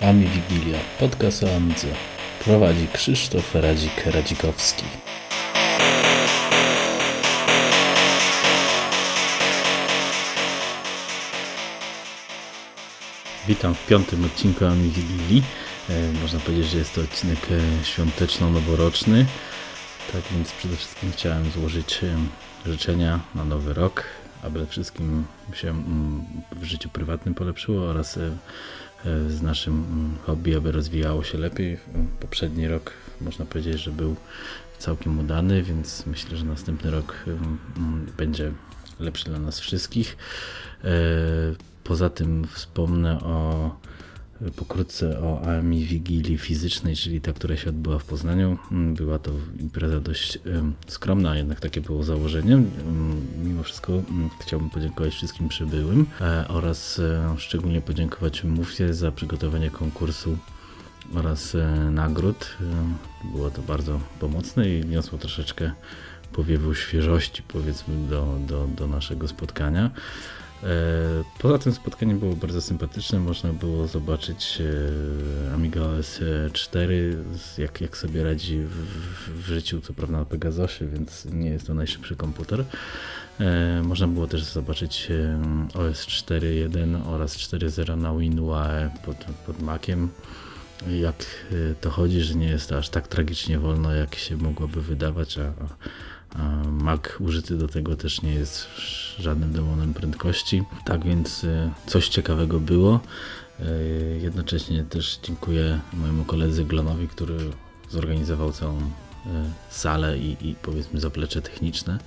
Ami Wigilia, podcast o Amidze. Prowadzi Krzysztof Radzik-Radzikowski. Witam w piątym odcinku Ami Wigilii. E, można powiedzieć, że jest to odcinek e, świąteczno-noworoczny. Tak więc przede wszystkim chciałem złożyć e, życzenia na nowy rok, aby wszystkim się mm, w życiu prywatnym polepszyło oraz z naszym mm, hobby, aby rozwijało się lepiej. Poprzedni rok można powiedzieć, że był całkiem udany, więc myślę, że następny rok mm, będzie lepszy dla nas wszystkich. Poza tym wspomnę o pokrótce o AMI Wigilii Fizycznej, czyli ta, która się odbyła w Poznaniu. Była to impreza dość skromna, jednak takie było założenie. Mimo wszystko chciałbym podziękować wszystkim przybyłym e, oraz e, szczególnie podziękować Mufie za przygotowanie konkursu oraz e, nagród. Było to bardzo pomocne i wniosło troszeczkę powiewu świeżości powiedzmy do, do, do naszego spotkania. E, poza tym spotkanie było bardzo sympatyczne, można było zobaczyć e, Amiga OS 4, jak, jak sobie radzi w, w życiu, co prawda na Pegasosie, więc nie jest to najszybszy komputer. E, można było też zobaczyć OS 4.1 oraz 4.0 na WinUAE pod, pod Maciem. Jak to chodzi, że nie jest to aż tak tragicznie wolno, jak się mogłoby wydawać, a, Mac użyty do tego też nie jest żadnym demonem prędkości. Tak więc y, coś ciekawego było. Y, jednocześnie też dziękuję mojemu koledze Glonowi, który zorganizował całą y, salę i, i powiedzmy zaplecze techniczne.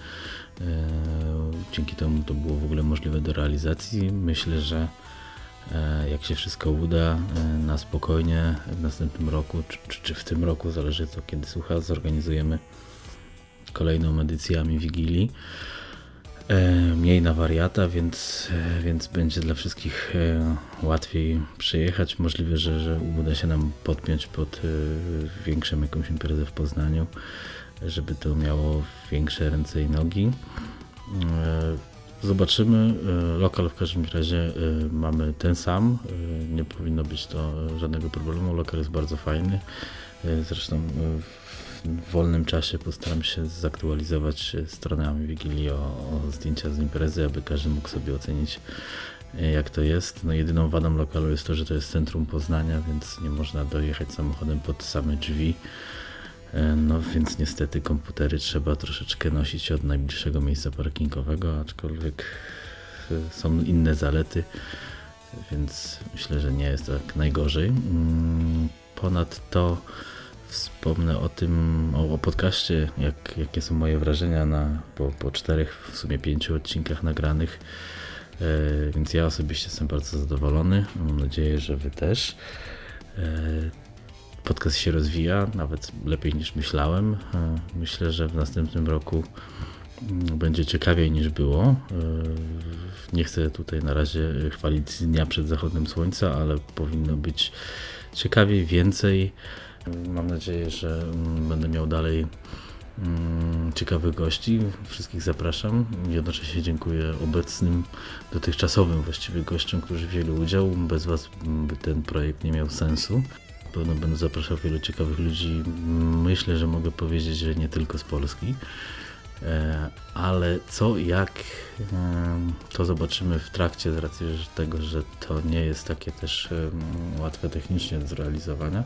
Dzięki temu to było w ogóle możliwe do realizacji. Myślę, że jak się wszystko uda na spokojnie w następnym roku, czy, czy w tym roku, zależy to kiedy słucha, zorganizujemy kolejną edycjami Wigilii. E, mniej na wariata, więc, e, więc będzie dla wszystkich e, łatwiej przyjechać. Możliwe, że, że uda się nam podpiąć pod większą jakąś imprezę w Poznaniu, żeby to miało większe ręce i nogi. Zobaczymy. Lokal w każdym razie mamy ten sam. Nie powinno być to żadnego problemu. Lokal jest bardzo fajny. Zresztą w wolnym czasie postaram się zaktualizować stronami Wigilii o, o zdjęcia z imprezy, aby każdy mógł sobie ocenić e, jak to jest. No jedyną wadą lokalu jest to, że to jest centrum Poznania, więc nie można dojechać samochodem pod same drzwi. E, no więc niestety komputery trzeba troszeczkę nosić od najbliższego miejsca parkingowego, aczkolwiek e, są inne zalety, więc myślę, że nie jest tak najgorzej. Mm, ponadto wspomnę o tym, o, o podcaście, jak, jakie są moje wrażenia na, po, po czterech, w sumie pięciu odcinkach nagranych. E, więc ja osobiście jestem bardzo zadowolony. Mam nadzieję, że Wy też. E, podcast się rozwija, nawet lepiej niż myślałem. E, myślę, że w następnym roku mm, będzie ciekawiej niż było. Nie chcę tutaj na razie chwalić dnia przed zachodem słońca, ale powinno być ciekawiej, więcej. Mam nadzieję, że mm, będę miał dalej mm, ciekawych gości. Wszystkich zapraszam. Jednocześnie dziękuję obecnym, dotychczasowym właściwie gościom, którzy wzięli udział. Bez Was by ten projekt nie miał sensu. Pewno będę zapraszał wielu ciekawych ludzi. Myślę, że mogę powiedzieć, że nie tylko z Polski. E, ale co, jak, e, to zobaczymy w trakcie, z racji tego, że to nie jest takie też łatwe technicznie do zrealizowania.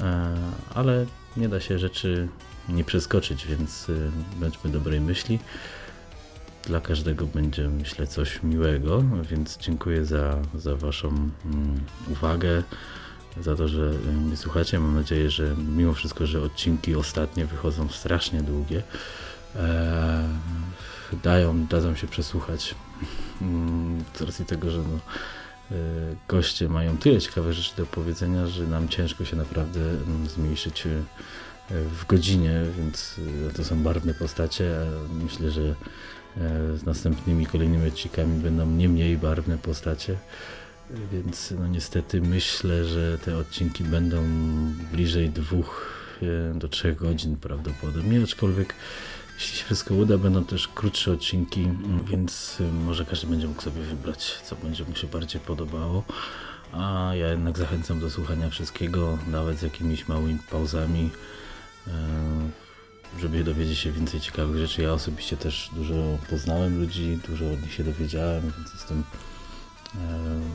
E, ale nie da się rzeczy nie przeskoczyć, więc y, bądźmy dobrej myśli. Dla każdego będzie, myślę, coś miłego, więc dziękuję za, za Waszą mm, uwagę, za to, że y, mnie słuchacie. Mam nadzieję, że mimo wszystko, że odcinki ostatnie wychodzą strasznie długie, e, dają, dadzą się przesłuchać. Mm, z racji tego, że no, goście mają tyle ciekawych rzeczy do powiedzenia, że nam ciężko się naprawdę mm, zmniejszyć e, w godzinie, więc e, to są barwne postacie. Myślę, że z następnymi kolejnymi odcinkami będą nie mniej barwne postacie. Więc no niestety myślę, że te odcinki będą bliżej dwóch do trzech godzin prawdopodobnie, aczkolwiek Jeśli się wszystko uda, będą też krótsze odcinki, więc może każdy będzie mógł sobie wybrać, co będzie mu się bardziej podobało. A ja jednak zachęcam do słuchania wszystkiego, nawet z jakimiś małymi pauzami, e, żeby dowiedzieć się więcej ciekawych rzeczy. Ja osobiście też dużo poznałem ludzi, dużo od nich się dowiedziałem, więc jestem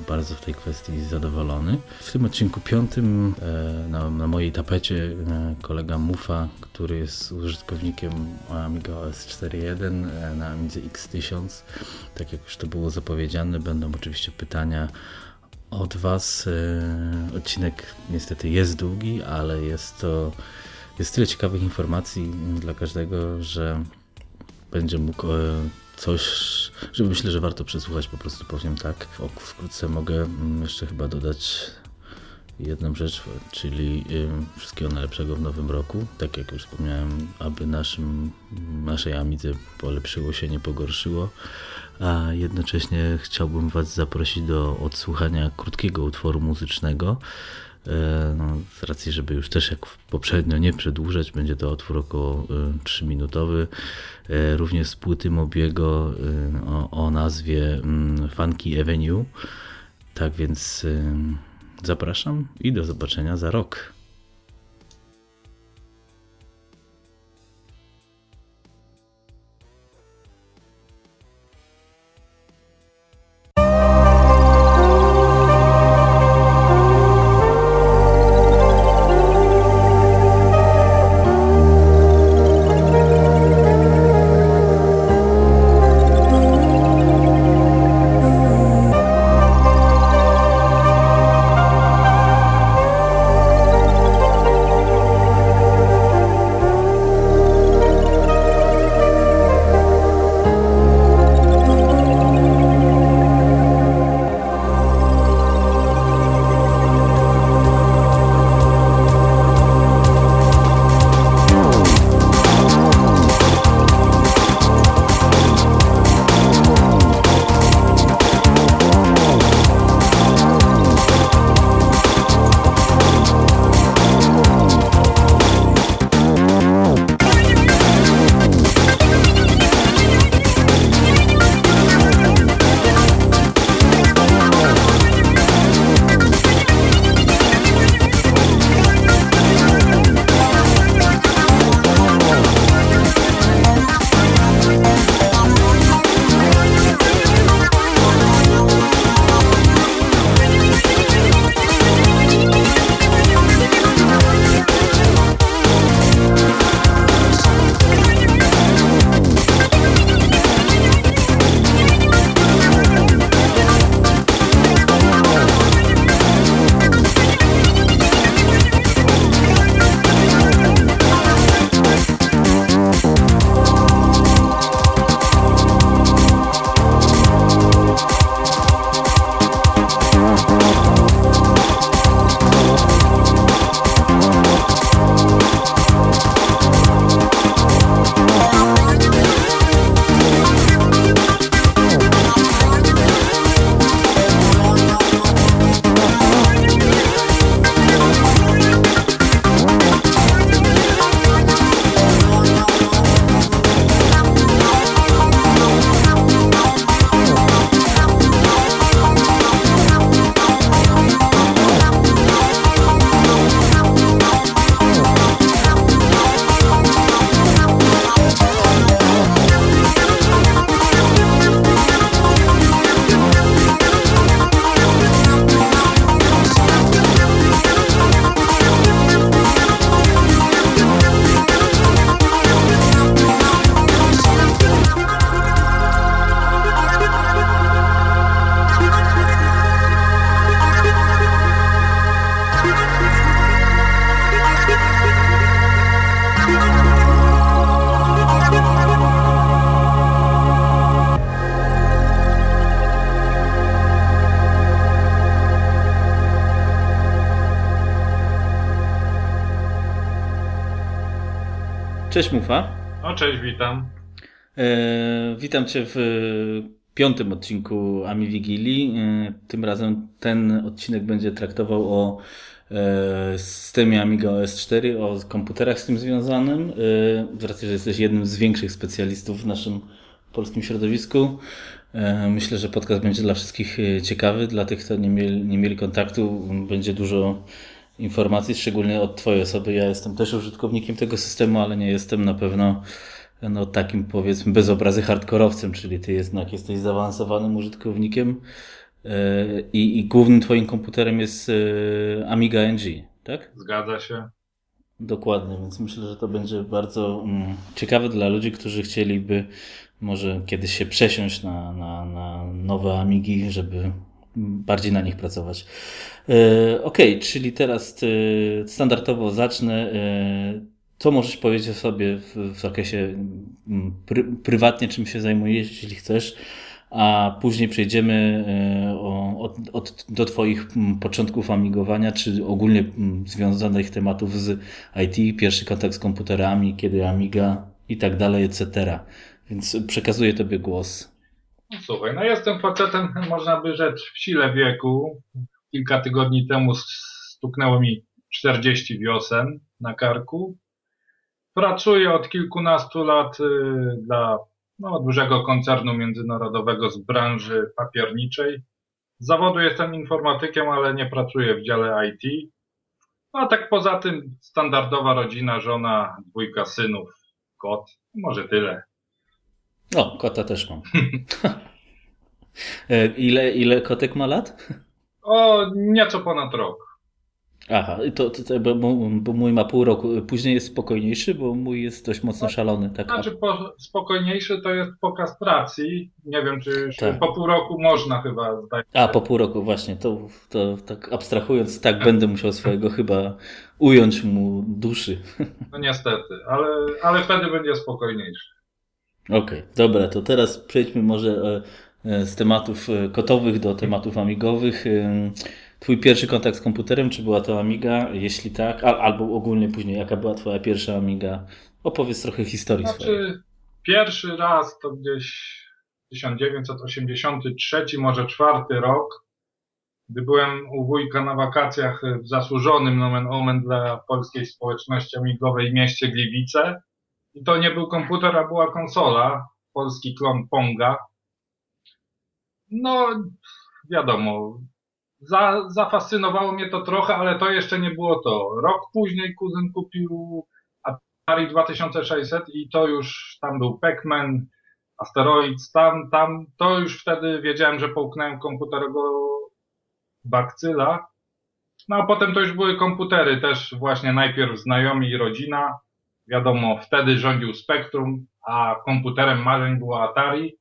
bardzo w tej kwestii zadowolony. W tym odcinku piątym e, na, na mojej tapecie kolega Mufa, który jest użytkownikiem Amiga OS 4.1 na Amidze X1000. Tak jak już to było zapowiedziane, będą oczywiście pytania od Was. E, odcinek niestety jest długi, ale jest to jest tyle ciekawych informacji dla każdego, że będzie mógł e, coś, że myślę, że warto przesłuchać, po prostu powiem tak. Wkrótce mogę mm, jeszcze chyba dodać jedną rzecz, czyli wszystkiego najlepszego w nowym roku. Tak jak już wspomniałem, aby naszym, naszej Amidze polepszyło się, nie pogorszyło a jednocześnie chciałbym Was zaprosić do odsłuchania krótkiego utworu muzycznego. E, no, z racji, żeby już też jak poprzednio nie przedłużać, będzie to utwór około 3-minutowy, e, e, również z płyty Mobiego o, o nazwie mm, Funky Avenue. Tak więc zapraszam i do zobaczenia za rok. Cześć Mufa. O, cześć, witam. E, witam Cię w piątym odcinku Ami Wigilii. E, tym razem ten odcinek będzie traktował o systemie Amiga OS 4, o komputerach z tym związanym. Z racji, że jesteś jednym z większych specjalistów w naszym polskim środowisku. Myślę, że podcast będzie dla wszystkich ciekawy. Dla tych, kto nie mieli, nie mieli kontaktu, będzie dużo informacji, szczególnie od Twojej osoby. Ja jestem też użytkownikiem tego systemu, ale nie jestem na pewno no, takim powiedzmy bez obrazy hardkorowcem, czyli Ty jednak jesteś zaawansowanym użytkownikiem e, i, i głównym Twoim komputerem jest e, Amiga NG, tak? Zgadza się. Dokładnie, więc myślę, że to będzie bardzo mm, ciekawe dla ludzi, którzy chcieliby może kiedyś się przesiąść na, na, na nowe Amigi, żeby bardziej na nich pracować. E, ok, czyli teraz e, standardowo zacznę. E, co możesz powiedzieć o sobie w, w zakresie pry, prywatnie, czym się zajmujesz, jeśli chcesz, a później przejdziemy o, od, od, do Twoich początków amigowania, czy ogólnie związanych tematów z IT, pierwszy kontakt z komputerami, kiedy Amiga i tak dalej, etc. Więc przekazuję Tobie głos. Słuchaj, no jestem facetem, można by rzec, w sile wieku. Kilka tygodni temu stuknęło mi 40 wiosen na karku. Pracuję od kilkunastu lat y, dla no, dużego koncernu międzynarodowego z branży papierniczej. Z zawodu jestem informatykiem, ale nie pracuję w dziale IT. No, a tak poza tym standardowa rodzina, żona, dwójka synów, kot, może tyle. O, kota też mam. E, ile, ile kotek ma lat? O, nieco ponad rok. Aha, to, to, to bo, bo, mój ma pół roku. Później jest spokojniejszy, bo mój jest dość mocno no, szalony. Tak? Znaczy, po, spokojniejszy to jest po kastracji. Nie wiem, czy tak. po pół roku można chyba. Zdać. A, po pół roku, właśnie. To, to tak abstrahując, tak będę musiał swojego chyba ująć mu duszy. No niestety, ale, ale wtedy będzie spokojniejszy. Okej, okay, dobra, to teraz przejdźmy może e, z tematów e, kotowych do tematów amigowych. Twój pierwszy kontakt z komputerem, czy była to Amiga? Jeśli tak, albo ogólnie później, jaka była Twoja pierwsza Amiga? Opowiedz trochę historii znaczy, swojej. Pierwszy raz to gdzieś 1983, może czwarty rok, gdy byłem u wujka na wakacjach w zasłużonym nomen omen dla polskiej społeczności amigowej mieście Gliwice. I to nie był komputer, a była konsola, polski klon Ponga. No, wiadomo, za, zafascynowało mnie to trochę, ale to jeszcze nie było to. Rok później kuzyn kupił Atari 2600 i to już tam był Pac-Man, Asteroids, tam, tam, to już wtedy wiedziałem, że połknąłem komputerowego bakcyla. No a potem to już były komputery też właśnie najpierw znajomi i rodzina. Wiadomo, wtedy rządził Spectrum, a komputerem marzeń było Atari.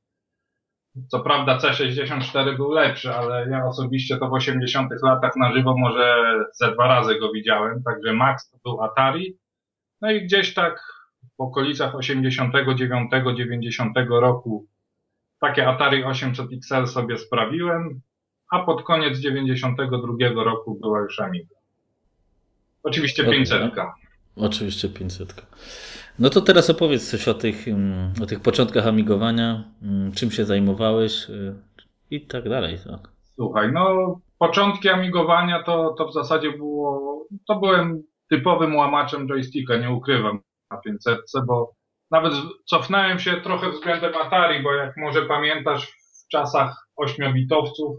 Co prawda C64 był lepszy, ale ja osobiście to w 80 latach na żywo może ze dwa razy go widziałem, także Max to był Atari. No i gdzieś tak w okolicach 89-90 roku takie Atari 800 XL sobie sprawiłem, a pod koniec 92 roku była już Amiga. Oczywiście 500. Oczywiście 500. No to teraz opowiedz coś o tych, mm, o tych początkach amigowania, mm, czym się zajmowałeś y, i tak dalej. Tak. Słuchaj, no początki amigowania to, to w zasadzie było, to byłem typowym łamaczem joysticka, nie ukrywam na 500, bo nawet cofnąłem się trochę względem Atari, bo jak może pamiętasz w czasach 8-bitowców,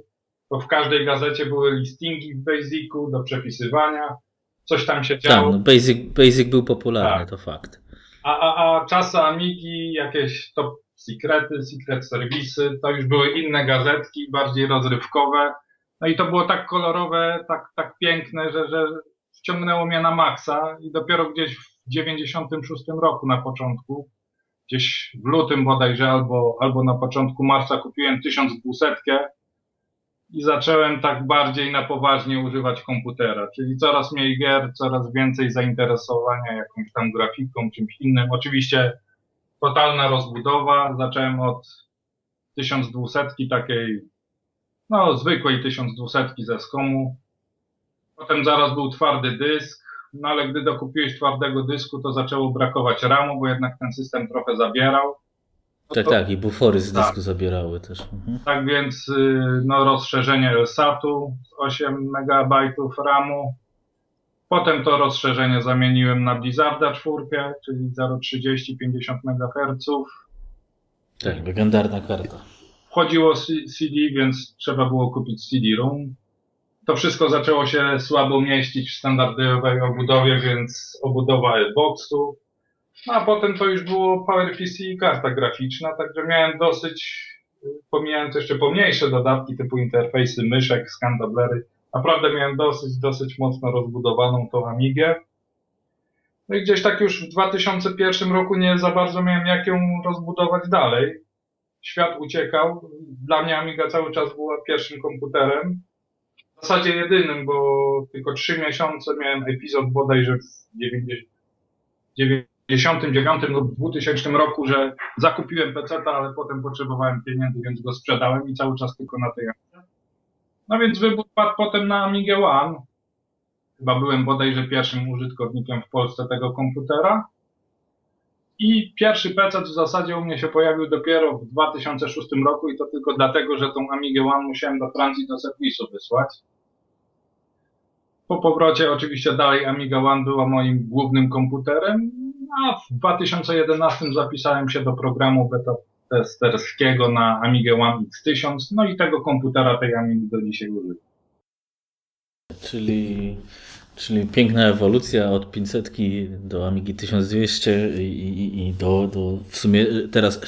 to w każdej gazecie były listingi w Basicu do przepisywania, coś tam się działo. Tak, no basic, basic był popularny, tak. to fakt. A, a, a czasy Amigi, jakieś top secrety, secret serwisy, to już były inne gazetki, bardziej rozrywkowe. No i to było tak kolorowe, tak, tak piękne, że, że wciągnęło mnie na maksa i dopiero gdzieś w 96 roku na początku, gdzieś w lutym bodajże albo, albo na początku marca kupiłem 1200 i zacząłem tak bardziej na poważnie używać komputera, czyli coraz mniej gier, coraz więcej zainteresowania jakąś tam grafiką, czymś innym. Oczywiście totalna rozbudowa. Zacząłem od 1200 takiej, no zwykłej 1200 ze skomu. Potem zaraz był twardy dysk, no ale gdy dokupiłeś twardego dysku, to zaczęło brakować RAMu, bo jednak ten system trochę zabierał. No tak, to, tak, i bufory z dysku tak. zabierały też. Mhm. Tak więc y, no, rozszerzenie LSAT-u 8 MB RAMu. Potem to rozszerzenie zamieniłem na Blizzarda 4, czyli 0,30 50 MHz. Tak, legendarna karta. Wchodziło CD, więc trzeba było kupić CD-ROM. To wszystko zaczęło się słabo mieścić w standardowej obudowie, więc obudowa boxu. No a potem to już było PowerPC i karta graficzna, także miałem dosyć, pomijając jeszcze pomniejsze dodatki typu interfejsy myszek, skandablery, naprawdę miałem dosyć, dosyć mocno rozbudowaną tą Amigę. No i gdzieś tak już w 2001 roku nie za bardzo miałem jak ją rozbudować dalej. Świat uciekał. Dla mnie Amiga cały czas była pierwszym komputerem. W zasadzie jedynym, bo tylko trzy miesiące miałem epizod bodajże w 99 lub 2000 roku, że zakupiłem PC, ale potem potrzebowałem pieniędzy, więc go sprzedałem i cały czas tylko na tej. No więc wybór padł potem na Amigę One. Chyba byłem bodajże pierwszym użytkownikiem w Polsce tego komputera. I pierwszy PC w zasadzie u mnie się pojawił dopiero w 2006 roku i to tylko dlatego, że tą Amigę One musiałem do Francji do serwisu wysłać. Po powrocie oczywiście dalej Amiga One była moim głównym komputerem, a w 2011 zapisałem się do programu beta testerskiego na Amigę One X1000, no i tego komputera tej Amigi do dzisiaj używam. Czyli Czyli piękna ewolucja od 500 do Amigi 1200 i, i, i do, do w sumie teraz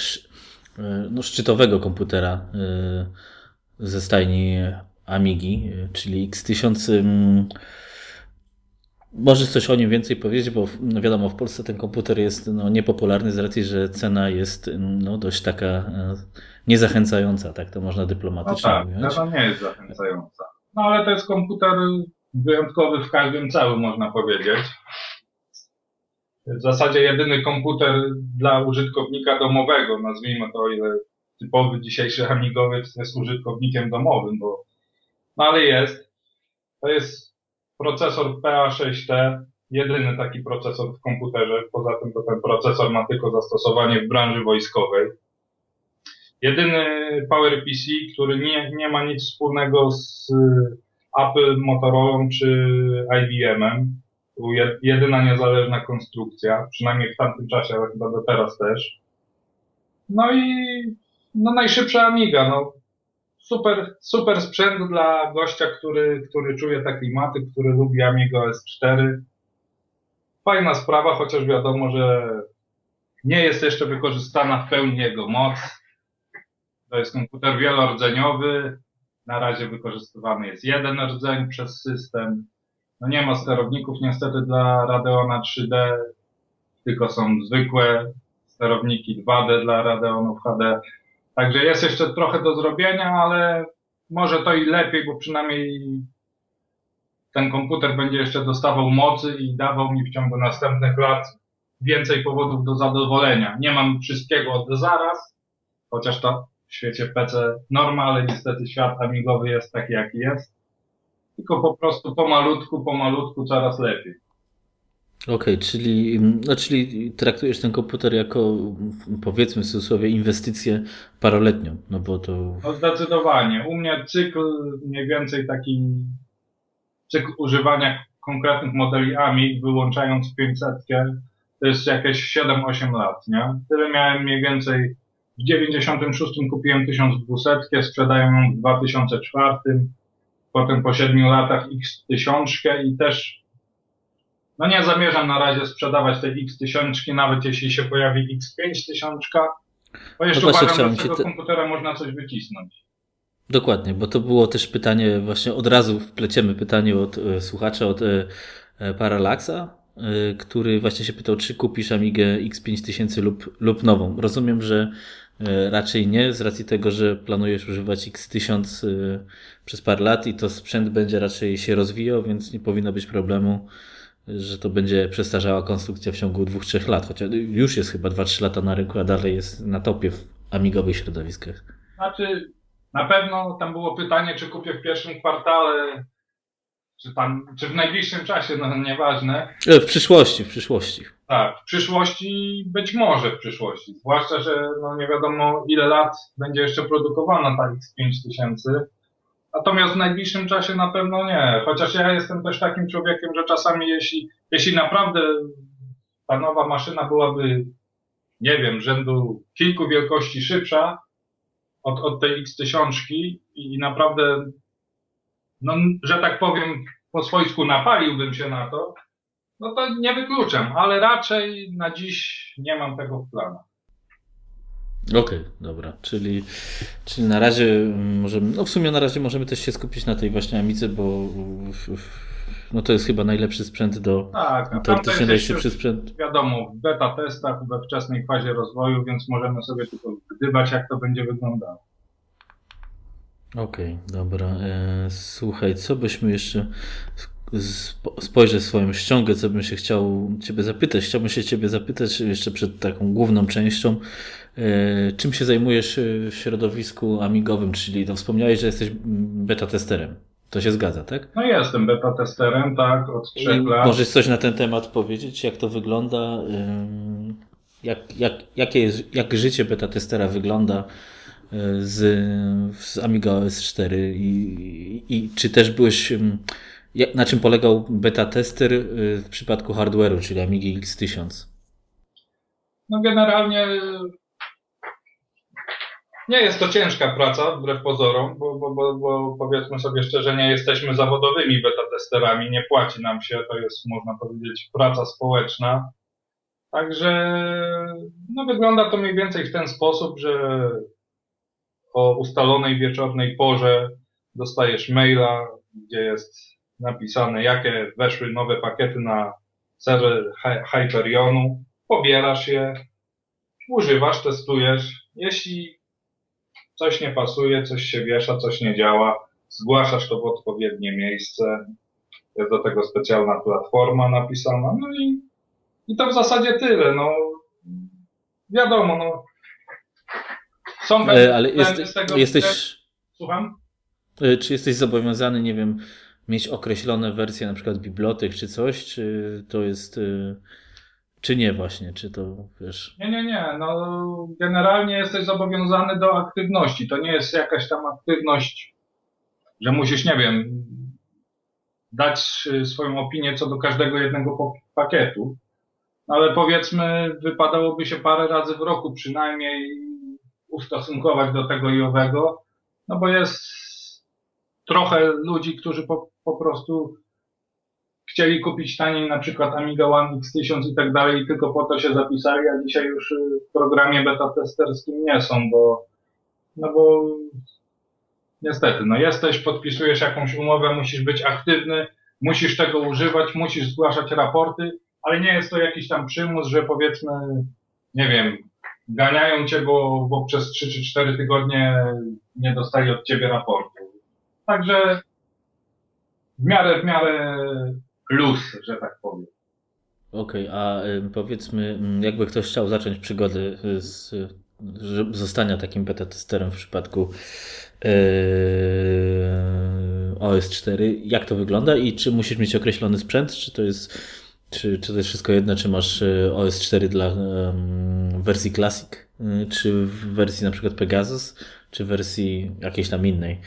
no, szczytowego komputera y, ze stajni Amigi, czyli X1000. Możesz coś o nim więcej powiedzieć, bo no wiadomo, w Polsce ten komputer jest no, niepopularny z racji, że cena jest no, dość taka e, niezachęcająca, tak to można dyplomatycznie no tak, mówić. Cena nie jest zachęcająca. No ale to jest komputer wyjątkowy w każdym celu, można powiedzieć. W zasadzie jedyny komputer dla użytkownika domowego, nazwijmy to, o ile typowy dzisiejszy amigowiec jest użytkownikiem domowym, bo no ale jest. To jest procesor PA6T, jedyny taki procesor w komputerze. Poza tym to ten procesor ma tylko zastosowanie w branży wojskowej. Jedyny PowerPC, który nie, nie ma nic wspólnego z Apple, Motorola czy IBM-em. Jedyna niezależna konstrukcja, przynajmniej w tamtym czasie, ale chyba do teraz też. No i no najszybsza Amiga, no super, super sprzęt dla gościa, który, który czuje te klimaty, który lubi Amiga S4. Fajna sprawa, chociaż wiadomo, że nie jest jeszcze wykorzystana w pełni jego moc. To jest komputer wielordzeniowy, na razie wykorzystywany jest jeden rdzeń przez system. No nie ma sterowników niestety dla Radeona 3D, tylko są zwykłe sterowniki 2D dla Radeonów HD. Także jest jeszcze trochę do zrobienia, ale może to i lepiej, bo przynajmniej ten komputer będzie jeszcze dostawał mocy i dawał mi w ciągu następnych lat więcej powodów do zadowolenia. Nie mam wszystkiego od zaraz, chociaż to w świecie PC norma, ale niestety świat amigowy jest taki, jaki jest. Tylko po prostu pomalutku, pomalutku coraz lepiej. Okej, okay, czyli, no, czyli traktujesz ten komputer jako powiedzmy w cudzysłowie inwestycję paroletnią, no bo to... No zdecydowanie. U mnie cykl mniej więcej taki cykl używania konkretnych modeli AMIG, wyłączając 500, to jest jakieś 7-8 lat, nie? Tyle miałem mniej więcej w 96 kupiłem 1200, sprzedaję ją w 2004, potem po 7 latach X1000 i też no nie zamierzam na razie sprzedawać tej X1000, nawet jeśli się pojawi X5000, bo jeszcze no uważam, że z tego te... komputera można coś wycisnąć. Dokładnie, bo to było też pytanie, właśnie od razu wpleciemy pytanie od e, słuchacza, od e, e Parallaxa, e, który właśnie się pytał, czy kupisz Amigę X5000 lub, lub nową. Rozumiem, że raczej nie, z racji tego, że planujesz używać X1000 e, przez parę lat i to sprzęt będzie raczej się rozwijał, więc nie powinno być problemu, że to będzie przestarzała konstrukcja w ciągu 2-3 lat, chociaż już jest chyba 2-3 lata na rynku, a dalej jest na topie w amigowych środowiskach. Znaczy, na pewno tam było pytanie, czy kupię w pierwszym kwartale czy tam, czy w najbliższym czasie, no nieważne. E, w przyszłości, w przyszłości. Tak, w przyszłości, być może w przyszłości. Zwłaszcza, że no nie wiadomo ile lat będzie jeszcze produkowana ta X5000. Natomiast w najbliższym czasie na pewno nie. Chociaż ja jestem też takim człowiekiem, że czasami jeśli, jeśli naprawdę ta nowa maszyna byłaby, nie wiem, rzędu kilku wielkości szybsza od, od tej X1000 i, i naprawdę, no, że tak powiem, po swojsku napaliłbym się na to, no to nie wykluczam, ale raczej na dziś nie mam tego w planach. Okej, okay, dobra, czyli, czyli na razie możemy, no w sumie na razie możemy też się skupić na tej właśnie Amice, bo no to jest chyba najlepszy sprzęt do, tak, teoretycznie najszybszy sprzęt. Wiadomo, w beta testach, we wczesnej fazie rozwoju, więc możemy sobie tylko gdybać, jak to będzie wyglądało. Okej, okay, dobra. E, słuchaj, co byśmy jeszcze spojrzę swoją ściągę, co bym się chciał Ciebie zapytać. Chciałbym się Ciebie zapytać jeszcze przed taką główną częścią, czym się zajmujesz e, w środowisku amigowym, czyli to wspomniałeś, że jesteś beta testerem. To się zgadza, tak? No jestem beta testerem, tak, od trzech I lat. Możesz coś na ten temat powiedzieć, jak to wygląda? Jak, jak, jakie jest, jak życie beta testera wygląda z, z Amiga OS 4 i, i, czy też byłeś na czym polegał beta tester w przypadku hardware'u, czyli Amigi X1000? No generalnie nie jest to ciężka praca, wbrew pozorom, bo, bo, bo, bo powiedzmy sobie szczerze, nie jesteśmy zawodowymi beta testerami, nie płaci nam się, to jest można powiedzieć praca społeczna. Także no, wygląda to mniej więcej w ten sposób, że o ustalonej wieczornej porze dostajesz maila, gdzie jest napisane, jakie weszły nowe pakiety na serwer Hyperionu, pobierasz je, używasz, testujesz. Jeśli coś nie pasuje, coś się wiesza, coś nie działa, zgłaszasz to w odpowiednie miejsce. Jest do tego specjalna platforma napisana. No i, i to w zasadzie tyle. No, wiadomo, no. Są e, ale jest, z tego, jesteś. Słucham? E, czy jesteś zobowiązany, nie wiem, mieć określone wersje na przykład bibliotek czy coś, czy to jest, y, czy nie właśnie, czy to wiesz? Nie, nie, nie, no generalnie jesteś zobowiązany do aktywności, to nie jest jakaś tam aktywność, że musisz, nie wiem, dać y, swoją opinię co do każdego jednego pakietu, ale powiedzmy wypadałoby się parę razy w roku przynajmniej ustosunkować do tego i owego, no bo jest trochę ludzi, którzy po, po prostu chcieli kupić taniej na przykład Amiga One X1000 i tak dalej tylko po to się zapisali, a dzisiaj już w programie beta testerskim nie są, bo no bo niestety, no jesteś, podpisujesz jakąś umowę, musisz być aktywny, musisz tego używać, musisz zgłaszać raporty, ale nie jest to jakiś tam przymus, że powiedzmy, nie wiem, ganiają cię, bo, bo przez 3 czy 4 tygodnie nie dostali od ciebie raportu. Także w miarę, w miarę luz, że tak powiem. Okej, okay, a powiedzmy, jakby ktoś chciał zacząć przygodę z zostania takim beta testerem w przypadku yy, OS4, jak to wygląda i czy musisz mieć określony sprzęt, czy to jest, czy, czy to jest wszystko jedno, czy masz e, OS4 dla wersji Classic, czy w wersji na przykład Pegasus, czy wersji jakiejś tam innej.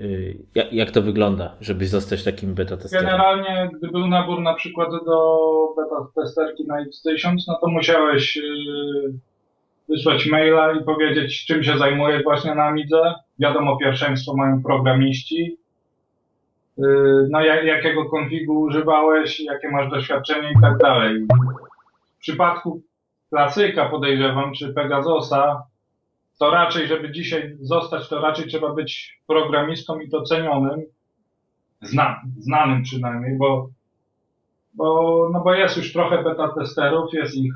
Y, jak, to wygląda, żeby zostać takim beta testerem? Generalnie, gdy był nabór na przykład do beta testerki na X1000, no to musiałeś y, wysłać maila i powiedzieć, czym się zajmujesz właśnie na Amidze. Wiadomo, pierwszeństwo mają programiści. Y, no, jak, jakiego konfigu używałeś, jakie masz doświadczenie i tak dalej. W przypadku klasyka podejrzewam, czy Pegasusa, to raczej, żeby dzisiaj zostać, to raczej trzeba być programistą i to cenionym, zna, znanym przynajmniej, bo, bo, no bo jest już trochę beta testerów, jest ich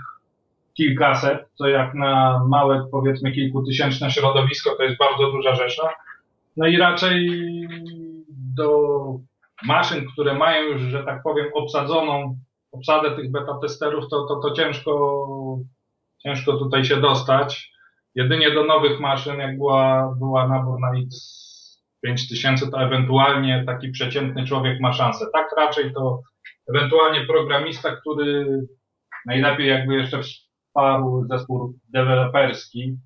kilkaset, co jak na małe, powiedzmy kilkutysięczne środowisko, to jest bardzo duża rzesza. No i raczej do maszyn, które mają już, że tak powiem, obsadzoną obsadę tych beta testerów, to, to, to ciężko, ciężko tutaj się dostać. Jedynie do nowych maszyn, jak była, była nabór na X5000, to ewentualnie taki przeciętny człowiek ma szansę. Tak raczej to ewentualnie programista, który najlepiej jakby jeszcze wsparł zespół deweloperski,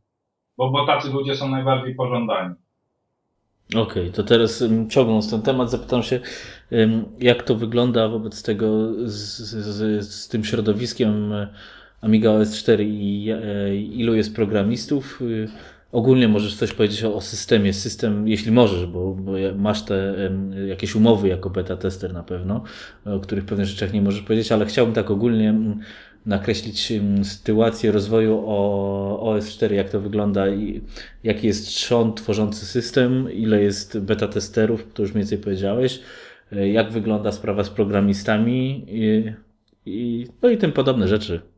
bo, bo tacy ludzie są najbardziej pożądani. Okej, okay, to teraz ciągnąc ten temat, zapytam się, jak to wygląda wobec tego z, z, z tym środowiskiem Amiga OS 4 i ilu jest programistów? Ogólnie możesz coś powiedzieć o, systemie. System, jeśli możesz, bo, bo masz te jakieś umowy jako beta tester na pewno, o których pewnych rzeczach nie możesz powiedzieć, ale chciałbym tak ogólnie nakreślić sytuację rozwoju o OS 4, jak to wygląda i jaki jest trzon tworzący system, ile jest beta testerów, to już mniej więcej powiedziałeś, e, jak wygląda sprawa z programistami i, i, no i tym podobne rzeczy.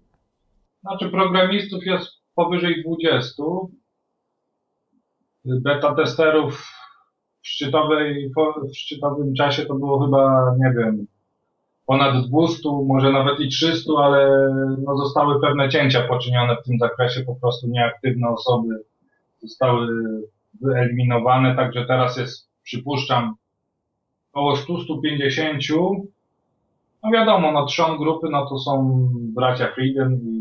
Znaczy programistów jest powyżej 20, beta testerów w, szczytowej, w szczytowym czasie to było chyba, nie wiem, ponad 200, może nawet i 300, ale no zostały pewne cięcia poczynione w tym zakresie, po prostu nieaktywne osoby zostały wyeliminowane, także teraz jest, przypuszczam, około 100-150. No wiadomo, no trzon grupy, no to są bracia Frieden i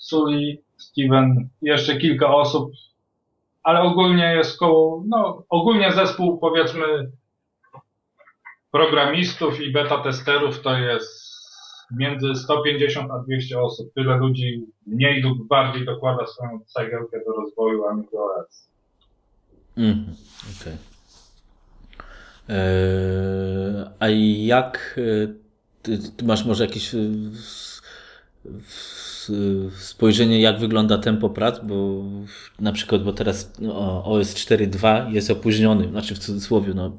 Sully, Steven, jeszcze kilka osób ale ogólnie jest koło, no ogólnie zespół powiedzmy programistów i beta testerów to jest między 150 a 200 osób. Tyle ludzi mniej lub bardziej dokłada swoją cegiełkę do rozwoju AmigaOS. Mm, Okej. Eee, a jak e, ty, ty, masz może jakieś e, spojrzenie, jak wygląda tempo prac, bo na przykład, bo teraz no, OS 4.2 jest opóźniony, znaczy w cudzysłowie, no,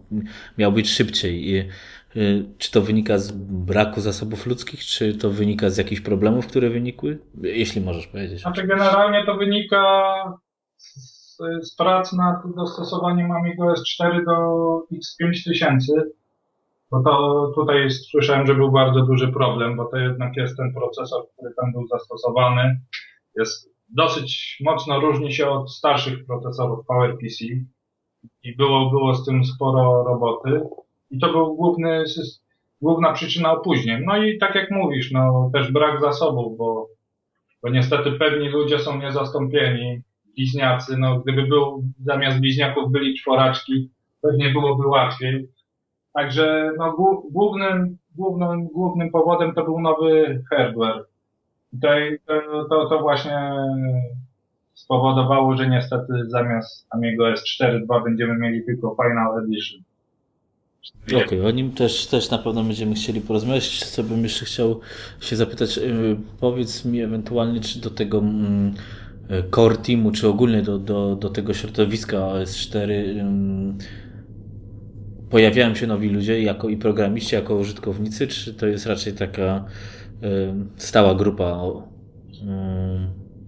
miał być szybciej. I, y, czy to wynika z braku zasobów ludzkich, czy to wynika z jakichś problemów, które wynikły? Jeśli możesz powiedzieć. Znaczy, generalnie to wynika z, z prac nad dostosowaniem Amiga OS 4 do X5000 bo to tutaj słyszałem, że był bardzo duży problem, bo to jednak jest ten procesor, który tam był zastosowany. Jest dosyć mocno różni się od starszych procesorów PowerPC i było, było z tym sporo roboty. I to był główny, główna przyczyna opóźnień. No i tak jak mówisz, no też brak zasobów, bo, bo niestety pewni ludzie są niezastąpieni. Bliźniacy, no gdyby był, zamiast bliźniaków byli czworaczki, pewnie byłoby łatwiej Także no, głównym, głównym, głównym powodem to był nowy hardware. Tutaj to, to, to właśnie spowodowało, że niestety zamiast Amigo S4.2 będziemy mieli tylko Final Edition. Okej, okay, o nim też, też na pewno będziemy chcieli porozmawiać. Co bym jeszcze chciał się zapytać, y, powiedz mi ewentualnie, czy do tego mm, core teamu, czy ogólnie do, do, do tego środowiska OS4 pojawiają się nowi ludzie jako i programiści, jako użytkownicy, czy to jest raczej taka y, stała grupa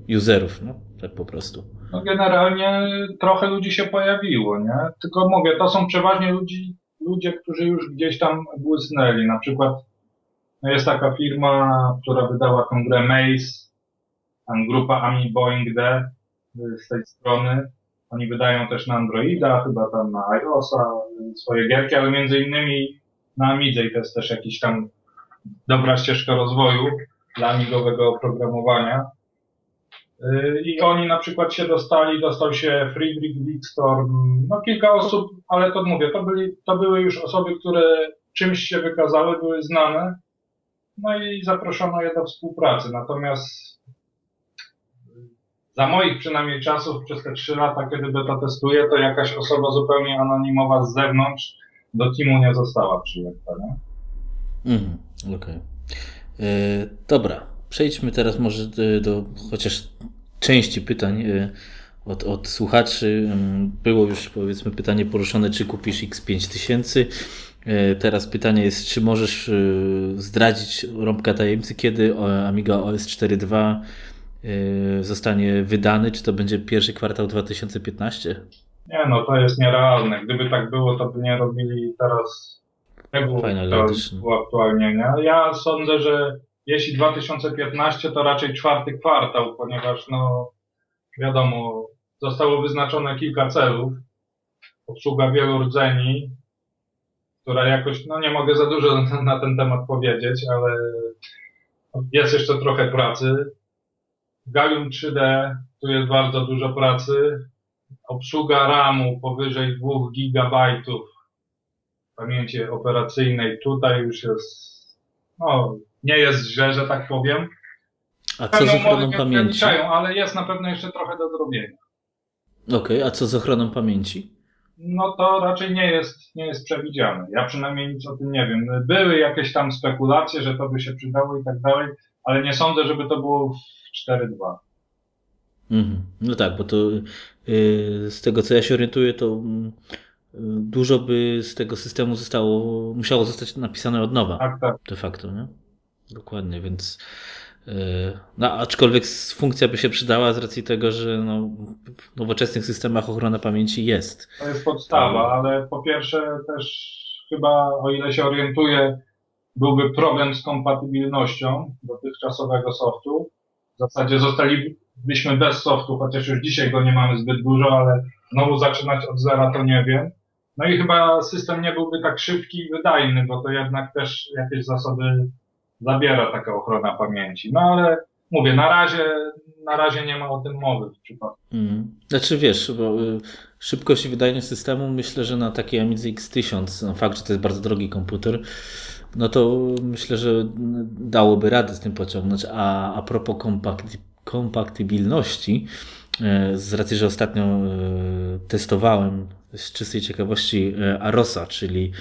y, userów, no? tak po prostu? No generalnie trochę ludzi się pojawiło, nie? Tylko mówię, to są przeważnie ludzi, ludzie, którzy już gdzieś tam błysnęli. Na przykład no jest taka firma, która wydała tą grę Maze, tam grupa Ami Boeing D z tej strony. Oni wydają też na Androida, chyba tam na iOSa swoje gierki, ale między innymi na Amidze i to jest też jakiś tam dobra ścieżka rozwoju dla amigowego oprogramowania. Y, I oni na przykład się dostali, dostał się Friedrich Wichtstorm, no kilka osób, ale to mówię, to, byli, to były już osoby, które czymś się wykazały, były znane, no i zaproszono je do współpracy. Natomiast za moich przynajmniej czasów, przez te trzy lata, kiedy beta testuję, to jakaś osoba zupełnie anonimowa z zewnątrz do teamu nie została przyjęta. Nie? Mhm, okej. Okay. E, dobra, przejdźmy teraz może do, do chociaż części pytań e, od, od słuchaczy. Mm, było już powiedzmy pytanie poruszone, czy kupisz X5000. E, teraz pytanie jest, czy możesz zdradzić rąbka tajemnicy, kiedy Amiga OS 4.2 Yy, zostanie wydany? Czy to będzie pierwszy kwartał 2015? Nie, no to jest nierealne. Gdyby tak było, to by nie robili teraz tego uaktualnienia. Ja sądzę, że jeśli 2015, to raczej czwarty kwartał, ponieważ no wiadomo, zostało wyznaczone kilka celów. Obsługa wielu rdzeni, która jakoś, no nie mogę za dużo na ten temat powiedzieć, ale jest jeszcze trochę pracy. Gallium 3D, tu jest bardzo dużo pracy. obsługa RAMu powyżej 2 GB pamięci operacyjnej tutaj już jest, no, nie jest źle, że tak powiem. A co z ochroną pamięci? Ale jest na pewno jeszcze trochę do zrobienia. Okej, okay, a co z ochroną pamięci? No to raczej nie jest, nie jest przewidziane. Ja przynajmniej nic o tym nie wiem. Były jakieś tam spekulacje, że to by się przydało i tak dalej, ale nie sądzę, żeby to było w 4.2. Mhm. No tak, bo to yy, z tego co ja się orientuję, to yy, dużo by z tego systemu zostało, musiało zostać napisane od nowa. Tak, tak. De facto, nie? Dokładnie, więc yy, no, aczkolwiek funkcja by się przydała z racji tego, że no, w nowoczesnych systemach ochrona pamięci jest. To jest podstawa, ale po pierwsze też chyba, o ile się orientuję, byłby problem z kompatybilnością dotychczasowego softu. W zasadzie zostalibyśmy bez softu, chociaż już dzisiaj go nie mamy zbyt dużo, ale znowu zaczynać od zera to nie wiem. No i chyba system nie byłby tak szybki i wydajny, bo to jednak też jakieś zasoby zabiera taka ochrona pamięci. No ale mówię, na razie, na razie nie ma o tym mowy w przypadku. Mm. Znaczy wiesz, bo y, szybkość i wydajność systemu myślę, że na takiej Amidze X1000, no fakt, że to jest bardzo drogi komputer, no to myślę, że dałoby radę z tym pociągnąć. A, a propos kompakty, kompatybilności, e, z racji, że ostatnio e, testowałem z czystej ciekawości e, Arosa, czyli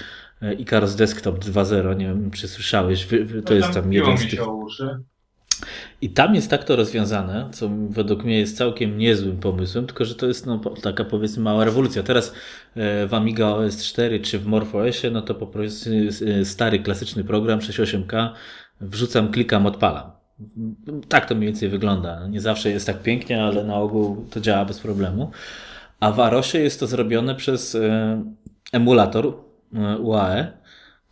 Icarus Desktop 2.0, nie wiem czy słyszałeś, to no jest tam jeden z tych... I tam jest tak to rozwiązane, co według mnie jest całkiem niezłym pomysłem, tylko że to jest no, taka powiedzmy mała rewolucja. Teraz e, w Amiga OS 4 czy w MorphOSie, no to po prostu e, stary, klasyczny program 68K, wrzucam, klikam, odpalam. Tak to mniej więcej wygląda. Nie zawsze jest tak pięknie, ale na ogół to działa bez problemu. A w Arosie jest to zrobione przez e, emulator UAE,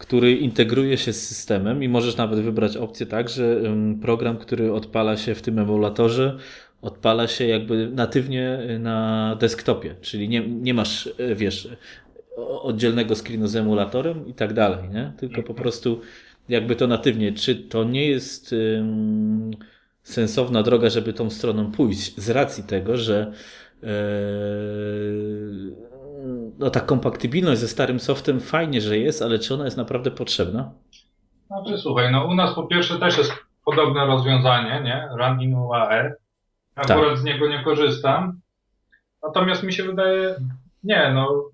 który integruje się z systemem i możesz nawet wybrać opcję tak, że program, który odpala się w tym emulatorze, odpala się jakby natywnie na desktopie, czyli nie, nie masz, e, wiesz, oddzielnego screenu z emulatorem i tak dalej, nie? Tylko po prostu jakby to natywnie. Czy to nie jest um, sensowna droga, żeby tą stroną pójść z racji tego, że yy, no ta kompatybilność ze starym softem fajnie, że jest, ale czy ona jest naprawdę potrzebna? Znaczy słuchaj, no u nas po pierwsze też jest podobne rozwiązanie, nie? Run in UAE. Akurat tak. z niego nie korzystam. Natomiast mi się wydaje, nie, no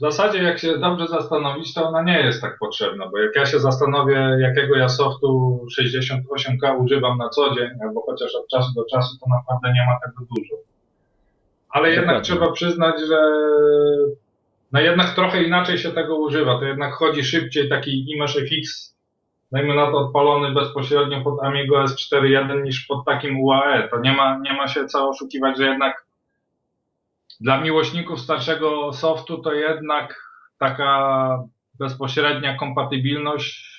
w zasadzie jak się dobrze zastanowić, to ona nie jest tak potrzebna, bo jak ja się zastanowię, jakiego ja softu 68K używam na co dzień, albo chociaż od czasu do czasu, to naprawdę nie ma tego dużo. Ale Dokładnie. jednak trzeba przyznać, że no jednak trochę inaczej się tego używa. To jednak chodzi szybciej taki Image FX, dajmy na to odpalony bezpośrednio pod Amigo S4.1 niż pod takim UAE. To nie ma, nie ma się co oszukiwać, że jednak dla miłośników starszego softu to jednak taka bezpośrednia kompatybilność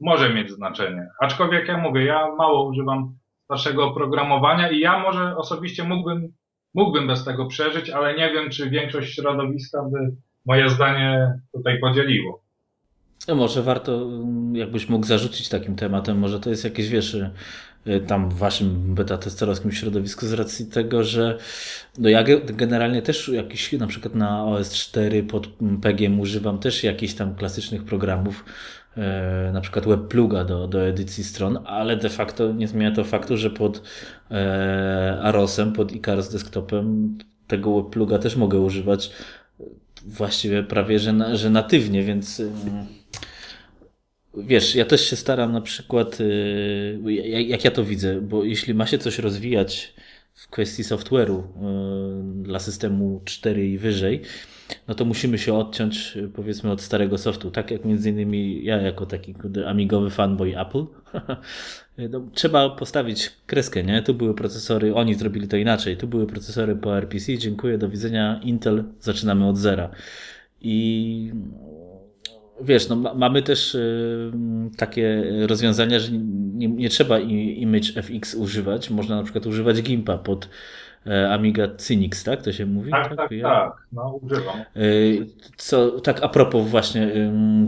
może mieć znaczenie. Aczkolwiek ja mówię, ja mało używam starszego oprogramowania i ja może osobiście mógłbym mógłbym bez tego przeżyć, ale nie wiem, czy większość środowiska by moje zdanie tutaj podzieliło. No może warto, mm, jakbyś mógł zarzucić takim tematem, może to jest jakieś, wiesz, y, tam w waszym beta-testerowskim środowisku z racji tego, że no ja generalnie też jakiś, na przykład na OS 4 pod PGM używam też jakichś tam klasycznych programów, na przykład webpluga do, do edycji stron, ale de facto nie zmienia to faktu, że pod e, Arosem, pod Icarus desktopem tego webpluga też mogę używać właściwie prawie, że, na, że natywnie, więc wiesz, ja też się staram na przykład, e, jak ja to widzę, bo jeśli ma się coś rozwijać w kwestii software'u dla systemu 4 i wyżej, no to musimy się odciąć powiedzmy od starego softu. Tak jak między innymi ja jako taki amigowy fanboy Apple. no, trzeba postawić kreskę, nie? Tu były procesory, oni zrobili to inaczej. Tu były procesory po RPC, dziękuję, do widzenia. Intel, zaczynamy od zera. I wiesz, no, mamy też y, takie rozwiązania, że nie, nie trzeba Image FX używać. Można na przykład używać Gimpa pod Amiga Cynix, tak? To się mówi? Tak, tak, tak, tak. no używam. E, co, tak a propos właśnie,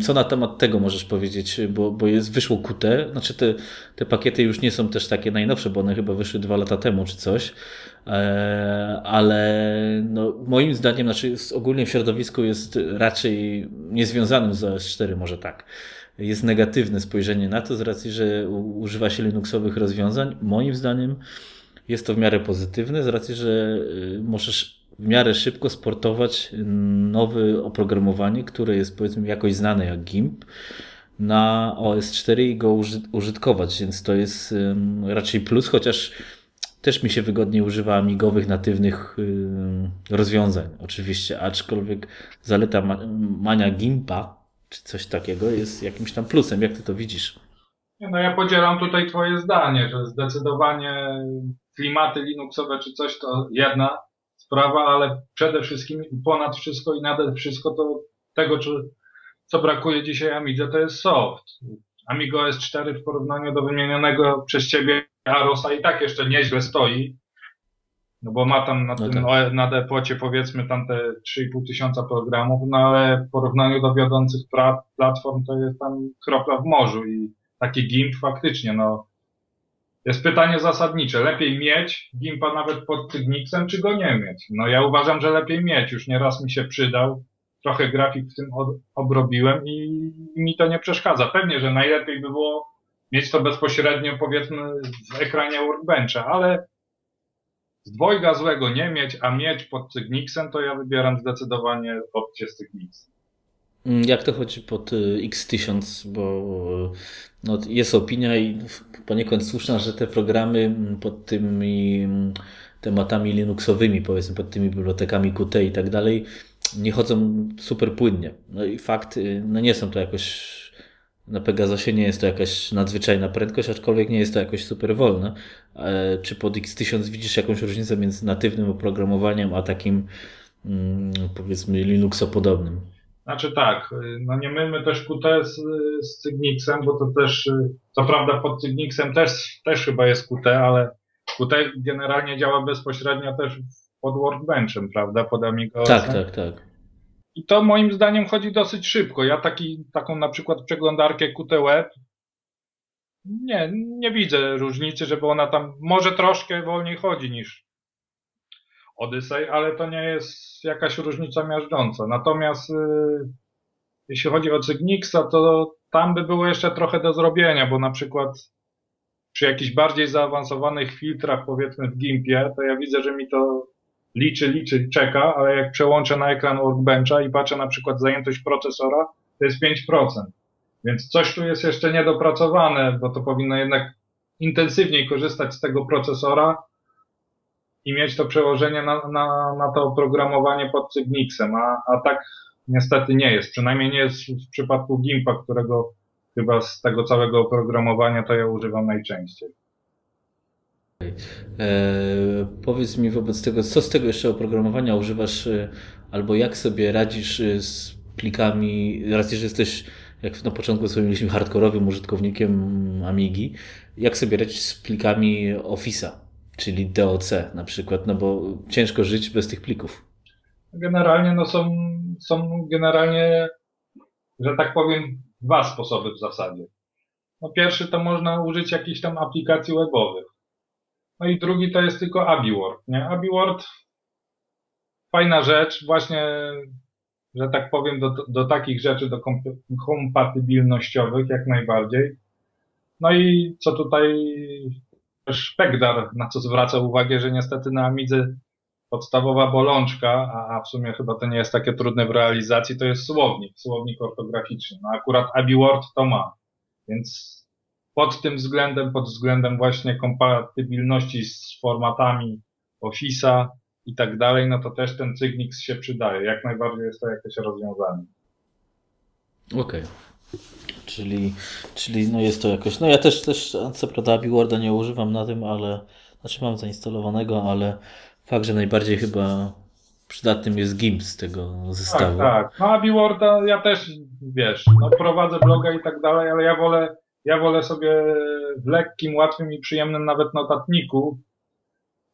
co na temat tego możesz powiedzieć, bo, bo jest, wyszło QT, znaczy te, te pakiety już nie są też takie najnowsze, bo one chyba wyszły dwa lata temu czy coś, ale no, moim zdaniem, znaczy ogólnie w środowisku jest raczej niezwiązanym z OS4 może tak jest negatywne spojrzenie na to z racji, że używa się Linuxowych rozwiązań. Moim zdaniem jest to w miarę pozytywne z racji, że y, możesz w miarę szybko sportować nowe oprogramowanie, które jest powiedzmy jakoś znane jak GIMP na OS4 i go użytkować, więc to jest raczej plus, chociaż też mi się wygodnie używa amigowych, natywnych rozwiązań, oczywiście, aczkolwiek zaleta mania GIMPa czy coś takiego jest jakimś tam plusem. Jak ty to widzisz? No ja podzielam tutaj twoje zdanie, że zdecydowanie klimaty Linuxowe czy coś to jedna sprawa, ale przede wszystkim ponad wszystko i nade wszystko to tego, czy, co brakuje dzisiaj Amidze, to jest soft. Amigo S4 w porównaniu do wymienionego przez ciebie Arosa i tak jeszcze nieźle stoi, no bo ma tam na, no tak. na depocie powiedzmy tam te 3,5 tysiąca programów, no ale w porównaniu do wiodących platform to jest tam kropla w morzu i taki GIMP faktycznie, no jest pytanie zasadnicze. Lepiej mieć GIMPa nawet pod Cygnixem, czy go nie mieć? No ja uważam, że lepiej mieć. Już nieraz mi się przydał. Trochę grafik w tym obrobiłem i, i mi to nie przeszkadza. Pewnie, że najlepiej by było mieć to bezpośrednio powiedzmy w ekranie Workbencha, ale z dwojga złego nie mieć, a mieć pod Cygnixem, to ja wybieram zdecydowanie opcję z Cygnixem. Mm, jak to chodzi pod y, X1000, bo no, jest opinia i poniekąd słuszna, że te programy mm, pod tymi mm, tematami Linuxowymi, powiedzmy pod tymi bibliotekami Qt i tak dalej, nie chodzą super płynnie. No i fakt, y, no nie są to jakoś na Pegazusie nie jest to jakaś nadzwyczajna prędkość, aczkolwiek nie jest to jakoś super wolne. E, czy pod X1000 widzisz jakąś różnicę między natywnym oprogramowaniem, a takim powiedzmy Linuxopodobnym? Znaczy tak, no nie mylmy też Qt z, z Cygnixem, bo to też, co prawda pod Cygnixem też, też chyba jest Qt, ale Qt generalnie działa bezpośrednio też pod Workbenchem, prawda, pod Amiga Tak, tak, tak. I to moim zdaniem chodzi dosyć szybko. Ja taki, taką na przykład przeglądarkę Qt Web nie, nie widzę różnicy, żeby ona tam może troszkę wolniej chodzi niż Odyssey, ale to nie jest jakaś różnica miażdżąca. Natomiast yy, jeśli chodzi o Cygnixa, to tam by było jeszcze trochę do zrobienia, bo na przykład przy jakichś bardziej zaawansowanych filtrach, powiedzmy w Gimpie, to ja widzę, że mi to liczy, liczy, czeka, ale jak przełączę na ekran Workbencha i patrzę na przykład zajętość procesora, to jest 5%. Więc coś tu jest jeszcze niedopracowane, bo to powinno jednak intensywniej korzystać z tego procesora i mieć to przełożenie na, na, na to oprogramowanie pod Cygnixem, a, a tak niestety nie jest. Przynajmniej nie jest w przypadku Gimpa, którego chyba z tego całego oprogramowania to ja używam najczęściej. E, powiedz mi wobec tego, co z tego jeszcze oprogramowania używasz, e, albo jak sobie radzisz e, z plikami, raz że jesteś, jak na początku sobie mieliśmy, hardkorowym użytkownikiem Amigi, jak sobie radzisz z plikami Office'a, czyli DOC na przykład, no bo ciężko żyć bez tych plików. Generalnie no są, są generalnie, że tak powiem, dwa sposoby w zasadzie. No pierwszy to można użyć jakichś tam aplikacji webowych no i drugi to jest tylko AbiWord, nie? AbiWord fajna rzecz, właśnie, że tak powiem, do, do takich rzeczy, do kompatybilnościowych jak najbardziej. No i co tutaj też Pegdar, na co zwraca uwagę, że niestety na Amidze podstawowa bolączka, a, a w sumie chyba to nie jest takie trudne w realizacji, to jest słownik, słownik ortograficzny. No akurat AbiWord to ma, więc pod tym względem, pod względem właśnie kompatybilności z formatami Office'a i tak dalej, no to też ten Cygnix się przydaje. Jak najbardziej jest to jakieś rozwiązanie. Okej. Okay. Czyli, czyli no jest to jakoś. No ja też, też co prawda Biworda nie używam na tym, ale znaczy mam zainstalowanego, ale fakt, że najbardziej chyba przydatnym jest GIMP z tego zestawu. Tak, tak. No a Biworda ja też, wiesz, no prowadzę bloga i tak dalej, ale ja wolę ja wolę sobie w lekkim, łatwym i przyjemnym nawet notatniku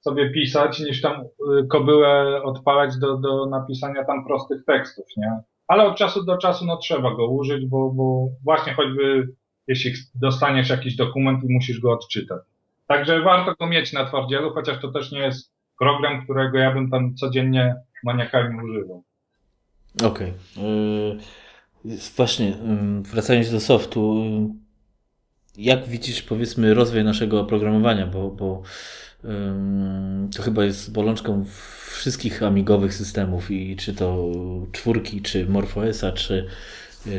sobie pisać, niż tam y, kobyłę odpalać do, do napisania tam prostych tekstów, nie? Ale od czasu do czasu no trzeba go użyć, bo, bo właśnie choćby jeśli dostaniesz jakiś dokument i musisz go odczytać. Także warto go mieć na twardzielu, chociaż to też nie jest program, którego ja bym tam codziennie maniakalnie używał. Okej. Okay. Właśnie, wracając do softu, jak widzisz, powiedzmy, rozwój naszego oprogramowania, bo, bo to chyba jest bolączką wszystkich amigowych systemów i czy to czwórki, czy MorphOSa, czy,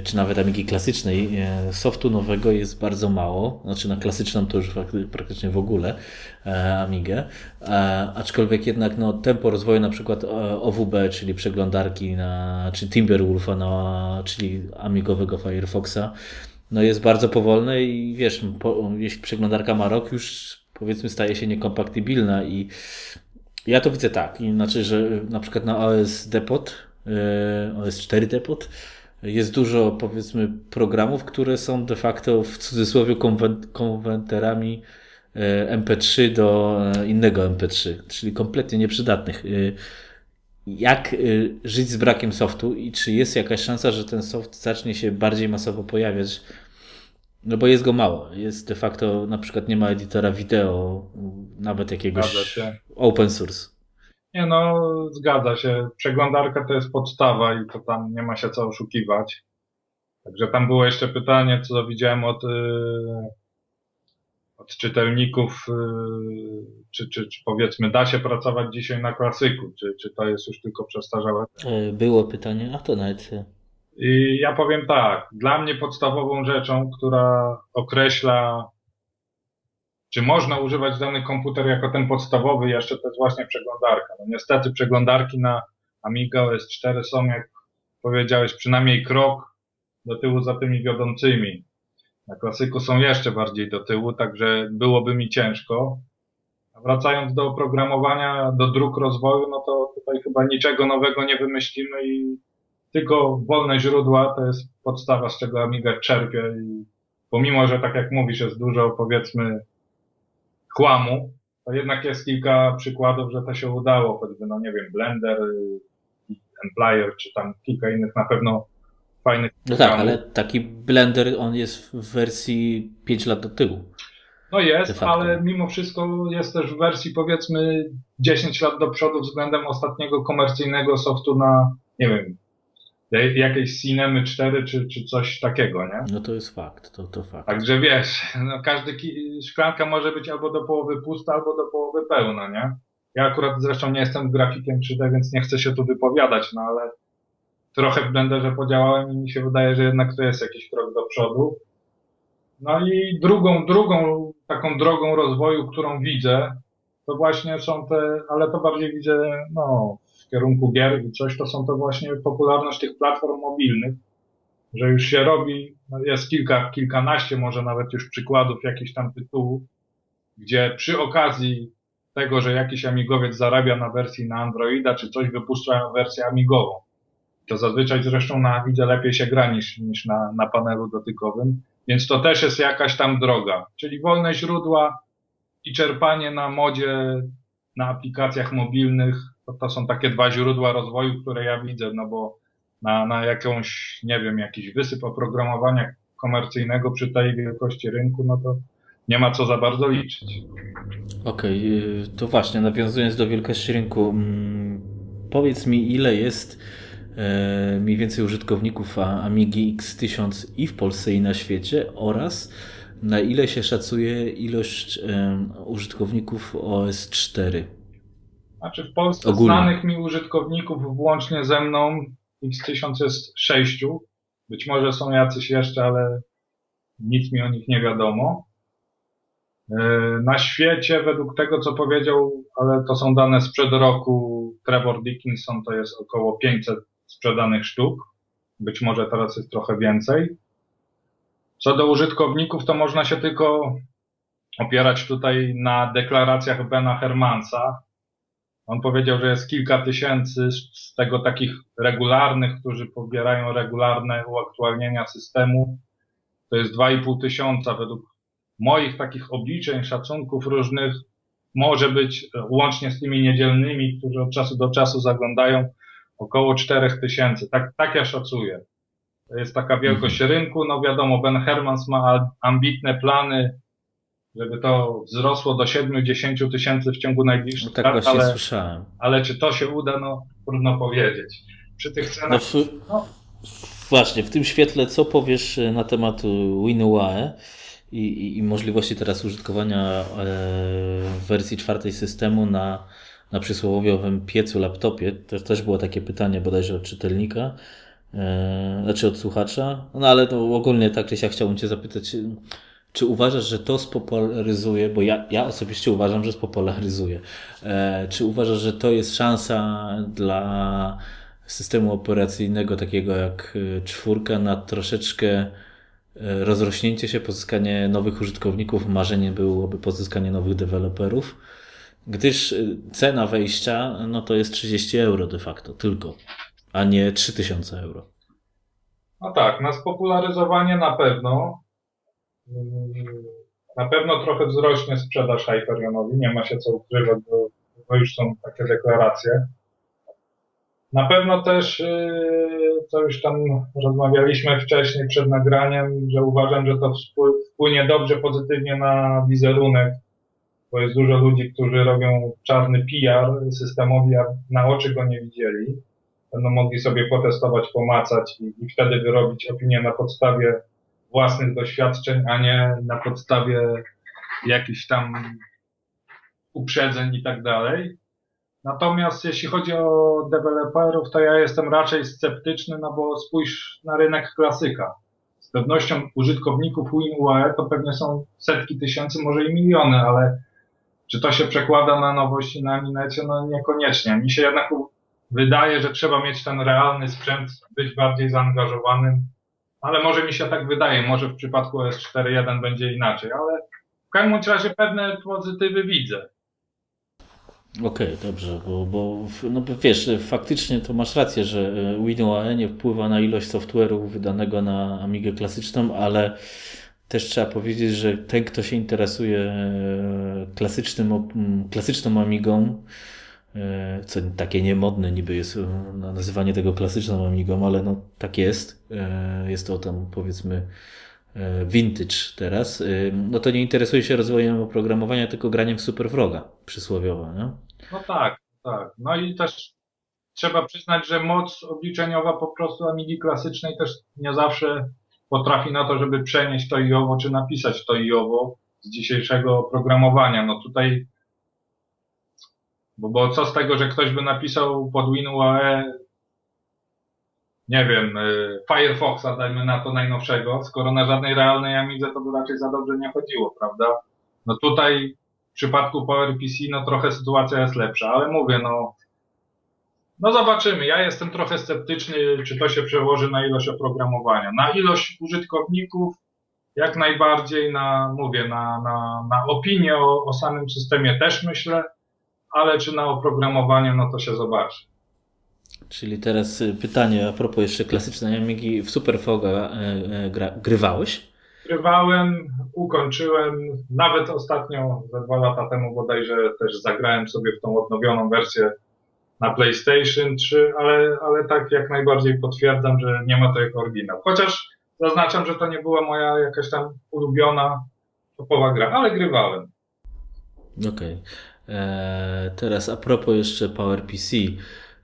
czy nawet Amigi klasycznej. E, softu nowego jest bardzo mało, znaczy na klasyczną to już praktycznie w ogóle e, Amigę, e, aczkolwiek jednak no, tempo rozwoju na przykład OWB, czyli przeglądarki na, czy Timberwolfa, czyli amigowego Firefoxa, no jest bardzo powolne i wiesz, po, jeśli przeglądarka ma rok, już powiedzmy staje się niekompatybilna i ja to widzę tak, znaczy, że na przykład na OS Depot, e, OS 4 Depot jest dużo powiedzmy programów, które są de facto w cudzysłowie konwenterami e, MP3 do e, innego MP3, czyli kompletnie nieprzydatnych. Jak żyć z brakiem softu i czy jest jakaś szansa, że ten soft zacznie się bardziej masowo pojawiać no bo jest go mało. Jest de facto, na przykład nie ma edytora wideo, nawet jakiegoś open source. Nie no, zgadza się. Przeglądarka to jest podstawa i to tam nie ma się co oszukiwać. Także tam było jeszcze pytanie, co widziałem od, yy, od czytelników, yy, czy, czy, czy powiedzmy da się pracować dzisiaj na klasyku, czy, czy to jest już tylko przestarzałe? E, było pytanie, a to nawet i ja powiem tak, dla mnie podstawową rzeczą, która określa, czy można używać dany komputer jako ten podstawowy, jeszcze to jest właśnie przeglądarka. No niestety przeglądarki na Amiga OS 4 są, jak powiedziałeś, przynajmniej krok do tyłu za tymi wiodącymi. Na klasyku są jeszcze bardziej do tyłu, także byłoby mi ciężko. A wracając do oprogramowania, do dróg rozwoju, no to tutaj chyba niczego nowego nie wymyślimy i tylko wolne źródła to jest podstawa, z czego Amiga czerpie i pomimo, że tak jak mówisz, jest dużo powiedzmy chłamu, to jednak jest kilka przykładów, że to się udało, choćby, no nie wiem, Blender, Emplier, czy tam kilka innych na pewno fajnych No tak, ale taki Blender, on jest w wersji 5 lat do tyłu. No jest, ale mimo wszystko jest też w wersji powiedzmy 10 lat do przodu względem ostatniego komercyjnego softu na, nie wiem, jakiejś Cinemy 4 czy, czy coś takiego, nie? No to jest fakt, to, to fakt. Także wiesz, no każdy szklanka może być albo do połowy pusta, albo do połowy pełna, nie? Ja akurat zresztą nie jestem grafikiem 3D, więc nie chcę się tu wypowiadać, no ale trochę w Blenderze podziałałem i mi się wydaje, że jednak to jest jakiś krok do przodu. No i drugą, drugą taką drogą rozwoju, którą widzę, to właśnie są te, ale to bardziej widzę, no, kierunku gier i coś, to są to właśnie popularność tych platform mobilnych, że już się robi, no jest kilka, kilkanaście może nawet już przykładów jakichś tam tytułów, gdzie przy okazji tego, że jakiś amigowiec zarabia na wersji na Androida, czy coś wypuszczają wersję amigową. To zazwyczaj zresztą na widzę lepiej się gra niż, niż na, na panelu dotykowym, więc to też jest jakaś tam droga. Czyli wolne źródła i czerpanie na modzie, na aplikacjach mobilnych to, to są takie dwa źródła rozwoju, które ja widzę, no bo na, na jakąś, nie wiem, jakiś wysyp oprogramowania komercyjnego przy tej wielkości rynku, no to nie ma co za bardzo liczyć. Okej, okay, to właśnie, nawiązując do wielkości rynku, mm, powiedz mi, ile jest e, mniej więcej użytkowników Amigi X1000 i w Polsce, i na świecie oraz na ile się szacuje ilość użytkowników OS 4? Znaczy w Polsce Ogólnie. znanych mi użytkowników włącznie ze mną X1000 jest sześciu. Być może są jacyś jeszcze, ale nic mi o nich nie wiadomo. E, na świecie, według tego co powiedział, ale to są dane sprzed roku, Trevor Dickinson to jest około 500 sprzedanych sztuk. Być może teraz jest trochę więcej. Co do użytkowników, to można się tylko opierać tutaj na deklaracjach Bena Hermansa, on powiedział, że jest kilka tysięcy z tego takich regularnych, którzy pobierają regularne uaktualnienia systemu. To jest 2,5 tysiąca według moich takich obliczeń, szacunków różnych. może być łącznie z tymi niedzielnymi, którzy od czasu do czasu zaglądają, około 4000. Tak, tak ja szacuję. To jest taka wielkość mhm. rynku. No wiadomo, Ben Hermans ma ambitne plany, żeby to wzrosło do 7-10 tysięcy w ciągu najbliższych no tak lat, ale, słyszałem. ale czy to się uda, no trudno powiedzieć. Przy tych cenach... No, w, no. Właśnie, w tym świetle co powiesz e, na temat WinUAE i, i, i możliwości teraz użytkowania e, wersji czwartej systemu na, na przysłowiowym piecu laptopie? To też było takie pytanie bodajże od czytelnika. E, znaczy od słuchacza. No ale to ogólnie tak, ja chciałbym Cię zapytać, czy uważasz, że to spopularyzuje, bo ja, ja osobiście uważam, że spopularyzuje. E, czy uważasz, że to jest szansa dla systemu operacyjnego takiego jak e, czwórka na troszeczkę rozrośnięcie się, pozyskanie nowych użytkowników? Marzeniem byłoby pozyskanie nowych deweloperów, gdyż cena wejścia no to jest 30 euro de facto tylko a nie 3000 euro. No tak, na spopularyzowanie na pewno. Na pewno trochę wzrośnie sprzedaż Hyperionowi, nie ma się co ukrywać, bo, bo już są takie deklaracje. Na pewno też, yy, co już tam rozmawialiśmy wcześniej przed nagraniem, że uważam, że to wpłynie dobrze pozytywnie na wizerunek, bo jest dużo ludzi, którzy robią czarny PR systemowi, a na oczy go nie widzieli będą mogli sobie potestować, pomacać i, i wtedy wyrobić opinię na podstawie własnych doświadczeń, a nie na podstawie jakichś tam uprzedzeń i tak dalej. Natomiast jeśli chodzi o deweloperów, to ja jestem raczej sceptyczny, no bo spójrz na rynek klasyka. Z pewnością użytkowników WinUAE to pewnie są setki tysięcy, może i miliony, ale czy to się przekłada na nowości na Aminecie? No niekoniecznie. Mi się jednak wydaje, że trzeba mieć ten realny sprzęt, być bardziej zaangażowanym, ale może mi się tak wydaje, może w przypadku S4.1 będzie inaczej, ale w każdym razie pewne pozytywy widzę. Okej, okay, dobrze, bo, bo no wiesz, faktycznie to masz rację, że WinUAE nie wpływa na ilość software'u wydanego na Amigę klasyczną, ale też trzeba powiedzieć, że ten, kto się interesuje e, klasycznym, klasyczną Amigą, E, co takie niemodne niby jest e, nazywanie tego klasyczną Amigą, ale no tak jest. E, jest to tam powiedzmy vintage teraz. No to nie interesuje się rozwojem oprogramowania, tylko graniem w Superfroga przysłowiowo, nie? No tak, tak. No i też trzeba przyznać, że moc obliczeniowa po prostu Amigi klasycznej też nie zawsze potrafi na to, żeby przenieść to i owo, czy napisać to i owo z dzisiejszego oprogramowania. No tutaj bo, bo co z tego, że ktoś by napisał pod WinUAE, nie wiem, y, Firefoxa, dajmy na to najnowszego, skoro na żadnej realnej Amidze to by raczej za dobrze nie chodziło, prawda? No tutaj w przypadku PowerPC no trochę sytuacja jest lepsza, ale mówię, no no zobaczymy. Ja jestem trochę sceptyczny, czy to się przełoży na ilość oprogramowania. Na ilość użytkowników jak najbardziej, na, mówię, na, na, na opinię o, o samym systemie też myślę ale czy na oprogramowanie, no to się zobaczy. Czyli teraz y, pytanie a propos jeszcze klasycznej Amigi. W Superfoga e, e, gra, grywałeś? Grywałem, ukończyłem, nawet ostatnio, ze dwa lata temu bodajże też zagrałem sobie w tą odnowioną wersję na PlayStation 3, ale, ale tak jak najbardziej potwierdzam, że nie ma to jak oryginał. Chociaż zaznaczam, że to nie była moja jakaś tam ulubiona topowa gra, ale grywałem. Okej. Okay. E, teraz a propos jeszcze PowerPC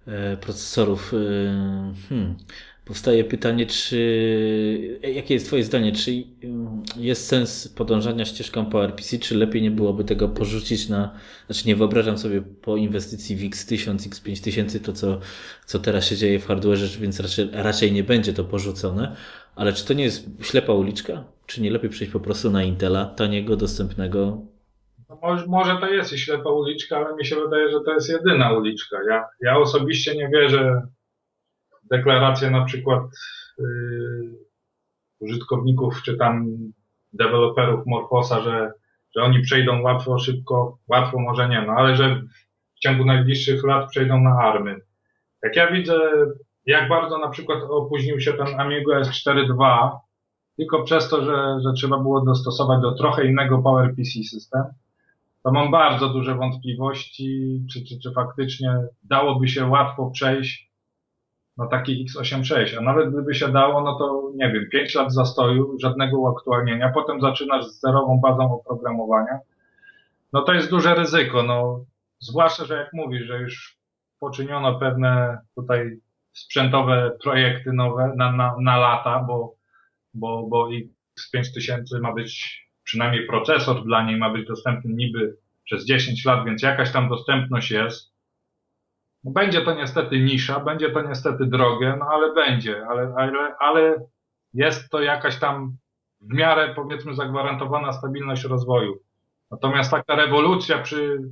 e, procesorów, e, hmm, powstaje pytanie, czy jakie jest Twoje zdanie, czy jest sens podążania ścieżką PowerPC, czy lepiej nie byłoby tego porzucić na, znaczy nie wyobrażam sobie po inwestycji w X1000, X5000 to co, co teraz się dzieje w hardware, więc raczej, raczej nie będzie to porzucone, ale czy to nie jest ślepa uliczka? Czy nie lepiej przejść po prostu na Intela, taniego, dostępnego, może, może to jest i ślepa uliczka, ale mi się wydaje, że to jest jedyna uliczka. Ja, ja osobiście nie wierzę w deklaracje na przykład yy, użytkowników czy tam deweloperów Morfosa, że, że oni przejdą łatwo, szybko, łatwo może nie, no ale że w ciągu najbliższych lat przejdą na army. Jak ja widzę, jak bardzo na przykład opóźnił się ten Amigo S4.2, tylko przez to, że, że trzeba było dostosować do trochę innego PowerPC system, to mam bardzo duże wątpliwości, czy, czy, czy faktycznie dałoby się łatwo przejść na taki x86, a nawet gdyby się dało, no to nie wiem, 5 lat zastoju, żadnego uaktualnienia, potem zaczynasz z zerową bazą oprogramowania, no to jest duże ryzyko, no. Zwłaszcza, że jak mówisz, że już poczyniono pewne tutaj sprzętowe projekty nowe na, na, na lata, bo, bo, bo X5000 ma być, przynajmniej procesor dla niej ma być dostępny niby przez 10 lat, więc jakaś tam dostępność jest. No będzie to niestety nisza, będzie to niestety drogie, no ale będzie, ale, ale, ale jest to jakaś tam w miarę powiedzmy zagwarantowana stabilność rozwoju. Natomiast taka rewolucja przy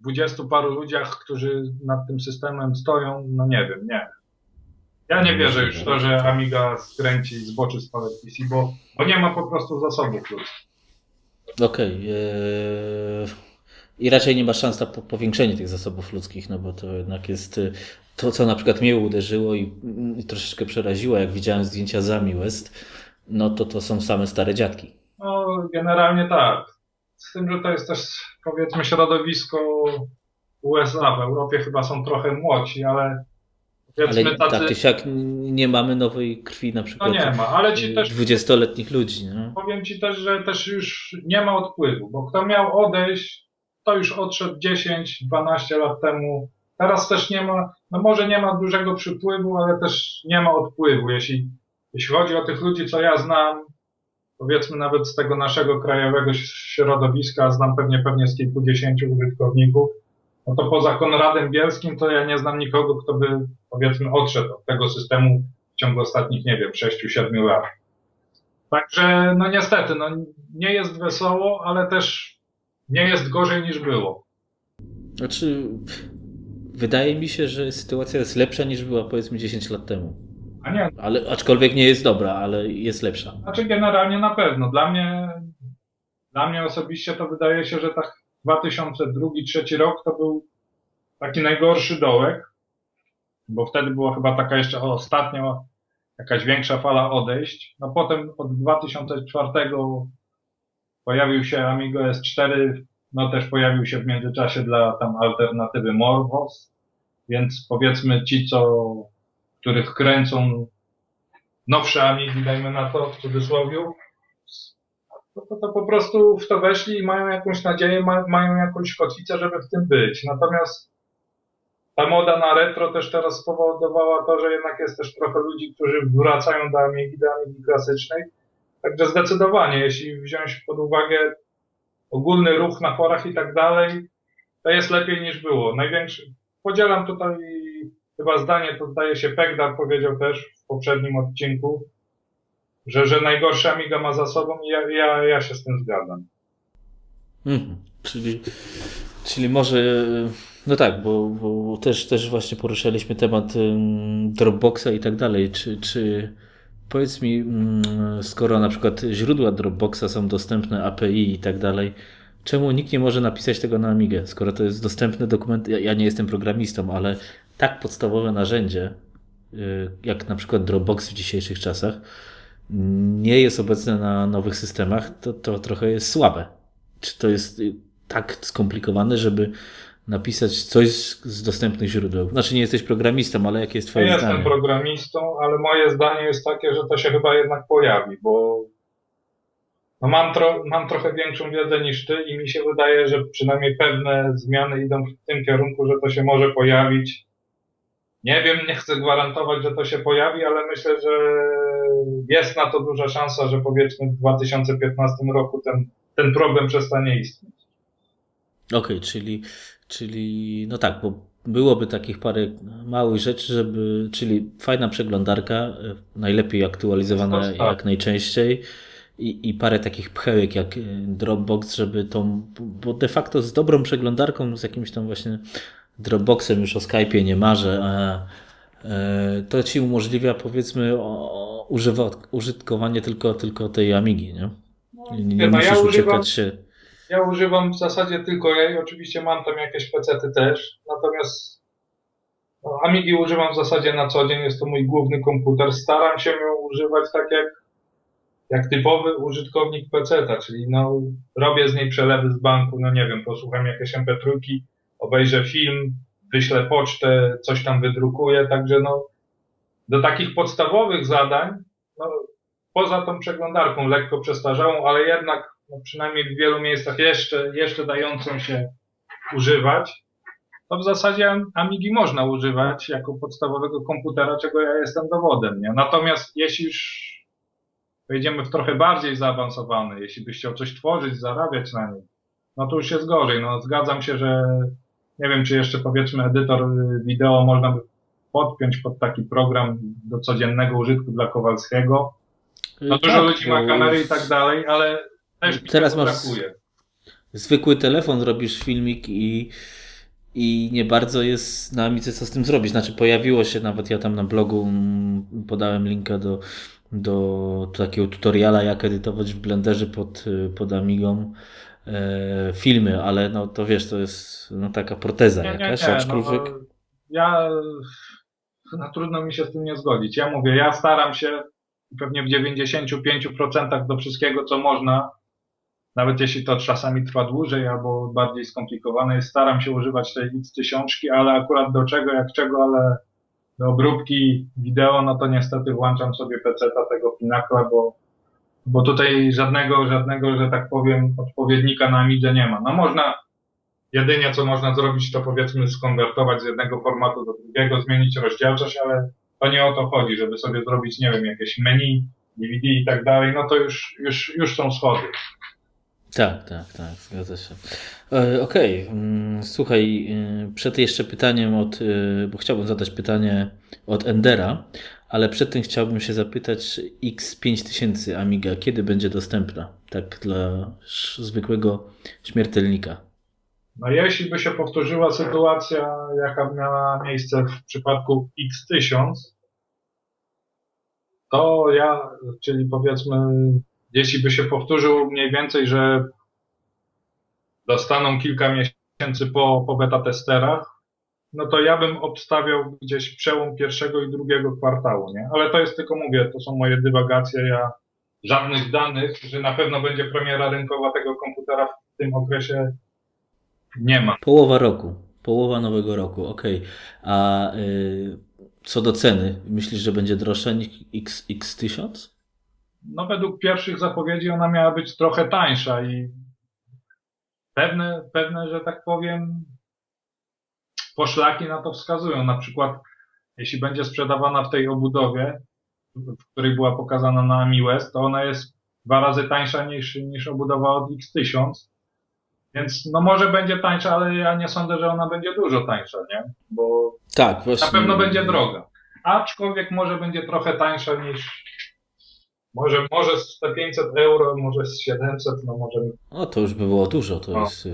dwudziestu paru ludziach, którzy nad tym systemem stoją, no nie wiem, nie. Ja nie wierzę już w to, że Amiga skręci z boczy z PC, bo, bo nie ma po prostu zasobów ludzkich. Okej. Okay, ee... I raczej nie ma szans na powiększenie tych zasobów ludzkich, no bo to jednak jest y, to, co na przykład mnie uderzyło i, i troszeczkę przeraziło, jak widziałem zdjęcia Zami West, no to to są same stare dziadki. No, generalnie tak. Z tym, że to jest też, powiedzmy, środowisko USA. W Europie chyba są trochę młodsi, ale ale tacy... tak czy siak nie mamy nowej krwi na przykład. No nie ma, ale ci też. 20-letnich ludzi. Nie? Powiem ci też, że też już nie ma odpływu, bo kto miał odejść, to już odszedł 10-12 lat temu. Teraz też nie ma, no może nie ma dużego przypływu, ale też nie ma odpływu. Jeśli, jeśli chodzi o tych ludzi, co ja znam, powiedzmy nawet z tego naszego krajowego środowiska, znam pewnie pewnie z kilkudziesięciu użytkowników, no to poza Konradem Bielskim to ja nie znam nikogo, kto by powiedzmy odszedł od tego systemu w ciągu ostatnich, nie wiem, 6-7 lat. Także no niestety, no nie jest wesoło, ale też nie jest gorzej niż było. Znaczy, wydaje mi się, że sytuacja jest lepsza niż była powiedzmy 10 lat temu. A nie. Ale, aczkolwiek nie jest dobra, ale jest lepsza. Znaczy generalnie na pewno. Dla mnie, dla mnie osobiście to wydaje się, że tak 2002-2003 rok to był taki najgorszy dołek, bo wtedy była chyba taka jeszcze ostatnia jakaś większa fala odejść. No potem od 2004 pojawił się Amigo S4, no też pojawił się w międzyczasie dla tam alternatywy Morvos, więc powiedzmy ci, co, których kręcą nowsze Amigi, dajmy na to w cudzysłowie, to, to, po prostu w to weszli i mają jakąś nadzieję, ma, mają jakąś kotwicę, żeby w tym być. Natomiast ta moda na retro też teraz spowodowała to, że jednak jest też trochę ludzi, którzy wracają do Amigi, do Amigi klasycznej. Także zdecydowanie, jeśli wziąć pod uwagę ogólny ruch na forach i tak dalej, to jest lepiej niż było. Największy, podzielam tutaj chyba zdanie, to zdaje się Pegdar powiedział też w poprzednim odcinku, że, że Amiga ma za sobą i ja, ja, ja się z tym zgadzam. Mhm. Czyli, czyli może, no tak, bo, bo też, też właśnie poruszaliśmy temat Dropboxa i tak dalej. Czy, czy powiedz mi, skoro na przykład źródła Dropboxa są dostępne, API i tak dalej, czemu nikt nie może napisać tego na Amigę, skoro to jest dostępny dokument? Ja, ja nie jestem programistą, ale tak podstawowe narzędzie, y, jak na przykład Dropbox w dzisiejszych czasach, nie jest obecne na nowych systemach, to, to trochę jest słabe. Czy to jest y, tak skomplikowane, żeby napisać coś z, z dostępnych źródeł? Znaczy nie jesteś programistą, ale jakie jest twoje ja zdanie? Jestem programistą, ale moje zdanie jest takie, że to się chyba jednak pojawi, bo no mam, tro, mam trochę większą wiedzę niż ty i mi się wydaje, że przynajmniej pewne zmiany idą w tym kierunku, że to się może pojawić. Nie wiem, nie chcę gwarantować, że to się pojawi, ale myślę, że jest na to duża szansa, że powiedzmy w 2015 roku ten, ten problem przestanie istnieć. Okej, okay, czyli, czyli no tak, bo byłoby takich parę małych rzeczy, żeby, czyli fajna przeglądarka, najlepiej aktualizowana tak. jak najczęściej i, i parę takich pchełek jak Dropbox, żeby tą, bo de facto z dobrą przeglądarką, z jakimś tam właśnie Dropboxem już o Skype'ie nie marzę, a e, to ci umożliwia powiedzmy używa, użytkowanie tylko, tylko tej Amigi, nie? Nie, nie no, musisz ja uciekać się. Ja używam w zasadzie tylko jej, oczywiście mam tam jakieś pecety też, natomiast no, Amigi używam w zasadzie na co dzień, jest to mój główny komputer. Staram się ją używać tak jak, jak typowy użytkownik PC-ta, czyli no, robię z niej przelewy z banku, no nie wiem, posłucham jakieś MP3, obejrzę film, wyślę pocztę, coś tam wydrukuję, także no, do takich podstawowych zadań, no, poza tą przeglądarką lekko przestarzałą, ale jednak no, przynajmniej w wielu miejscach jeszcze, jeszcze dającą się używać, to w zasadzie Amigi można używać jako podstawowego komputera, czego ja jestem dowodem. Nie? Natomiast jeśli już wejdziemy w trochę bardziej zaawansowany, jeśli byś chciał coś tworzyć, zarabiać na nim, no to już jest gorzej. No zgadzam się, że nie wiem, czy jeszcze powiedzmy edytor wideo można by podpiąć pod taki program do codziennego użytku dla Kowalskiego. No dużo tak, ludzi ma kamery i tak dalej, ale też mi teraz masz brakuje. Zwykły telefon, robisz filmik i i nie bardzo jest na Amice co z tym zrobić. Znaczy pojawiło się, nawet ja tam na blogu podałem linka do, do takiego tutoriala, jak edytować w Blenderze pod, pod Amigą e, filmy, ale no to wiesz, to jest no, taka proteza nie, jakaś, nie, nie, aczkolwiek... No, ja no, trudno mi się z tym nie zgodzić. Ja mówię, ja staram się pewnie w 95% do wszystkiego, co można, nawet jeśli to czasami trwa dłużej albo bardziej skomplikowane jest, staram się używać tej X tysiączki, ale akurat do czego, jak czego, ale do obróbki wideo, no to niestety włączam sobie PC-ta tego Pinacla, bo, bo tutaj żadnego, żadnego, że tak powiem, odpowiednika na Amidze nie ma. No można, jedynie co można zrobić, to powiedzmy skonwertować z jednego formatu do drugiego, zmienić rozdzielczość, ale to nie o to chodzi, żeby sobie zrobić, nie wiem, jakieś menu, DVD i tak dalej, no to już, już, już są schody. Tak, tak, tak, zgadza się. E, okej, okay. Mm, słuchaj, e, przed jeszcze pytaniem od, e, bo chciałbym zadać pytanie od Endera, ale przed tym chciałbym się zapytać X5000 Amiga, kiedy będzie dostępna? Tak dla zwykłego śmiertelnika. No jeśli by się powtórzyła sytuacja, jaka miała miejsce w przypadku X1000, to ja, czyli powiedzmy jeśli by się powtórzył mniej więcej, że dostaną kilka miesięcy po, po beta testerach, no to ja bym obstawiał gdzieś przełom pierwszego i drugiego kwartału, nie? Ale to jest tylko, mówię, to są moje dywagacje, ja żadnych danych, że na pewno będzie premiera rynkowa tego komputera w tym okresie nie ma. Połowa roku, połowa nowego roku, okej. Okay. A y, co do ceny, myślisz, że będzie droższa niż X, X1000? no według pierwszych zapowiedzi ona miała być trochę tańsza i pewne, pewne, że tak powiem, poszlaki na to wskazują. Na przykład, jeśli będzie sprzedawana w tej obudowie, w której była pokazana na Mi West, to ona jest dwa razy tańsza niż, niż obudowa od X1000. Więc no może będzie tańsza, ale ja nie sądzę, że ona będzie dużo tańsza, nie? Bo tak, właśnie... na pewno będzie droga. Aczkolwiek może będzie trochę tańsza niż, może, może z te 500 euro, może z 700, no może. O, to już by było dużo. To jest.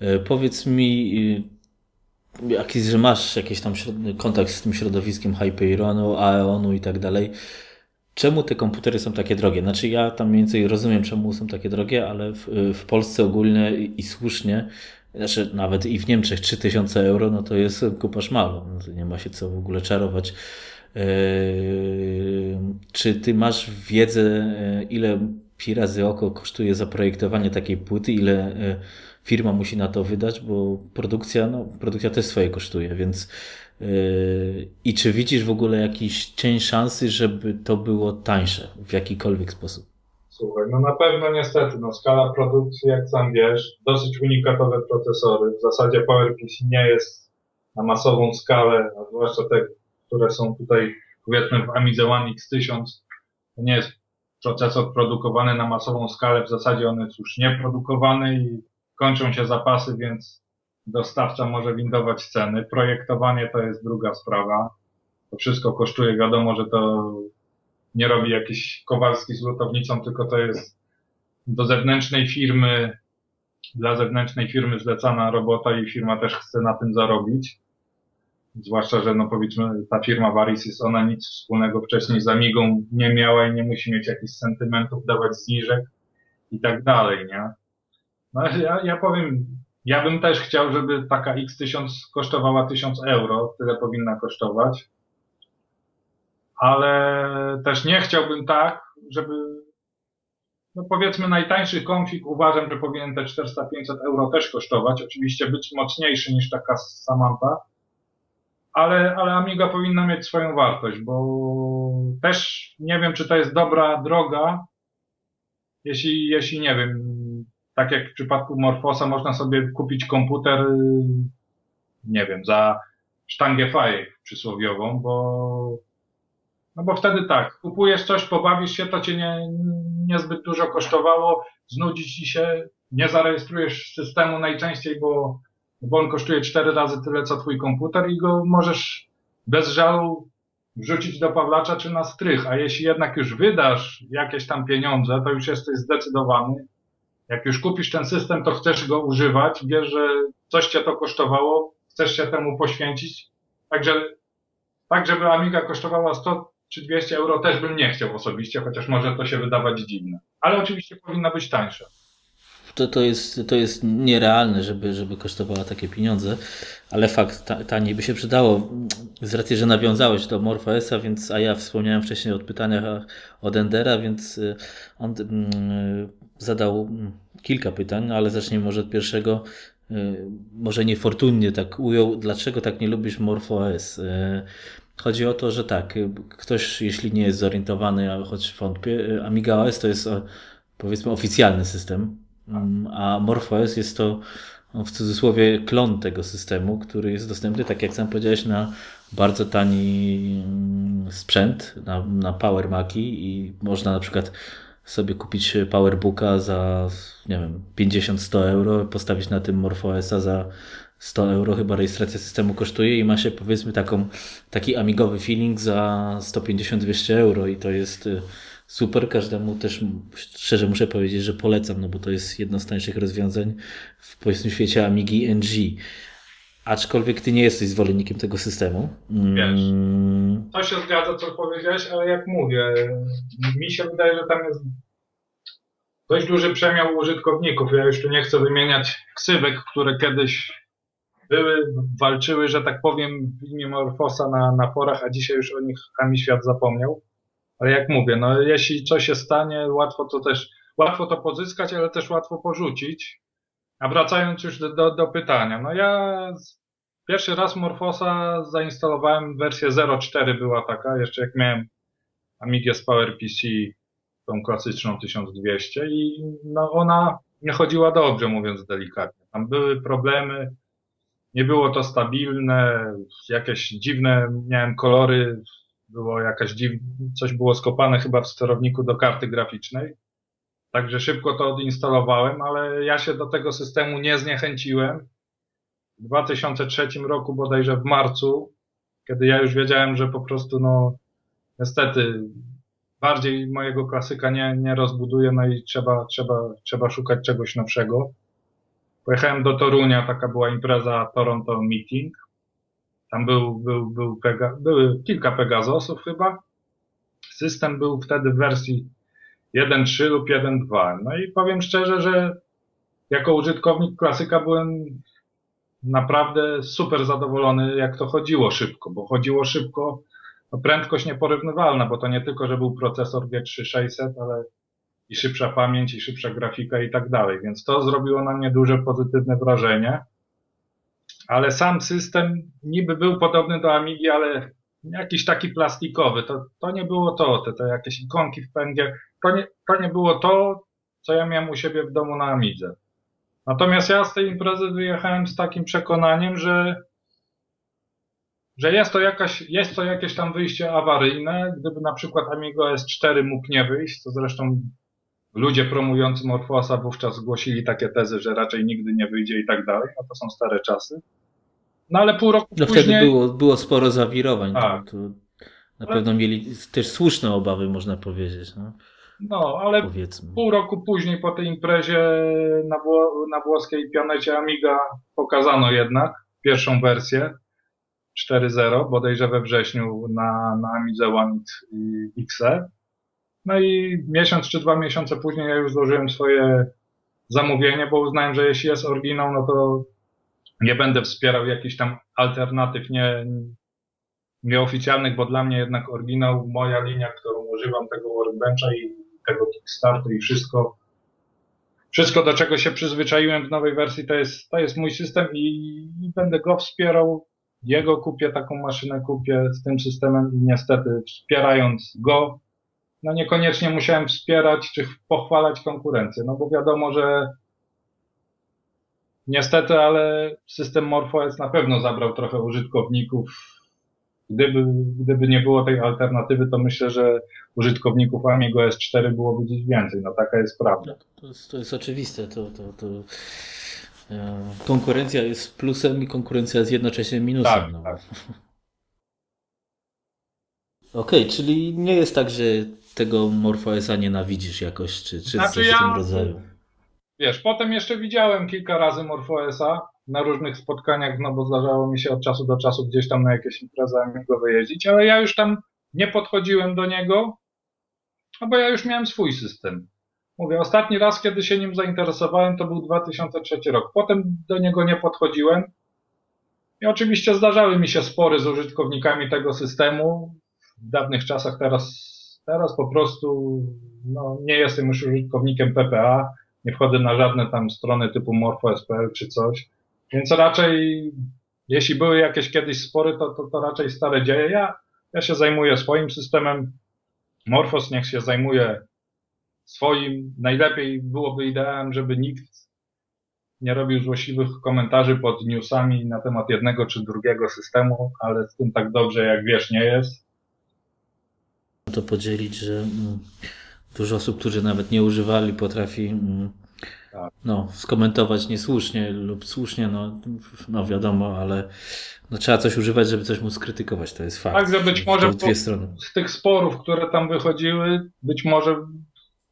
E, powiedz mi, e, jakiś, że masz jakiś tam kontakt z tym środowiskiem Hyperionu, Aeonu i tak dalej. Czemu te komputery są takie drogie? Znaczy ja tam mniej więcej rozumiem, czemu są takie drogie, ale w, w Polsce ogólnie i, i słusznie, znaczy nawet i w Niemczech 3000 euro, no to jest kupa szmalu. No nie ma się co w ogóle czarować Yy, czy ty masz wiedzę, yy, ile pi razy oko kosztuje zaprojektowanie takiej płyty, ile yy, firma musi na to wydać, bo produkcja, no, produkcja też swoje kosztuje, więc i czy widzisz w ogóle jakiś cień szansy, żeby to było tańsze w jakikolwiek sposób? Słuchaj, no na pewno niestety, no skala produkcji, jak sam wiesz, dosyć unikatowe procesory. W zasadzie PowerPC nie jest na masową skalę, a zwłaszcza te które są tutaj powiedzmy w Amidze One X1000, to nie jest procesor produkowany na masową skalę, w zasadzie on jest już nieprodukowany i kończą się zapasy, więc dostawca może windować ceny. Projektowanie to jest druga sprawa. To wszystko kosztuje, wiadomo, że to nie robi jakiś Kowalski z lutownicą, tylko to jest do zewnętrznej firmy, dla zewnętrznej firmy zlecana robota i firma też chce na tym zarobić. Zwłaszcza, że no powiedzmy ta firma Varisys, ona nic wspólnego wcześniej z Amigą nie miała i nie musi mieć jakichś sentymentów, dawać zniżek i tak dalej, nie? No ja, ja powiem, ja bym też chciał, żeby taka X1000 kosztowała 1000 euro, tyle powinna kosztować, ale też nie chciałbym tak, żeby no powiedzmy najtańszy konfig uważam, że powinien te 400-500 euro też kosztować. Oczywiście być mocniejszy niż taka Samantha, ale, ale Amiga powinna mieć swoją wartość, bo też nie wiem, czy to jest dobra droga, jeśli, jeśli nie wiem, tak jak w przypadku Morfosa można sobie kupić komputer, nie wiem, za sztangę fajek przysłowiową, bo no bo wtedy tak, kupujesz coś, pobawisz się, to cię nie, niezbyt dużo kosztowało, znudzi ci się, nie zarejestrujesz systemu najczęściej, bo, bo on kosztuje cztery razy tyle, co twój komputer i go możesz bez żalu wrzucić do Pawlacza czy na strych, a jeśli jednak już wydasz jakieś tam pieniądze, to już jesteś zdecydowany. Jak już kupisz ten system, to chcesz go używać, wiesz, że coś cię to kosztowało, chcesz się temu poświęcić. Także, tak żeby Amiga kosztowała 100 czy 200 euro też bym nie chciał osobiście, chociaż może to się wydawać dziwne. Ale oczywiście powinna być tańsza. To, to, jest, to jest nierealne, żeby, żeby kosztowała takie pieniądze, ale fakt, ta, taniej by się przydało. Z racji, że nawiązałeś do MorphOS-a, więc, a ja wspomniałem wcześniej o pytaniach od Endera, więc y, on mm, zadał kilka pytań, ale zacznijmy może od pierwszego. Y, może niefortunnie tak ujął, dlaczego tak nie lubisz MorphOS? Y, Chodzi o to, że tak, ktoś, jeśli nie jest zorientowany, choć wątpię, Amiga OS to jest powiedzmy oficjalny system, a MorphOS jest to w cudzysłowie klon tego systemu, który jest dostępny, tak jak sam powiedziałeś, na bardzo tani mm, sprzęt, na, na Power Maci i można na przykład sobie kupić Powerbooka za, nie wiem, 50-100 euro, postawić na tym MorphOSa za 100 euro chyba rejestracja systemu kosztuje i ma się powiedzmy taką, taki amigowy feeling za 150-200 euro i to jest y, super. Każdemu też szczerze muszę powiedzieć, że polecam, no bo to jest jedno z tańszych rozwiązań w powiedzmy świecie Amigi NG. Aczkolwiek ty nie jesteś zwolennikiem tego systemu. Wiesz, mm. to się zgadza, co powiedziałeś, ale jak mówię, mi się wydaje, że tam jest dość duży przemiał użytkowników. Ja już tu nie chcę wymieniać ksywek, które kiedyś były, walczyły, że tak powiem, w imię Morfosa na, na forach, a dzisiaj już o nich Kami Świat zapomniał. Ale jak mówię, no jeśli coś się stanie, łatwo to też, łatwo to pozyskać, ale też łatwo porzucić. A wracając już do, do, do pytania, no ja pierwszy raz Morfosa zainstalowałem wersję 0.4 była taka, jeszcze jak miałem Amigę z PowerPC, tą klasyczną 1200 i no ona nie chodziła dobrze, mówiąc delikatnie. Tam były problemy, nie było to stabilne, jakieś dziwne miałem kolory, było jakaś dziw... coś było skopane chyba w sterowniku do karty graficznej. Także szybko to odinstalowałem, ale ja się do tego systemu nie zniechęciłem. W 2003 roku, bodajże w marcu, kiedy ja już wiedziałem, że po prostu, no, niestety, bardziej mojego klasyka nie, nie rozbuduję, no i trzeba, trzeba, trzeba szukać czegoś nowszego. Pojechałem do Torunia, taka była impreza Toronto Meeting. Tam był, był, był Pega, były kilka Pegazosów chyba. System był wtedy w wersji 1.3 lub 1.2. No i powiem szczerze, że jako użytkownik klasyka byłem naprawdę super zadowolony, jak to chodziło szybko, bo chodziło szybko, no prędkość nieporównywalna, bo to nie tylko, że był procesor G3600, ale i szybsza pamięć, i szybsza grafika i tak dalej. Więc to zrobiło na mnie duże pozytywne wrażenie. Ale sam system niby był podobny do Amigi, ale jakiś taki plastikowy. To, to nie było to, te, te jakieś ikonki w pędzie. To nie, to nie było to, co ja miałem u siebie w domu na Amidze. Natomiast ja z tej imprezy wyjechałem z takim przekonaniem, że, że jest, to jakaś, jest to jakieś tam wyjście awaryjne. Gdyby na przykład Amigo S4 mógł nie wyjść, to zresztą ludzie promujący Morfosa wówczas zgłosili takie tezy, że raczej nigdy nie wyjdzie i tak dalej, a to są stare czasy. No ale pół roku no, później... wtedy było, było sporo zawirowań. Tak. To, na pewno mieli też słuszne obawy, można powiedzieć. No, no ale Powiedzmy. pół roku później po tej imprezie na, wło na włoskiej pionecie Amiga pokazano jednak pierwszą wersję 4.0, bodajże we wrześniu na, na Amidze One XE. No i miesiąc czy dwa miesiące później ja już złożyłem swoje zamówienie, bo uznałem, że jeśli jest oryginał, no to nie będę wspierał jakichś tam alternatyw nie, nieoficjalnych, bo dla mnie jednak oryginał, moja linia, którą używam tego workbencha i tego Kickstartu i wszystko, wszystko do czego się przyzwyczaiłem w nowej wersji, to jest, to jest mój system i, i będę go wspierał. Jego kupię, taką maszynę kupię z tym systemem i niestety wspierając go, no niekoniecznie musiałem wspierać czy pochwalać konkurencję, no bo wiadomo, że niestety, ale system MorphOS na pewno zabrał trochę użytkowników. Gdyby, gdyby nie było tej alternatywy, to myślę, że użytkowników Amigo S4 byłoby gdzieś więcej. No taka jest prawda. To jest, to jest oczywiste. To, to, to, e, konkurencja jest plusem i konkurencja jest jednocześnie minusem. Tak, no. tak. Okej, okay, czyli nie jest tak, że tego MorphOSa nienawidzisz jakoś, czy, czy Znaczy coś ja- w tym rodzaju. Wiesz, potem jeszcze widziałem kilka razy MorphOSa na różnych spotkaniach, no bo zdarzało mi się od czasu do czasu gdzieś tam na jakieś imprezy Amigo wyjeździć, ale ja już tam nie podchodziłem do niego, no bo ja już miałem swój system. Mówię, ostatni raz, kiedy się nim zainteresowałem, to był 2003 rok. Potem do niego nie podchodziłem. I oczywiście zdarzały mi się spory z użytkownikami tego systemu. W dawnych czasach teraz, teraz po prostu no, nie jestem już użytkownikiem PPA nie wchodzę na żadne tam strony typu MorphOS.pl czy coś, więc raczej jeśli były jakieś kiedyś spory, to, to, to raczej stare dzieje. Ja, ja się zajmuję swoim systemem, Morphos niech się zajmuje swoim. Najlepiej byłoby ideałem, żeby nikt nie robił złośliwych komentarzy pod newsami na temat jednego czy drugiego systemu, ale z tym tak dobrze jak wiesz nie jest. to podzielić, że mm, dużo osób, którzy nawet nie używali, potrafi mm, Tak. no, skomentować niesłusznie lub słusznie, no, no wiadomo, ale no, trzeba coś używać, żeby coś móc krytykować, to jest fakt. Tak, że być może To dwie strony. z tych sporów, które tam wychodziły, być może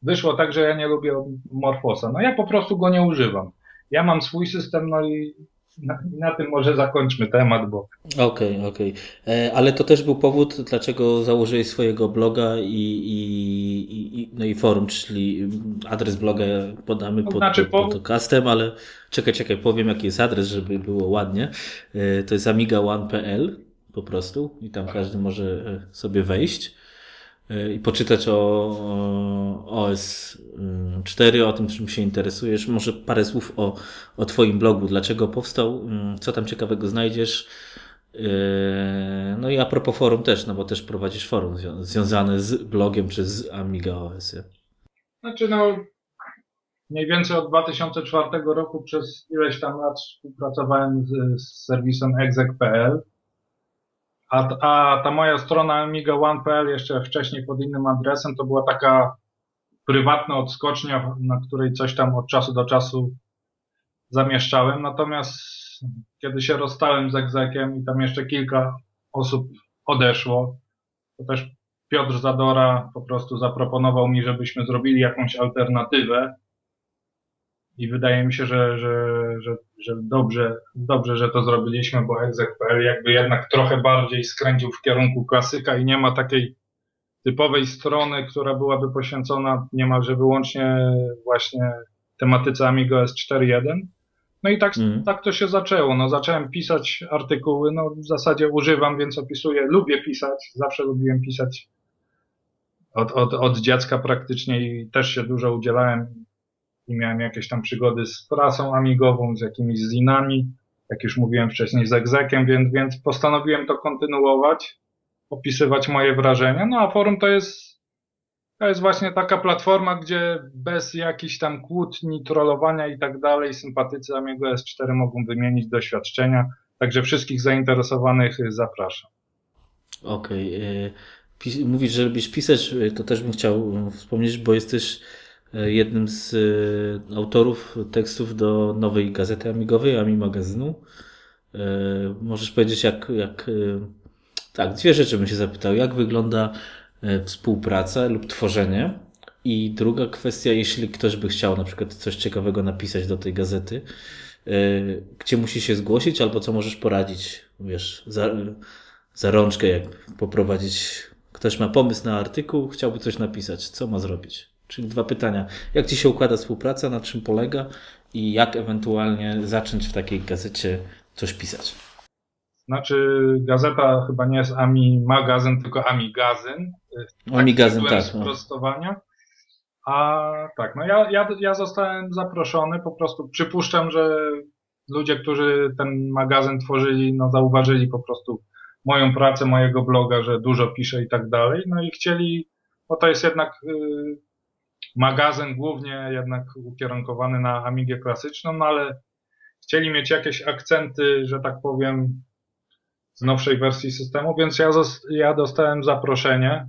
wyszło tak, że ja nie lubię Morfosa. No ja po prostu go nie używam. Ja mam swój system, no i na, na tym może zakończmy temat, bo Okej, okej. E, Ale to też był powód, dlaczego założyłeś swojego bloga i, i, i, no i forum, czyli adres bloga podamy pod, znaczy pod, po- pod podcastem, ale czekaj, czekaj, powiem jaki jest adres, żeby było ładnie. E, To jest amiga1.pl po prostu i tam każdy może e, sobie wejść i poczytać o, o OS 4, o tym, czym się interesujesz. Może parę słów o, o Twoim blogu, dlaczego powstał, mm, co tam ciekawego znajdziesz. Yy, No i a propos forum też, no bo też prowadzisz forum zwią- związane z blogiem czy z Amiga OS. Znaczy, no, mniej więcej od 2004 roku przez ileś tam lat współpracowałem z, z serwisem exec.pl, a, a ta moja strona amiga1.pl jeszcze wcześniej pod innym adresem to była taka prywatna odskocznia, na której coś tam od czasu do czasu zamieszczałem. Natomiast kiedy się rozstałem z egzekiem i tam jeszcze kilka osób odeszło, to też Piotr Zadora po prostu zaproponował mi, żebyśmy zrobili jakąś alternatywę. I wydaje mi się, że, że, że, że dobrze, dobrze, że to zrobiliśmy, bo Exec.pl jakby jednak trochę bardziej skręcił w kierunku klasyka i nie ma takiej typowej strony, która byłaby poświęcona niemalże wyłącznie właśnie tematyce Amigo S4.1. No i tak, Mhm. tak to się zaczęło. No, zacząłem pisać artykuły, no w zasadzie używam, więc opisuję, lubię pisać, zawsze lubiłem pisać od, od, od dziecka praktycznie i też się dużo udzielałem i miałem jakieś tam przygody z prasą amigową, z jakimiś zinami, jak już mówiłem wcześniej, z egzekiem, więc, więc postanowiłem to kontynuować, opisywać moje wrażenia. No a forum to jest, to jest właśnie taka platforma, gdzie bez jakichś tam kłótni, trollowania i tak dalej, sympatycy Amigo S4 mogą wymienić doświadczenia. Także wszystkich zainteresowanych zapraszam. Okej. pis- Mówisz, że lubisz pisać, e, to też bym chciał e, wspomnieć, bo jesteś jednym z e, autorów tekstów do nowej gazety amigowej, Ami Magazynu. E, Możesz powiedzieć, jak, jak e, tak, dwie rzeczy bym się zapytał. Jak wygląda e, współpraca lub tworzenie? I druga kwestia, jeśli ktoś by chciał na przykład coś ciekawego napisać do tej gazety, e, gdzie musi się zgłosić, albo co możesz poradzić, wiesz, za, za rączkę, jak poprowadzić. Ktoś ma pomysł na artykuł, chciałby coś napisać, co ma zrobić? Czyli dwa pytania. Jak ci się układa współpraca, na czym polega i jak ewentualnie zacząć w takiej gazecie coś pisać? Znaczy, gazeta chyba nie jest Ami Magazyn, tylko Ami Gazyn. Amigazyn, tytułem tak. No. Sprostowania. A tak, no ja, ja, ja zostałem zaproszony, po prostu przypuszczam, że ludzie, którzy ten magazyn tworzyli, no zauważyli po prostu moją pracę, mojego bloga, że dużo piszę i tak dalej, no i chcieli, bo to jest jednak y, magazyn głównie jednak ukierunkowany na Amigę klasyczną, no ale chcieli mieć jakieś akcenty, że tak powiem, z nowszej wersji systemu, więc ja, ja dostałem zaproszenie.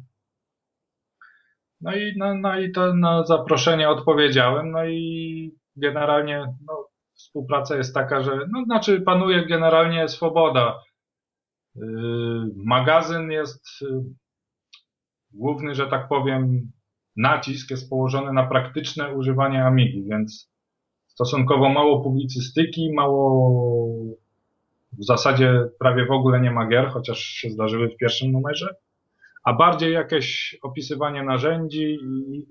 No i, no, no i to na zaproszenie odpowiedziałem, no i generalnie no, współpraca jest taka, że, no znaczy panuje generalnie swoboda. Yy, magazyn jest yy, główny, że tak powiem, nacisk jest położony na praktyczne używanie Amigi, więc stosunkowo mało publicystyki, mało w zasadzie prawie w ogóle nie ma gier, chociaż się zdarzyły w pierwszym numerze, a bardziej jakieś opisywanie narzędzi i, i,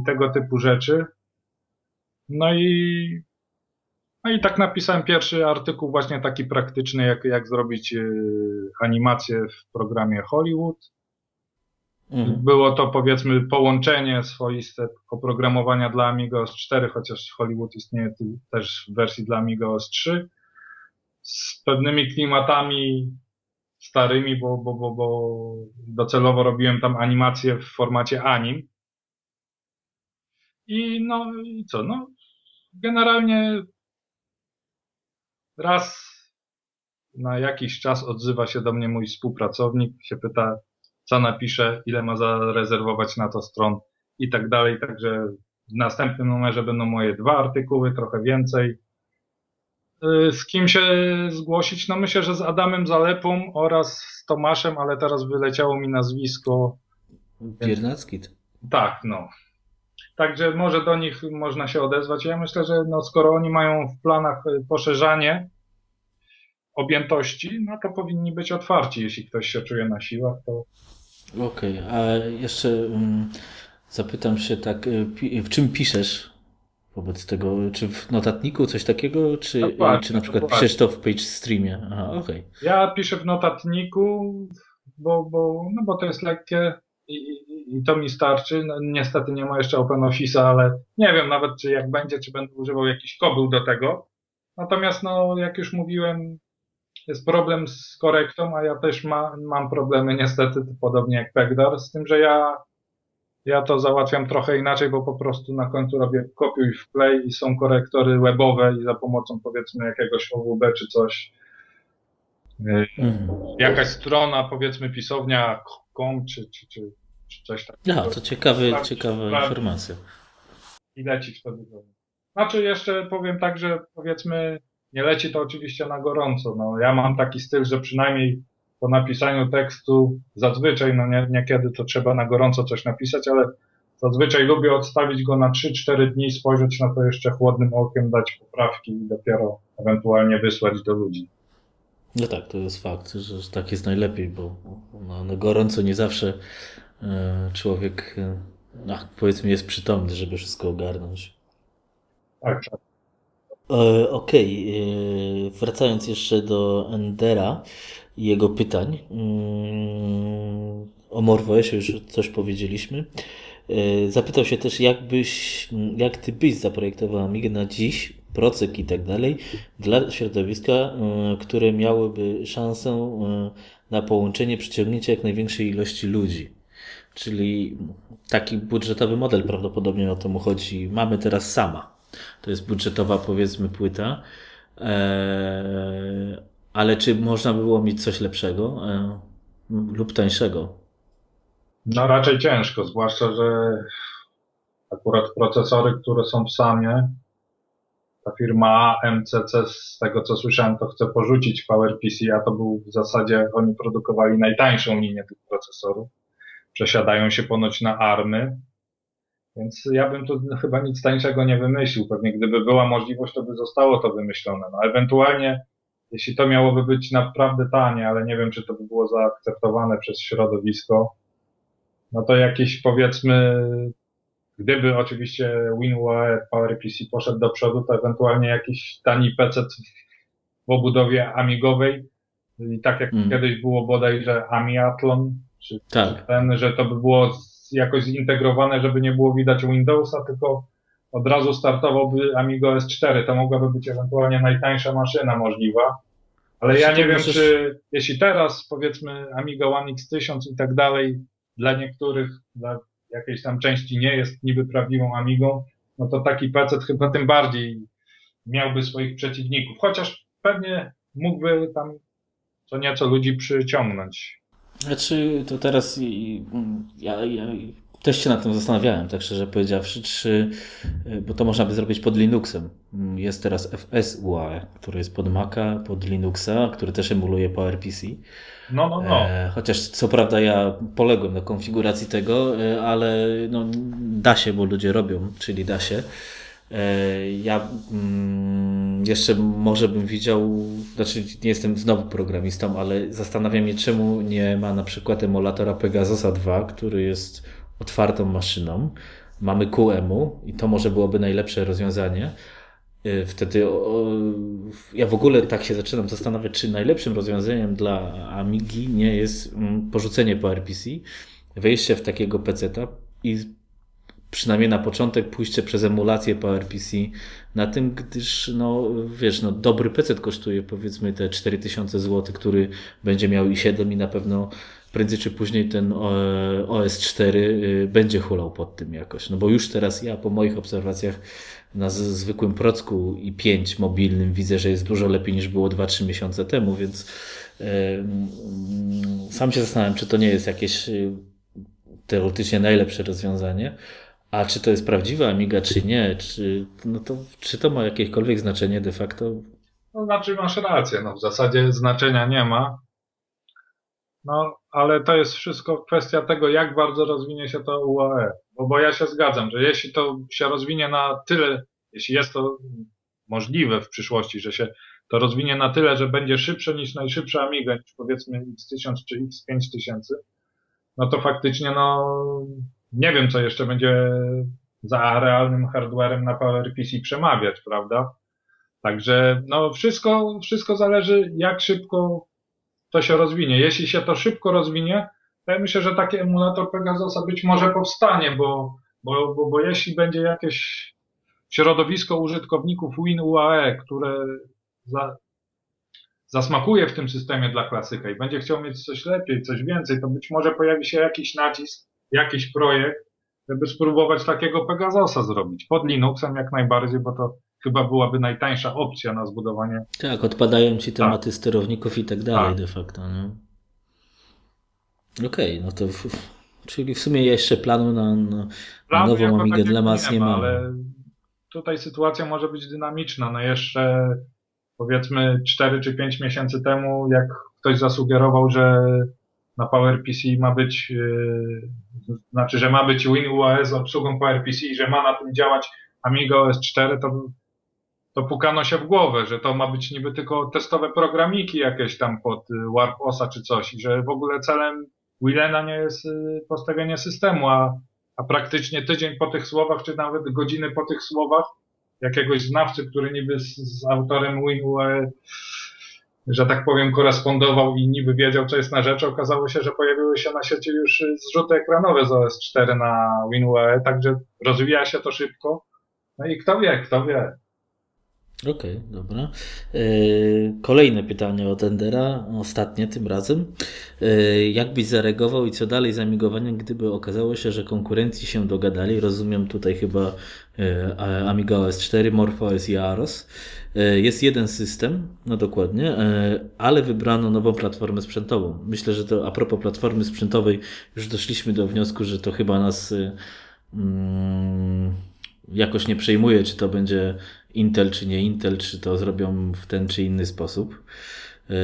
i tego typu rzeczy. No i, no i tak napisałem pierwszy artykuł właśnie taki praktyczny, jak, jak zrobić y, animację w programie Hollywood. Mhm. Było to powiedzmy połączenie swoiste oprogramowania dla Amiga OS 4, chociaż Hollywood istnieje też w wersji dla Amiga OS 3 z pewnymi klimatami starymi, bo, bo, bo, bo docelowo robiłem tam animację w formacie anim. I no i co, no generalnie raz na jakiś czas odzywa się do mnie mój współpracownik, się pyta, co napiszę, ile ma zarezerwować na to stron i tak dalej. Także w następnym numerze będą moje dwa artykuły, trochę więcej. Y, z kim się zgłosić? No myślę, że z Adamem Zalepą oraz z Tomaszem, ale teraz wyleciało mi nazwisko. Biernacki. Tak, no. Także może do nich można się odezwać. Ja myślę, że no, skoro oni mają w planach y, poszerzanie objętości, no to powinni być otwarci. Jeśli ktoś się czuje na siłach, to. Okej, okay, a jeszcze um, zapytam się tak, y, w czym piszesz? wobec tego, czy w notatniku coś takiego, czy, czy na przykład dokładnie. piszesz to w page streamie? Aha, okay. Ja piszę w notatniku, bo, bo, no bo to jest lekkie i, i, i to mi starczy. No, niestety nie ma jeszcze OpenOffice'a, ale nie wiem nawet, czy jak będzie, czy będę używał jakiś kobył do tego. Natomiast, no, jak już mówiłem, jest problem z korektą, a ja też ma, mam problemy niestety, podobnie jak Pegdar, z tym, że ja ja to załatwiam trochę inaczej, bo po prostu na końcu robię kopiuj w play i są korektory webowe i za pomocą powiedzmy jakiegoś OWB czy coś. Mhm. Jakaś strona, powiedzmy pisownia.com czy, czy, czy, czy coś takiego. Ja, to ciekawy, ciekawa informacja. I leci wtedy. Znaczy jeszcze powiem tak, że powiedzmy nie leci to oczywiście na gorąco. No, ja mam taki styl, że przynajmniej po napisaniu tekstu zazwyczaj, no nie, niekiedy to trzeba na gorąco coś napisać, ale zazwyczaj lubię odstawić go na 3-4 dni, spojrzeć na to jeszcze chłodnym okiem, dać poprawki i dopiero ewentualnie wysłać do ludzi. No tak, to jest fakt, że tak jest najlepiej, bo no, na gorąco nie zawsze e, człowiek, e, no, powiedzmy, jest przytomny, żeby wszystko ogarnąć. Tak, tak. E, okej, okay. wracając jeszcze do Endera, jego pytań. Mm, o Morwoesie już coś powiedzieliśmy. E, zapytał się też, jak, byś, jak ty byś zaprojektował Amigę na dziś, procek i tak dalej, dla środowiska, e, które miałyby szansę e, na połączenie, przyciągnięcie jak największej ilości ludzi. Czyli taki budżetowy model prawdopodobnie o to mu chodzi. Mamy teraz sama. To jest budżetowa, powiedzmy, płyta. Eee, ale czy można było mieć coś lepszego e, lub tańszego? No raczej ciężko, zwłaszcza, że akurat procesory, które są w samie, ta firma MCC, z tego co słyszałem, to chce porzucić PowerPC, a to był w zasadzie, oni produkowali najtańszą linię tych procesorów. Przesiadają się ponoć na ARMy, więc ja bym tu chyba nic tańszego nie wymyślił. Pewnie gdyby była możliwość, to by zostało to wymyślone. No, ewentualnie jeśli to miałoby być naprawdę tanie, ale nie wiem, czy to by było zaakceptowane przez środowisko, no to jakieś powiedzmy, gdyby oczywiście WinUAE PowerPC poszedł do przodu, to ewentualnie jakiś tani PC w obudowie amigowej i tak jak mm. kiedyś było bodajże Amiatlon, czy, tak. ten, że to by było jakoś zintegrowane, żeby nie było widać Windowsa, tylko od razu startowałby Amigo S4. To mogłaby być ewentualnie najtańsza maszyna możliwa. Ale ja nie wiem, czy jeśli teraz powiedzmy Amiga One X1000 i tak dalej, dla niektórych, dla jakiejś tam części nie jest niby prawdziwą Amigą, no to taki PC chyba tym bardziej miałby swoich przeciwników. Chociaż pewnie mógłby tam co nieco ludzi przyciągnąć. Znaczy, to teraz ja, ja też się nad tym zastanawiałem, tak szczerze powiedziawszy, czy, bo to można by zrobić pod Linuxem. Jest teraz FS UAE, który jest pod Maca, pod Linuxa, który też emuluje PowerPC. No, no, no. E, chociaż co prawda ja poległem na konfiguracji tego, e, ale no, da się, bo ludzie robią, czyli da się. E, ja mm, jeszcze może bym widział, znaczy nie jestem znowu programistą, ale zastanawiam się, czemu nie ma na przykład emulatora Pegasusa 2, który jest otwartą maszyną. Mamy QEMU i to może byłoby najlepsze rozwiązanie. E, wtedy o, ja w ogóle tak się zaczynam zastanawiać, czy najlepszym rozwiązaniem dla Amigi nie jest mm, porzucenie po RPC, wejście w takiego peceta i przynajmniej na początek pójście przez emulację PowerPC na tym, gdyż no wiesz, no dobry PC kosztuje powiedzmy te 4000 zł, który będzie miał i7 i na pewno prędzej czy później ten OS4 y, będzie hulał pod tym jakoś. No bo już teraz ja po moich obserwacjach na zwykłym procku i 5 mobilnym widzę, że jest dużo lepiej niż było 2-3 miesiące temu, więc yy, sam się zastanawiam, czy to nie jest jakieś y, teoretycznie najlepsze rozwiązanie. A czy to jest prawdziwa Amiga, czy nie? Czy, no to, czy to ma jakiekolwiek znaczenie de facto? No, znaczy masz rację, no w zasadzie znaczenia nie ma. No, ale to jest wszystko kwestia tego, jak bardzo rozwinie się to UAE. Bo, bo ja się zgadzam, że jeśli to się rozwinie na tyle, jeśli jest to możliwe w przyszłości, że się to rozwinie na tyle, że będzie szybsze niż najszybsza Amiga, niż powiedzmy X1000 czy X5000, no to faktycznie no nie wiem, co jeszcze będzie za realnym hardwarem na PowerPC przemawiać, prawda? Także no wszystko, wszystko zależy, jak szybko to się rozwinie. Jeśli się to szybko rozwinie, to ja myślę, że taki emulator Pegasusa być może powstanie, bo, bo, bo, bo jeśli będzie jakieś środowisko użytkowników WinUAE, które za, zasmakuje w tym systemie dla klasyka i będzie chciał mieć coś lepiej, coś więcej, to być może pojawi się jakiś nacisk jakiś projekt, żeby spróbować takiego Pegasusa zrobić. Pod Linuxem jak najbardziej, bo to chyba byłaby najtańsza opcja na zbudowanie. Tak, odpadają ci tematy tak. sterowników i tak dalej tak. de facto. Okej, okay, no to w, czyli w sumie jeszcze planu na, na, na nową Amigę dla mas nie ma. Ale tutaj sytuacja może być dynamiczna. No jeszcze powiedzmy 4 czy 5 miesięcy temu, jak ktoś zasugerował, że na PowerPC ma być, yy, znaczy, że ma być WinUAE z obsługą PowerPC i że ma na tym działać Amiga OS 4, to, to pukano się w głowę, że to ma być niby tylko testowe programiki jakieś tam pod y, Warp OSa czy coś i że w ogóle celem Willena nie jest y, postawienie systemu, a, a praktycznie tydzień po tych słowach, czy nawet godziny po tych słowach jakiegoś znawcy, który niby z, z autorem WinUAE że tak powiem, korespondował i niby wiedział, co jest na rzeczy. Okazało się, że pojawiły się na sieci już zrzuty ekranowe z OS 4 na WinUAE, także rozwija się to szybko. No i kto wie, kto wie. Okej, okay, dobra. E, kolejne pytanie od Endera, ostatnie tym razem. E, jak byś zareagował i co dalej z amigowaniem, gdyby okazało się, że konkurencji się dogadali? Rozumiem tutaj chyba e, Amiga OS 4, MorphOS i AROS. Jest jeden system, no dokładnie, ale wybrano nową platformę sprzętową. Myślę, że to a propos platformy sprzętowej, już doszliśmy do wniosku, że to chyba nas mm, jakoś nie przejmuje, czy to będzie Intel, czy nie Intel, czy to zrobią w ten czy inny sposób. Yy,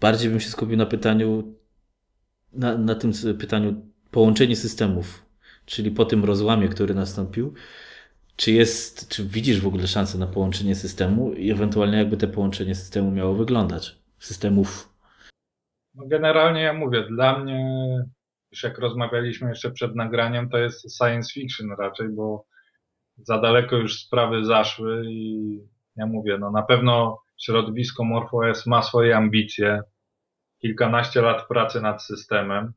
bardziej bym się skupił na pytaniu, na, na tym pytaniu połączenie systemów, czyli po tym rozłamie, który nastąpił, czy jest, czy widzisz w ogóle szansę na połączenie systemu i ewentualnie jakby te połączenie systemu miało wyglądać? Systemów. No generalnie ja mówię, dla mnie, już jak rozmawialiśmy jeszcze przed nagraniem, to jest science fiction raczej, bo za daleko już sprawy zaszły i ja mówię, no na pewno środowisko MorphOS ma swoje ambicje, kilkanaście lat pracy nad systemem.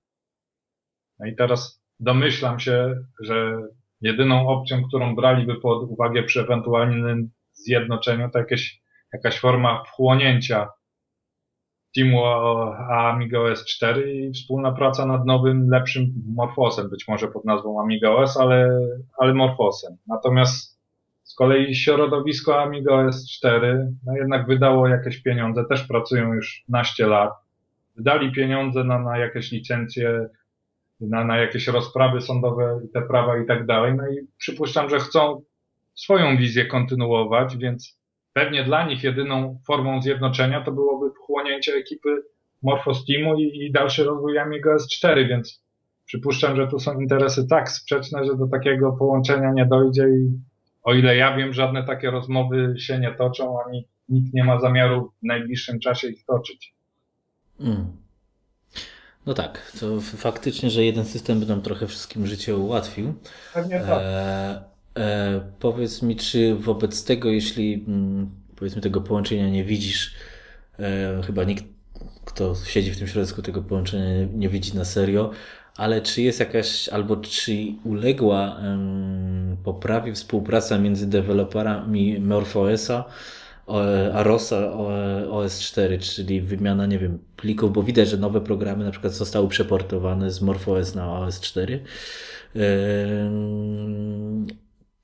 No i teraz domyślam się, że jedyną opcją, którą braliby pod uwagę przy ewentualnym zjednoczeniu, to jakieś, jakaś forma wchłonięcia Teamu Amiga OS 4 i wspólna praca nad nowym, lepszym Morfosem, być może pod nazwą Amiga OS, ale, ale Morfosem. Natomiast z kolei środowisko Amiga OS 4 no jednak wydało jakieś pieniądze, też pracują już naście lat. Wydali pieniądze na, na jakieś licencje, na, na jakieś rozprawy sądowe i te prawa i tak dalej. No i przypuszczam, że chcą swoją wizję kontynuować, więc pewnie dla nich jedyną formą zjednoczenia to byłoby wchłonięcie ekipy Morfosteamu i, i dalszy rozwój Amiga S4, więc przypuszczam, że tu są interesy tak sprzeczne, że do takiego połączenia nie dojdzie i o ile ja wiem, żadne takie rozmowy się nie toczą, ani nikt nie ma zamiaru w najbliższym czasie ich toczyć. Mm. No tak, to faktycznie, że jeden system by nam trochę wszystkim życie ułatwił. Pewnie tak. E, e, powiedz mi, czy wobec tego, jeśli mm, powiedzmy tego połączenia nie widzisz, e, chyba nikt, kto siedzi w tym środku tego połączenia nie, nie widzi na serio, ale czy jest jakaś, albo czy uległa um, poprawie współpraca między deweloperami MorphOSa Arosa OS4, czyli wymiana, nie wiem, plików, bo widać, że nowe programy na przykład zostały przeportowane z MorphOS na OS4.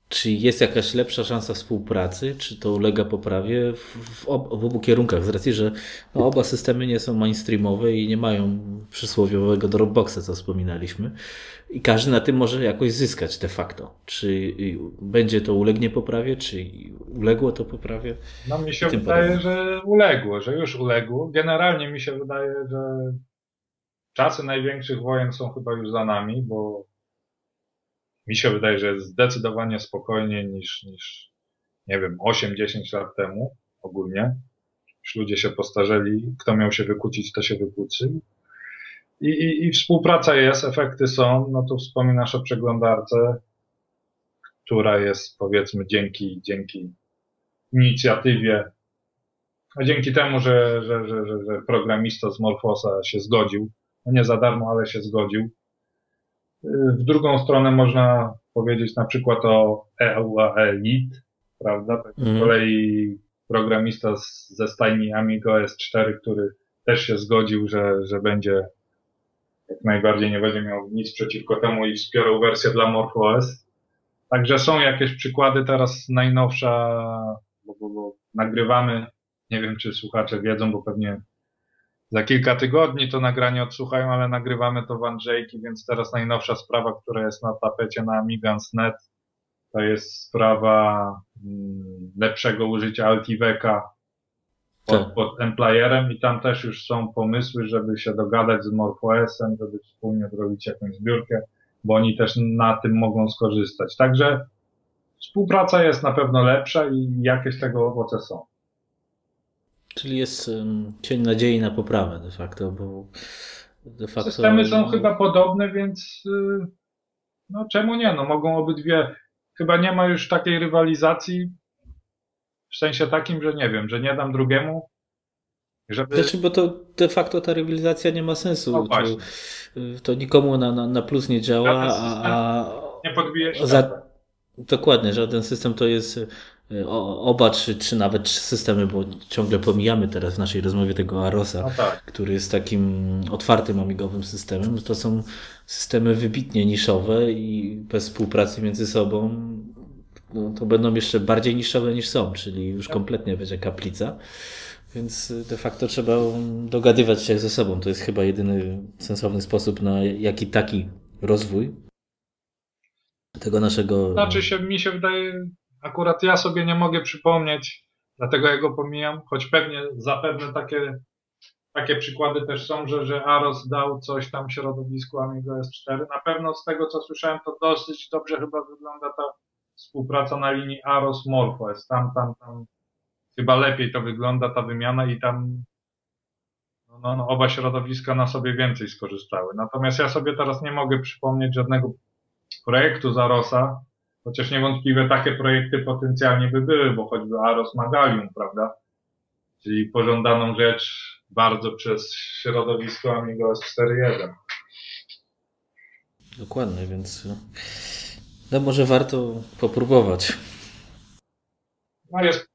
Czy jest jakaś lepsza szansa współpracy? Czy to ulega poprawie w, ob, w obu kierunkach? Z racji, że no, oba systemy nie są mainstreamowe i nie mają przysłowiowego Dropboxa, co wspominaliśmy. I każdy na tym może jakoś zyskać de facto. Czy będzie to ulegnie poprawie, czy uległo to poprawie? No mi się wydaje, podobnie. że uległo, że już uległo. Generalnie mi się wydaje, że czasy największych wojen są chyba już za nami, bo mi się wydaje, że jest zdecydowanie spokojniej niż, niż nie wiem, 8-10 lat temu ogólnie. Już ludzie się postarzeli, kto miał się wykłócić, to się wykłócił. I, i, I współpraca jest, efekty są. No tu wspominasz o przeglądarce, która jest powiedzmy dzięki, dzięki inicjatywie, a dzięki temu, że, że, że, że, programista z Morfosa się zgodził, no nie za darmo, ale się zgodził, w drugą stronę można powiedzieć na przykład o EUA Elite, prawda? Tak z mm. kolei programista z, ze stajni Amiga OS4, który też się zgodził, że, że będzie jak najbardziej nie będzie miał nic przeciwko temu i wspierał wersję dla MorphOS. Także są jakieś przykłady, teraz najnowsza, bo, bo, bo nagrywamy, nie wiem czy słuchacze wiedzą, bo pewnie za kilka tygodni to nagranie odsłuchają, ale nagrywamy to w Andrzejki, więc teraz najnowsza sprawa, która jest na tapecie na Amigans.net, to jest sprawa mm, lepszego użycia Altiveka pod, tak. pod i tam też już są pomysły, żeby się dogadać z MorphOS-em, żeby wspólnie zrobić jakąś zbiórkę, bo oni też na tym mogą skorzystać. Także współpraca jest na pewno lepsza i jakieś tego owoce są. Czyli jest um, cień nadziei na poprawę de facto, bo de facto... Systemy są chyba podobne, więc yy, no czemu nie? No mogą obydwie, chyba nie ma już takiej rywalizacji w sensie takim, że nie wiem, że nie dam drugiemu, żeby... Znaczy, bo to de facto ta rywalizacja nie ma sensu. No to, to, nikomu na, na, na plus nie działa, a, a... Nie podbije się. Za... Dokładnie, żaden system to jest Y, oba, czy, czy nawet trzy systemy, bo ciągle pomijamy teraz w naszej rozmowie tego Arosa, no tak. który jest takim otwartym amigowym systemem, to są systemy wybitnie niszowe i bez współpracy między sobą no, to będą jeszcze bardziej niszowe niż są, czyli już kompletnie będzie kaplica. Więc de facto trzeba dogadywać się ze sobą. To jest chyba jedyny sensowny sposób na jaki taki rozwój tego naszego. Znaczy się, mi się wydaje, akurat ja sobie nie mogę przypomnieć, dlatego ja go pomijam, choć pewnie, zapewne takie, takie przykłady też są, że, że Aros dał coś tam środowisku Amigo S4. Na pewno z tego, co słyszałem, to dosyć dobrze chyba wygląda ta współpraca na linii Aros MorphOS. Tam, tam, tam chyba lepiej to wygląda, ta wymiana i tam no, no, oba środowiska na sobie więcej skorzystały. Natomiast ja sobie teraz nie mogę przypomnieć żadnego projektu z Arosa, Chociaż niewątpliwie takie projekty potencjalnie by były, bo choćby Aros Magalium, prawda? Czyli pożądaną rzecz bardzo przez środowisko Amigo S4.1. Dokładnie, więc no może warto popróbować. No jest,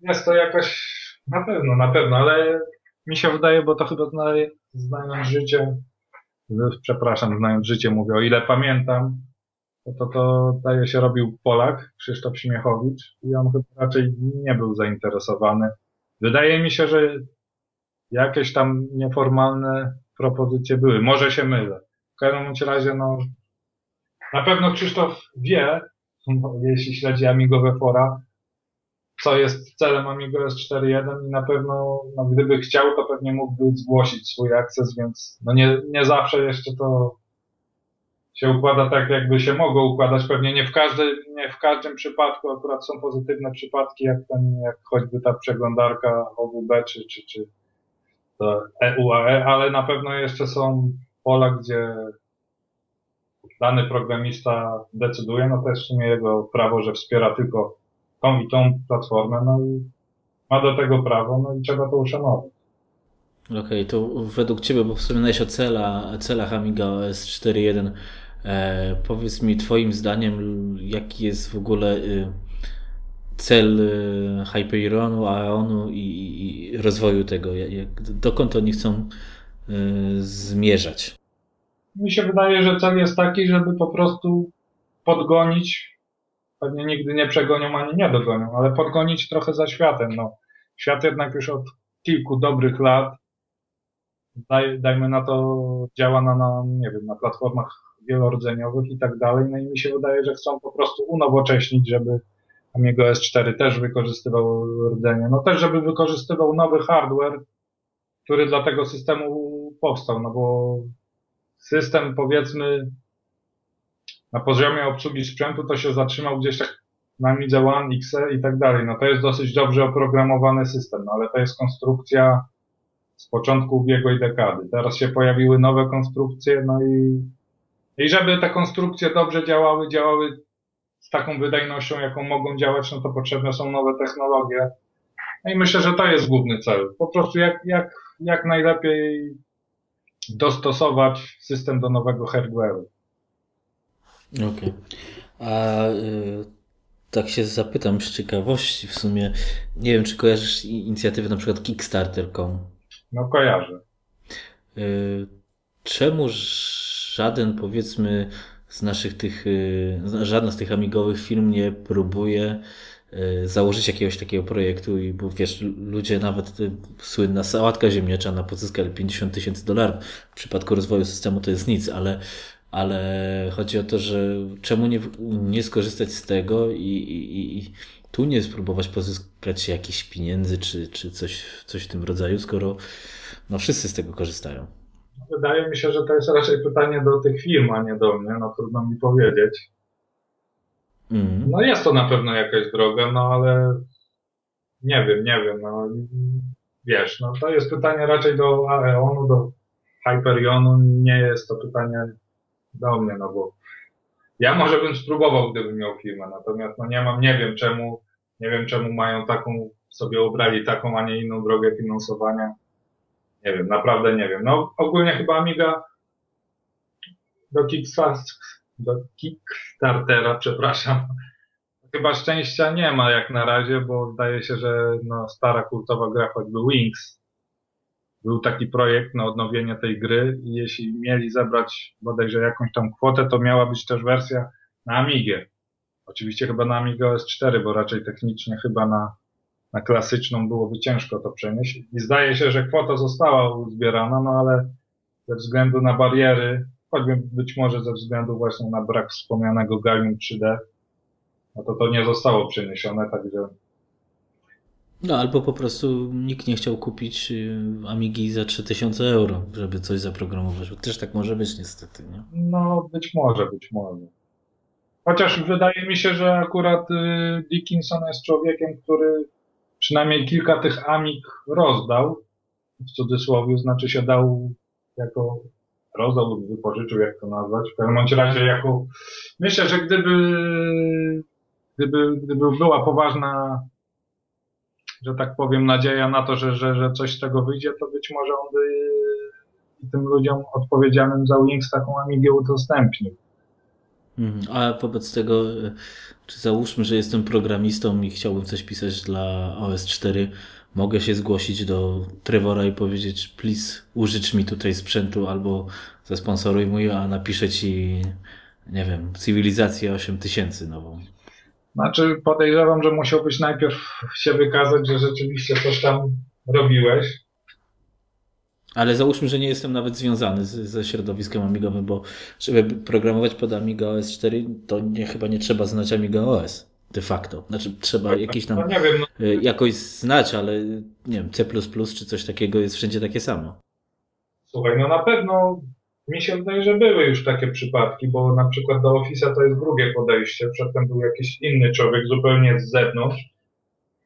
jest to jakaś, na pewno, na pewno, ale mi się wydaje, bo to chyba znając życie, przepraszam, znając życie mówię, o ile pamiętam, to, to, to daje się robił Polak, Krzysztof Śmiechowicz i on chyba raczej nie był zainteresowany. Wydaje mi się, że jakieś tam nieformalne propozycje były. Może się mylę. W każdym razie, no, na pewno Krzysztof wie, no, jeśli śledzi Amigowe fora, co jest celem Amigo S4.1 i na pewno, no, gdyby chciał, to pewnie mógłby zgłosić swój akces, więc no nie, nie zawsze jeszcze to się układa tak, jakby się mogło układać. Pewnie nie w, każdy, nie w każdym przypadku akurat są pozytywne przypadki, jak ten, jak choćby ta przeglądarka OWB czy, czy, czy EUAE, ale na pewno jeszcze są pola, gdzie dany programista decyduje, no to jest w sumie jego prawo, że wspiera tylko tą i tą platformę, no i ma do tego prawo, no i trzeba to uszanować. Okej, okay, to według Ciebie, bo wspominałeś o cela, celach Amiga OS 4.1, e, powiedz mi Twoim zdaniem, jaki jest w ogóle y, cel y, Hyperionu, Aeonu i, i, rozwoju tego, jak, dokąd oni chcą y, zmierzać? Mi się wydaje, że cel jest taki, żeby po prostu podgonić, pewnie nigdy nie przegonią ani nie dogonią, ale podgonić trochę za światem. No, świat jednak już od kilku dobrych lat, daj, dajmy na to, działa na, na, nie wiem, na platformach wielordzeniowych i tak dalej. No i mi się wydaje, że chcą po prostu unowocześnić, żeby Amigo S4 też wykorzystywał rdzenie. No też, żeby wykorzystywał nowy hardware, który dla tego systemu powstał, no bo system powiedzmy na poziomie obsługi sprzętu to się zatrzymał gdzieś tak na Midze One, XE i tak dalej. No to jest dosyć dobrze oprogramowany system, no ale to jest konstrukcja z początku ubiegłej dekady. Teraz się pojawiły nowe konstrukcje, no i, i żeby te konstrukcje dobrze działały, działały z taką wydajnością, jaką mogą działać, no to potrzebne są nowe technologie. No i myślę, że to jest główny cel. Po prostu jak, jak, jak najlepiej dostosować system do nowego hardware'u. Okej. Okay. A y, tak się zapytam z ciekawości w sumie, nie wiem, czy kojarzysz inicjatywę na przykład Kickstarter.com? No kojarzę. Y, czemu żaden powiedzmy z naszych tych, y, żadna z tych amigowych firm nie próbuje założyć jakiegoś takiego projektu i bo wiesz, ludzie nawet y, słynna sałatka ziemniaczana pozyskali 50 tysięcy dolarów. W przypadku rozwoju systemu to jest nic, ale, ale chodzi o to, że czemu nie, nie skorzystać z tego i, i, i tu nie spróbować pozyskać jakichś pieniędzy czy, czy coś, coś w tym rodzaju, skoro no, wszyscy z tego korzystają. Wydaje mi się, że to jest raczej pytanie do tych firm, a nie do mnie, no trudno mi powiedzieć. Mm. No jest to na pewno jakaś droga, no ale nie wiem, nie wiem, no wiesz, no to jest pytanie raczej do Aeonu, do Hyperionu, nie jest to pytanie do mnie, no bo ja może bym spróbował, gdybym miał firmę, natomiast no nie mam, nie wiem czemu, nie wiem czemu mają taką, sobie obrali taką, a nie inną drogę finansowania. Nie wiem, naprawdę nie wiem. No ogólnie chyba Amiga do, do Kickstartera, przepraszam, chyba szczęścia nie ma jak na razie, bo zdaje się, że no, stara kultowa gra choćby Wings był taki projekt na odnowienie tej gry i jeśli mieli zebrać bodajże jakąś tam kwotę, to miała być też wersja na Amigę. Oczywiście chyba na Amiga OS 4, bo raczej technicznie chyba na na klasyczną byłoby ciężko to przenieść. I zdaje się, że kwota została uzbierana, no ale ze względu na bariery, choćby być może ze względu właśnie na brak wspomnianego Gallium 3D, no to to nie zostało przeniesione, także no albo po prostu nikt nie chciał kupić y, Amigi za 3000 euro, żeby coś zaprogramować, bo też tak może być niestety, nie? No być może, być może. Chociaż wydaje mi się, że akurat y, Dickinson jest człowiekiem, który przynajmniej kilka tych amik rozdał, w cudzysłowie, znaczy się dał jako rozdał lub wypożyczył, jak to nazwać. W każdym razie jako, myślę, że gdyby, gdyby, gdyby była poważna, że tak powiem, nadzieja na to, że, że, że coś z tego wyjdzie, to być może on by tym ludziom odpowiedzialnym za Wings taką Amigę udostępnił. Mhm. A wobec tego, e, czy załóżmy, że jestem programistą i chciałbym coś pisać dla OS4, mogę się zgłosić do Trevora i powiedzieć, please użycz mi tutaj sprzętu albo zasponsoruj mój, a napiszę ci, nie wiem, cywilizację 8000 nową. Znaczy podejrzewam, że musiałbyś najpierw się wykazać, że rzeczywiście coś tam robiłeś. Ale załóżmy, że nie jestem nawet związany z, ze środowiskiem amigowym, bo żeby programować pod Amiga OS 4, to nie, chyba nie trzeba znać Amiga OS de facto. Znaczy trzeba jakieś tam No wiem, no, y, jakoś znać, ale nie wiem, C++ czy coś takiego jest wszędzie takie samo. słuchaj, no na pewno mi się wydaje, że były już takie przypadki, bo na przykład do Office'a to jest drugie podejście. Przedtem był jakiś inny człowiek zupełnie z zewnątrz.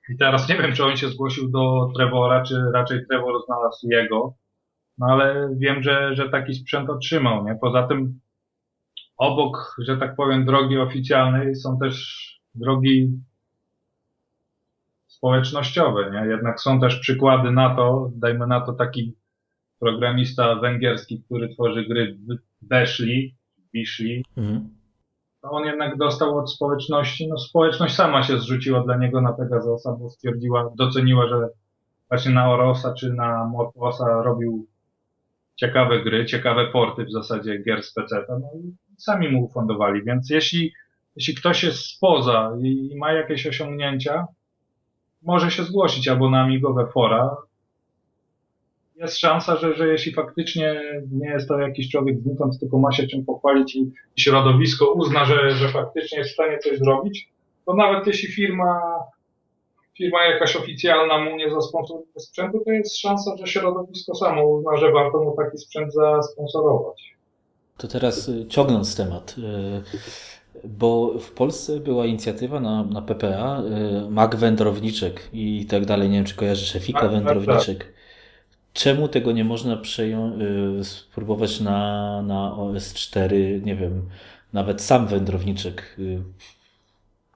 I teraz nie wiem, czy on się zgłosił do Trevora, czy raczej Trevor znalazł jego. No ale wiem, że, że taki sprzęt otrzymał, nie? Poza tym obok, że tak powiem, drogi oficjalnej są też drogi społecznościowe, nie? Jednak są też przykłady na to, dajmy na to taki programista węgierski, który tworzy gry Weszli, Wiszli, Mhm. to on jednak dostał od społeczności, no społeczność sama się zrzuciła dla niego na Pegasusa, bo stwierdziła, doceniła, że właśnie na Orosa czy na Morfosa robił ciekawe gry, ciekawe porty w zasadzie gier z PC, no i sami mu ufundowali, więc jeśli, jeśli ktoś jest spoza i, ma jakieś osiągnięcia, może się zgłosić albo na amigowe fora. Jest szansa, że, że jeśli faktycznie nie jest to jakiś człowiek znikąd, tylko ma się czym pochwalić i środowisko uzna, że, że faktycznie jest w stanie coś zrobić, to nawet jeśli firma, firma jakaś oficjalna mu nie zasponsoruje sprzętu, to jest szansa, że środowisko samo uzna, że warto mu taki sprzęt zasponsorować. To teraz y, ciągnąc temat, y, bo w Polsce była inicjatywa na, na PPA, y, Mac wędrowniczek i tak dalej. Nie wiem, czy kojarzysz Efika Tak, tak, wędrowniczek. Czemu tego nie można przejąć, spróbować na, na OS4, nie wiem, nawet sam wędrowniczek? y,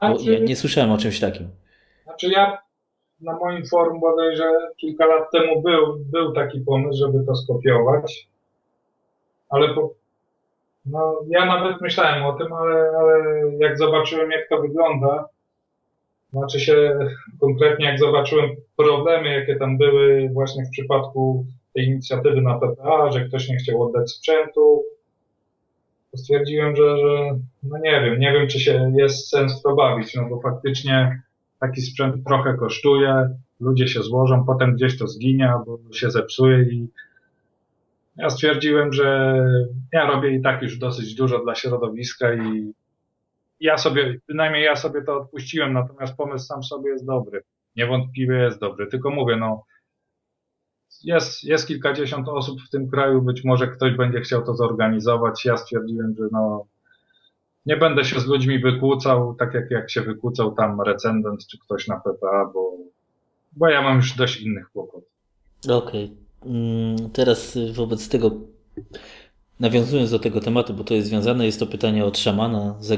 Bo Znaczy- ja nie słyszałem o czymś takim. Znaczy ja na moim forum bodajże kilka lat temu był, był taki pomysł, żeby to skopiować, ale po, no, ja nawet myślałem o tym, ale, ale jak zobaczyłem jak to wygląda, znaczy się konkretnie jak zobaczyłem problemy, jakie tam były właśnie w przypadku tej inicjatywy na PPA, że ktoś nie chciał oddać sprzętu, to stwierdziłem, że, że no nie wiem, nie wiem czy się jest sens to bawić, no bo faktycznie taki sprzęt trochę kosztuje, ludzie się złożą, potem gdzieś to zginie albo się zepsuje i ja stwierdziłem, że ja robię i tak już dosyć dużo dla środowiska i ja sobie, bynajmniej ja sobie to odpuściłem, natomiast pomysł sam sobie jest dobry. Niewątpliwie jest dobry, tylko mówię, no jest, jest kilkadziesiąt osób w tym kraju, być może ktoś będzie chciał to zorganizować. Ja stwierdziłem, że no nie będę się z ludźmi wykłócał, tak jak, jak się wykłócał tam recendent czy ktoś na PPA, bo, bo ja mam już dość innych kłopotów. Okej. Mm, Teraz y, wobec tego, nawiązując do tego tematu, bo to jest związane, jest to pytanie od szamana z.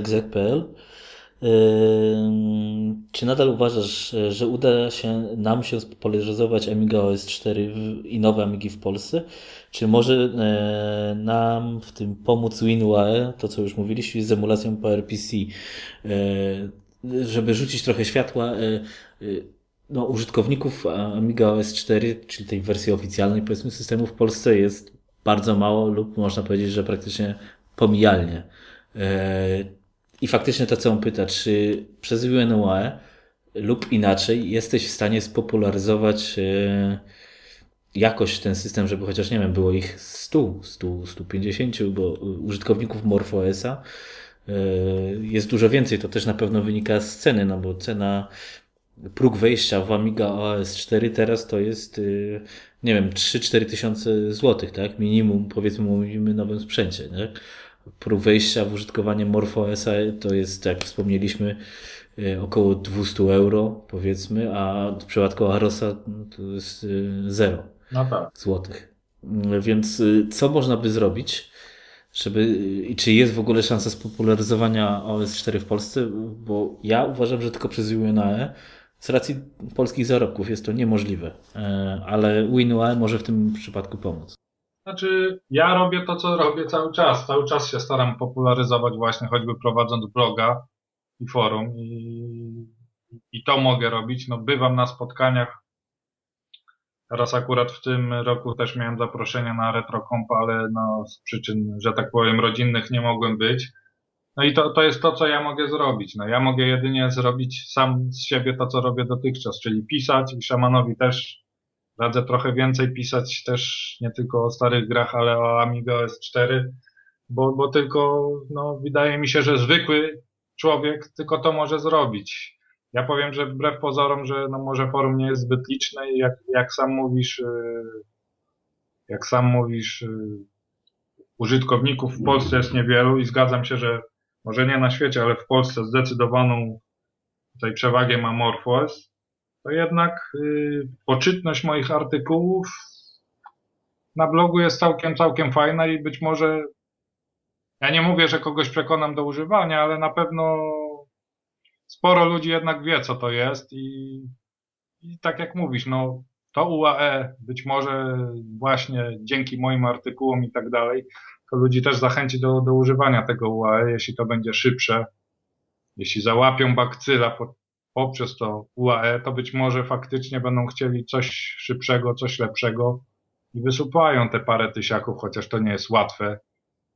Ym, Czy nadal uważasz, że uda się nam się spopularyzować Amiga OS 4 w- i nowe Amigi w Polsce? Czy może e, nam w tym pomóc WinUAE, to co już mówiliśmy, z emulacją PowerPC, e, żeby rzucić trochę światła, e, no, użytkowników Amiga OS 4, czyli tej wersji oficjalnej powiedzmy systemu w Polsce jest bardzo mało lub można powiedzieć, że praktycznie pomijalnie. E, I faktycznie to, co on pyta, czy przez UNUAE lub inaczej jesteś w stanie spopularyzować e, jakoś ten system, żeby chociaż, nie wiem, było ich 100, 100, 150, bo użytkowników MorphOS-a e, jest dużo więcej. To też na pewno wynika z ceny, no bo cena próg wejścia w Amiga OS 4 teraz to jest, y, nie wiem, 3-4 tysiące złotych, tak? Minimum, powiedzmy, mówimy nowym sprzęcie, tak? Próg wejścia w użytkowanie MorphOS to jest, jak wspomnieliśmy, y, około 200 euro, powiedzmy, a w przypadku Arosa no, to jest y, 0 No tak. złotych. Więc co można by zrobić, żeby i czy jest w ogóle szansa spopularyzowania OS 4 w Polsce? Bo ja uważam, że tylko przez UNAE z racji polskich zarobków jest to niemożliwe, E, ale WinUAE może w tym przypadku pomóc. Znaczy, ja robię to, co robię cały czas. Cały czas się staram popularyzować właśnie, choćby prowadząc bloga i forum i, i to mogę robić. No, bywam na spotkaniach. Teraz akurat w tym roku też miałem zaproszenia na RetroComp, ale no, z przyczyn, że tak powiem, rodzinnych nie mogłem być. No i to, to jest to, co ja mogę zrobić. No, ja mogę jedynie zrobić sam z siebie to, co robię dotychczas, czyli pisać i szamanowi też radzę trochę więcej pisać też nie tylko o starych grach, ale o Amiga OS 4, bo, bo tylko, no, wydaje mi się, że zwykły człowiek tylko to może zrobić. Ja powiem, że wbrew pozorom, że no może forum nie jest zbyt liczne i jak, jak sam mówisz, yy, jak sam mówisz, yy, użytkowników w Polsce jest niewielu i zgadzam się, że może nie na świecie, ale w Polsce zdecydowaną tutaj przewagę ma MorphOS, to jednak yy, poczytność moich artykułów na blogu jest całkiem, całkiem fajna i być może ja nie mówię, że kogoś przekonam do używania, ale na pewno sporo ludzi jednak wie, co to jest i, i tak jak mówisz, no to UAE być może właśnie dzięki moim artykułom i tak dalej, to ludzi też zachęci do, do używania tego UAE, jeśli to będzie szybsze. Jeśli załapią bakcyla poprzez to UAE, to być może faktycznie będą chcieli coś szybszego, coś lepszego i wysupają te parę tysiaków, chociaż to nie jest łatwe.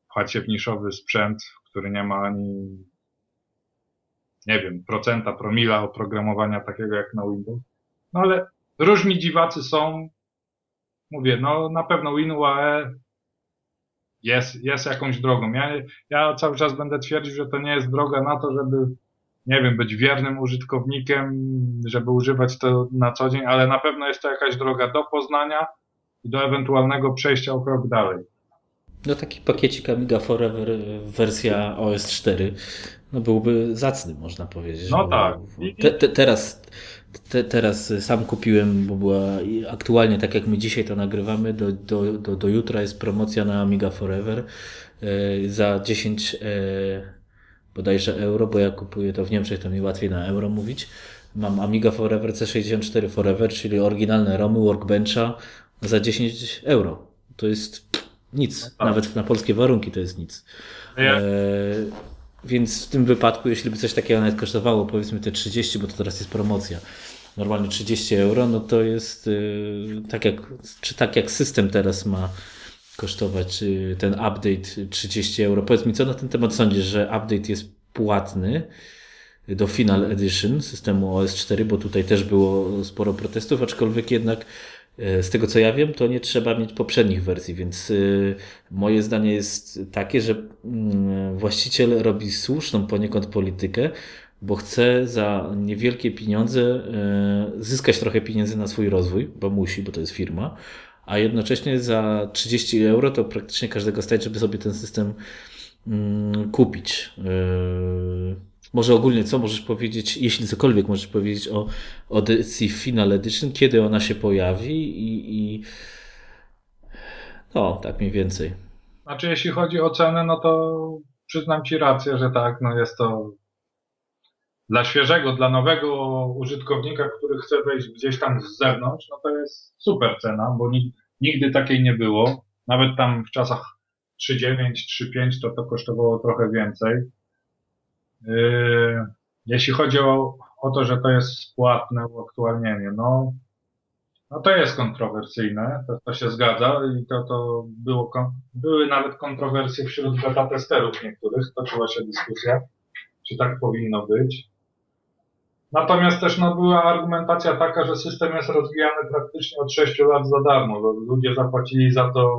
Pchać się w niszowy sprzęt, który nie ma ani, nie wiem, procenta, promila oprogramowania takiego jak na Windows. No ale różni dziwacy są. Mówię, no na pewno WinUAE jest, jest jakąś drogą. Ja, ja cały czas będę twierdził, że to nie jest droga na to, żeby nie wiem, być wiernym użytkownikiem, żeby używać to na co dzień, ale na pewno jest to jakaś droga do poznania i do ewentualnego przejścia o krok dalej. No taki pakiecik Amiga Forever wersja OS 4 no byłby zacny, można powiedzieć. No tak. Te, te, teraz, te, teraz sam kupiłem, bo była aktualnie, tak jak my dzisiaj to nagrywamy, do, do, do, do jutra jest promocja na Amiga Forever e, za 10 e, bodajże euro, bo ja kupuję to w Niemczech, to mi łatwiej na euro mówić. Mam Amiga Forever C64 Forever, czyli oryginalne ROMy Workbencha za 10 euro. To jest nic. No tak. Nawet na polskie warunki to jest nic. E, więc w tym wypadku, jeśli by coś takiego nawet kosztowało, powiedzmy te 30, bo to teraz jest promocja, normalnie 30 euro, no to jest yy, tak jak, czy tak jak system teraz ma kosztować yy, ten update 30 euro. Powiedz mi, co na ten temat sądzisz, że update jest płatny do Final Edition systemu OS 4, bo tutaj też było sporo protestów, aczkolwiek jednak E, z tego co ja wiem, to nie trzeba mieć poprzednich wersji, więc e, moje zdanie jest takie, że mm, właściciel robi słuszną poniekąd politykę, bo chce za niewielkie pieniądze e, zyskać trochę pieniędzy na swój rozwój, bo musi, bo to jest firma, a jednocześnie za 30 euro to praktycznie każdego stać, żeby sobie ten system mm, kupić. Może ogólnie co możesz powiedzieć, jeśli cokolwiek możesz powiedzieć o, edycji Final Edition, kiedy ona się pojawi i, i no, tak mniej więcej. Znaczy, jeśli chodzi o cenę, no to przyznam Ci rację, że tak, no jest to dla świeżego, dla nowego użytkownika, który chce wejść gdzieś tam z zewnątrz, no to jest super cena, bo nigdy takiej nie było. Nawet tam w czasach 3.9, 3.5 to to kosztowało trochę więcej. Yy, jeśli chodzi o, o to, że to jest płatne uaktualnienie, no, no to jest kontrowersyjne, to, to się zgadza i to, to było, były nawet kontrowersje wśród beta testerów niektórych, toczyła się dyskusja, czy tak powinno być. Natomiast też no, była argumentacja taka, że system jest rozwijany praktycznie od 6 lat za darmo. Ludzie zapłacili za to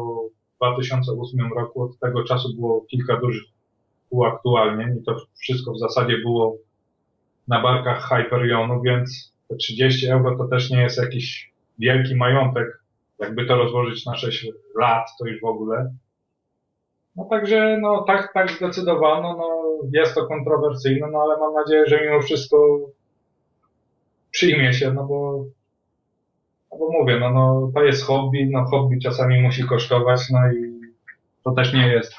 w 2008 roku, od tego czasu było kilka dużych uaktualnień i to wszystko w zasadzie było na barkach Hyperionu, więc te 30 euro to też nie jest jakiś wielki majątek. Jakby to rozłożyć na 6 lat, to już w ogóle. No także, no tak, tak zdecydowano, no jest to kontrowersyjne, no ale mam nadzieję, że mimo wszystko przyjmie się, no bo, no bo mówię, no, no to jest hobby, no hobby czasami musi kosztować, no i to też nie jest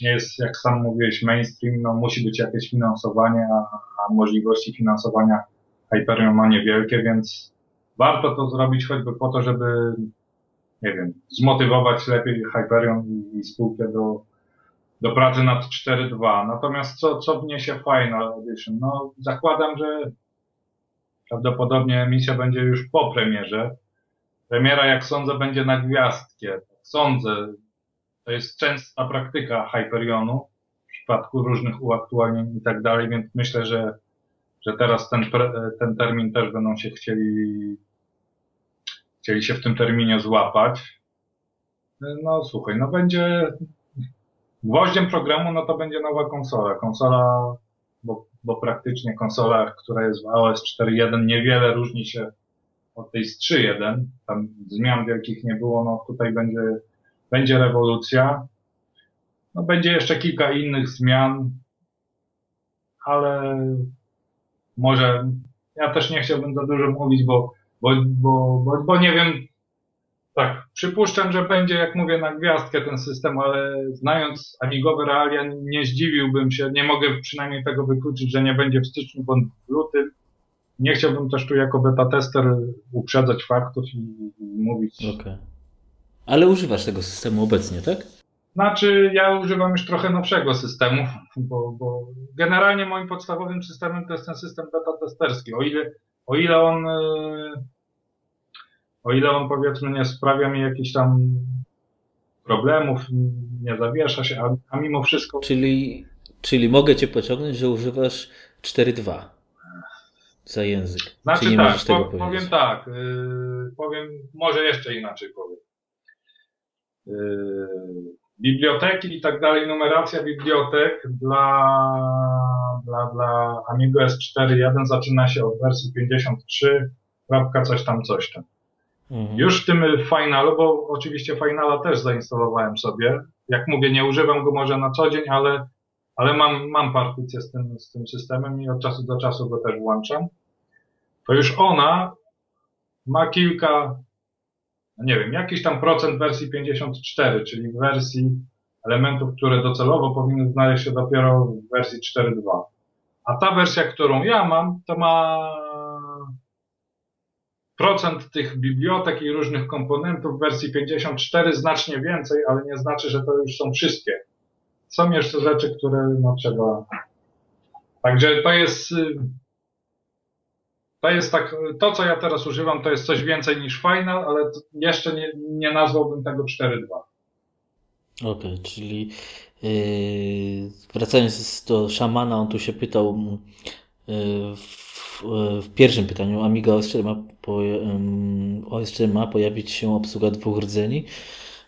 nie jest, jak sam mówiłeś, mainstream, no musi być jakieś finansowanie, a, możliwości finansowania Hyperion ma niewielkie, więc warto to zrobić choćby po to, żeby nie wiem, zmotywować lepiej Hyperion i, i spółkę do, do pracy nad 4.2. Natomiast co, co wniesie Final Edition? No, zakładam, że prawdopodobnie emisja będzie już po premierze. Premiera, jak sądzę, będzie na gwiazdkę. Sądzę, to jest częsta praktyka Hyperionu w przypadku różnych uaktualnień i tak dalej, więc myślę, że, że teraz ten, ten termin też będą się chcieli, chcieli się w tym terminie złapać. No słuchaj, no będzie gwoździem programu, no to będzie nowa konsola. Konsola, bo, bo praktycznie konsola, która jest w AOS 4.1 niewiele różni się od tej z 3.1. Tam zmian wielkich nie było, no tutaj będzie będzie rewolucja. No, będzie jeszcze kilka innych zmian, ale może ja też nie chciałbym za dużo mówić, bo, bo, bo, bo, bo nie wiem. Tak, przypuszczam, że będzie, jak mówię, na gwiazdkę ten system, ale znając amigowe realia, nie zdziwiłbym się, nie mogę przynajmniej tego wykluczyć, że nie będzie w styczniu bądź w lutym. Nie chciałbym też tu jako beta tester uprzedzać faktów i, i mówić. Okay. Ale używasz tego systemu obecnie, tak? Znaczy, ja używam już trochę nowszego systemu, bo, bo generalnie moim podstawowym systemem to jest ten system beta testerski. O ile, o ile on, e, o ile on powiedzmy nie sprawia mi jakichś tam problemów, nie zawiesza się, a, a mimo wszystko. Czyli, czyli mogę cię pociągnąć, że używasz 4.2 za język. Znaczy tak, po, powiem tak, yy, powiem, może jeszcze inaczej powiem. Yy, biblioteki i tak dalej, numeracja bibliotek dla, dla, dla Amigo S4.1 zaczyna się od wersji 53, coś tam, coś tam. Mhm. Już w tym Finalu, bo oczywiście Finala też zainstalowałem sobie. Jak mówię, nie używam go może na co dzień, ale, ale mam, mam partycję z tym, z tym systemem i od czasu do czasu go też włączam. To już ona ma kilka nie wiem, jakiś tam procent wersji 54, czyli wersji elementów, które docelowo powinny znaleźć się dopiero w wersji 4.2. A ta wersja, którą ja mam, to ma procent tych bibliotek i różnych komponentów w wersji 54 znacznie więcej, ale nie znaczy, że to już są wszystkie. Są jeszcze rzeczy, które no, trzeba. Także to jest to jest tak, to co ja teraz używam, to jest coś więcej niż Final, ale jeszcze nie, nie nazwałbym tego 4.2. Okej, okay, czyli yy, wracając do szamana, on tu się pytał yy, w, w, pierwszym pytaniu, Amiga OS 4 ma, po, yy, OS 4 ma pojawić się obsługa dwóch rdzeni.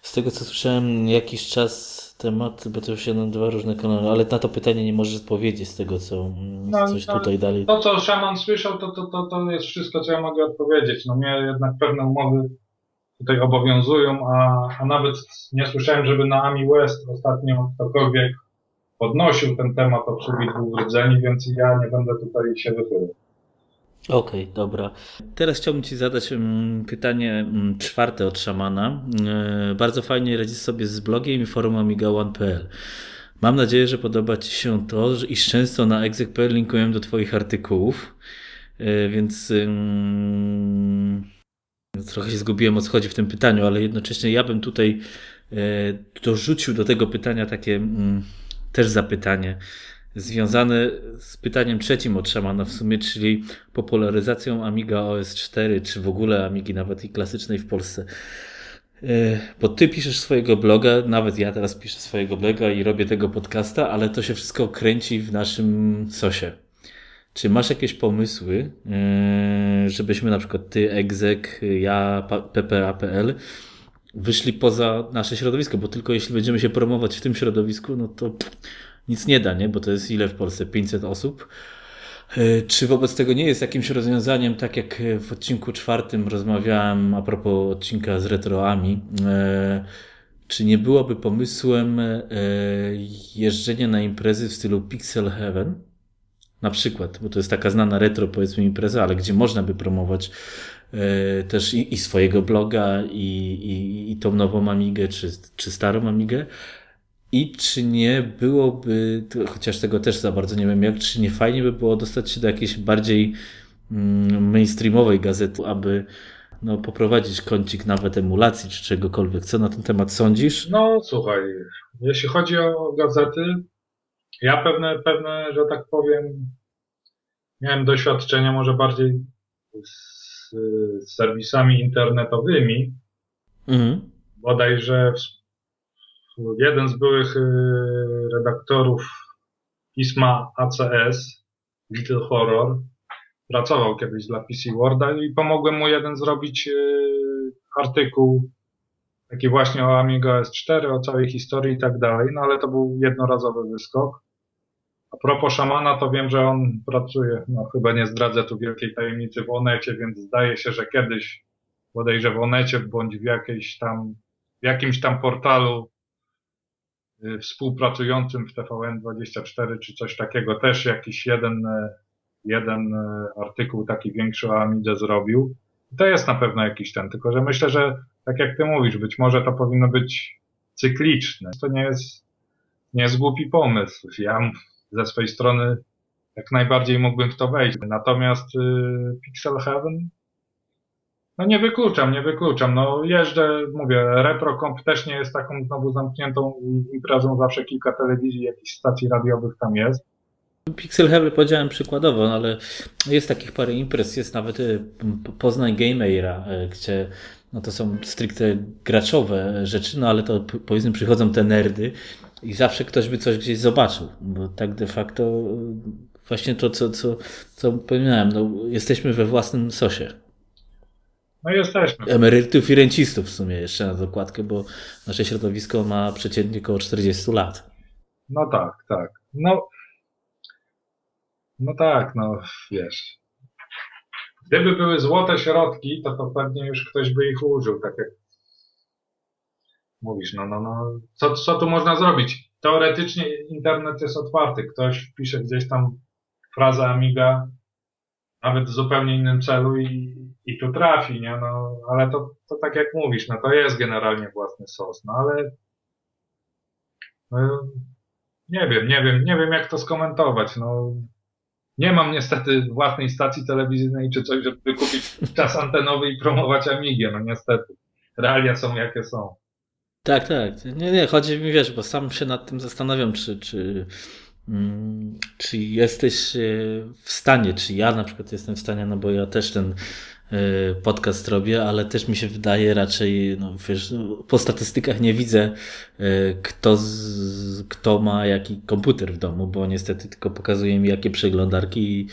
Z tego co słyszałem jakiś czas temat, bo to już się dwa różne kanały, ale na to pytanie nie możesz odpowiedzieć z tego, co mm, no, coś no, tutaj dalej. To, co szaman słyszał, to, to, to, to jest wszystko, co ja mogę odpowiedzieć. No mnie jednak pewne umowy tutaj obowiązują, a, a nawet nie słyszałem, żeby na AMI West ostatnio ktokolwiek podnosił ten temat obsługi dwóch rdzeni, więc ja nie będę tutaj się wychylał. Okej, okay, dobra. Teraz chciałbym Ci zadać mm, pytanie mm, czwarte od szamana. E, bardzo fajnie radzisz sobie z blogiem i forum amiga1.pl. Mam nadzieję, że podoba Ci się to, iż często na exec.pl linkuję do Twoich artykułów, e, więc um, trochę się zgubiłem o co chodzi w tym pytaniu, ale jednocześnie ja bym tutaj e, dorzucił do tego pytania takie też zapytanie związane z pytaniem trzecim od Szamana w sumie, czyli popularyzacją Amiga OS 4, czy w ogóle Amigi nawet i klasycznej w Polsce. E, bo ty piszesz swojego bloga, nawet ja teraz piszę swojego bloga i robię tego podcasta, ale to się wszystko kręci w naszym sosie. Czy masz jakieś pomysły, e, żebyśmy na przykład ty, Egzek, ja, PPA.pl wyszli poza nasze środowisko, bo tylko jeśli będziemy się promować w tym środowisku, no to nic nie da, nie? bo to jest ile w Polsce? 500 osób. E, czy wobec tego nie jest jakimś rozwiązaniem, tak jak w odcinku czwartym rozmawiałem a propos odcinka z retroami, e, czy nie byłoby pomysłem e, jeżdżenia na imprezy w stylu Pixel Heaven? Na przykład, bo to jest taka znana retro, powiedzmy, impreza, ale gdzie można by promować też i, swojego bloga, i, i, i tą nową Amigę, czy, czy starą Amigę, i czy nie byłoby, chociaż tego też za bardzo nie wiem jak, czy nie fajnie by było dostać się do jakiejś bardziej mm, mainstreamowej gazety, aby no, poprowadzić kącik nawet emulacji czy czegokolwiek. Co na ten temat sądzisz? No słuchaj, jeśli chodzi o gazety, ja pewne, pewne, że tak powiem, miałem doświadczenia może bardziej z, z serwisami internetowymi. Mhm. Bodajże jeden z byłych y, redaktorów pisma ACS, Little Horror, pracował kiedyś dla PC Worda i pomogłem mu jeden zrobić y, artykuł taki właśnie o Amiga S4, o całej historii i tak dalej, no ale to był jednorazowy wyskok. A propos szamana, to wiem, że on pracuje, no chyba nie zdradzę tu wielkiej tajemnicy w Onecie, więc zdaje się, że kiedyś bodajże w Onecie bądź w jakiejś tam, w jakimś tam portalu współpracującym w TVN24 czy coś takiego też jakiś jeden, y, jeden y, artykuł taki większy o Amidze zrobił. To jest na pewno jakiś ten, tylko że myślę, że tak jak ty mówisz, być może to powinno być cykliczne. To nie jest, nie jest głupi pomysł. Ja ze swojej strony jak najbardziej mógłbym w to wejść. Natomiast y, Pixel Heaven no nie wykluczam, nie wykluczam. No jeżdżę, mówię, RetroComp też nie jest taką znowu zamkniętą imprezą, zawsze kilka telewizji, jakichś stacji radiowych tam jest. Pixel Heaven powiedziałem przykładowo, no ale jest takich parę imprez, jest nawet y, Poznań Game Era, y, gdzie no to są stricte graczowe rzeczy, no ale to powiedzmy przychodzą te nerdy i zawsze ktoś by coś gdzieś zobaczył, bo tak de facto y, właśnie to, co, co, co powiedziałem, no, jesteśmy we własnym sosie. No jesteśmy. Emerytów i rencistów w sumie jeszcze na dokładkę, bo nasze środowisko ma przeciętnie około 40 lat. No tak, tak. No, no tak, no wiesz. Gdyby były złote środki, to, to pewnie już ktoś by ich użył, tak jak mówisz, no, no, no, co, co tu można zrobić? Teoretycznie internet jest otwarty. Ktoś wpisze gdzieś tam frazę Amiga, nawet w zupełnie innym celu i, i tu trafi, nie? No, ale to, to tak jak mówisz, no to jest generalnie własny sos, no ale no, nie wiem, nie wiem, nie wiem jak to skomentować, no nie mam niestety własnej stacji telewizyjnej czy coś, żeby kupić czas antenowy i promować Amigę, no niestety. Realia są jakie są. Tak, tak. Nie, nie, chodzi mi, wiesz, bo sam się nad tym zastanawiam, czy, czy, czy jesteś e, w stanie, czy ja na przykład jestem w stanie, no bo ja też ten e, podcast robię, ale też mi się wydaje raczej, no wiesz, po statystykach nie widzę, e, kto, z, kto ma jaki komputer w domu, bo niestety tylko pokazuje mi jakie przeglądarki i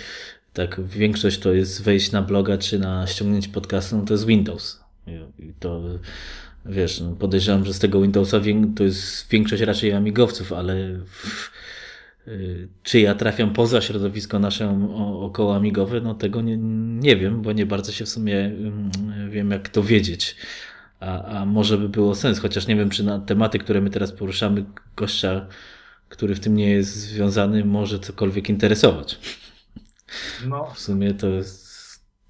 tak większość to jest wejść na bloga czy na ściągnięcie podcastu, no to jest Windows. I to wiesz, no podejrzewam, że z tego Windowsa to jest większość raczej amigowców, ale w, czy ja trafiam poza środowisko nasze około amigowe, no tego nie, nie wiem, bo nie bardzo się w sumie mm, wiem, jak to wiedzieć. A, a może by było sens, chociaż nie wiem, czy na tematy, które my teraz poruszamy, gościa, który w tym nie jest związany, może cokolwiek interesować. No. W sumie to jest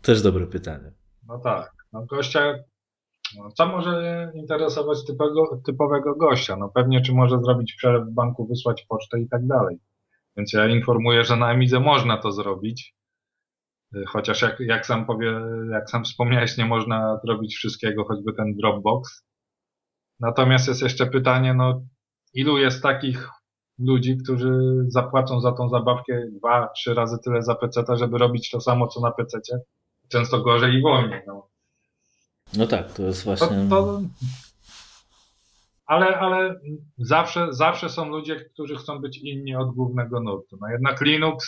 też dobre pytanie. No tak. No gościa, no, co może interesować typowego, typowego gościa? No pewnie, czy może zrobić przelew w banku, wysłać pocztę i tak dalej. Więc ja informuję, że na Amidze można to zrobić. Y, chociaż jak, jak sam powie, jak sam wspomniałeś, nie można zrobić wszystkiego, choćby ten Dropbox. Natomiast jest jeszcze pytanie, no ilu jest takich ludzi, którzy zapłacą za tą zabawkę dwa, trzy razy tyle za PC, żeby robić to samo, co na PC. Często gorzej i wolniej. No. No tak, to jest właśnie. To, to... Ale, ale zawsze, zawsze są ludzie, którzy chcą być inni od głównego nurtu. No jednak Linux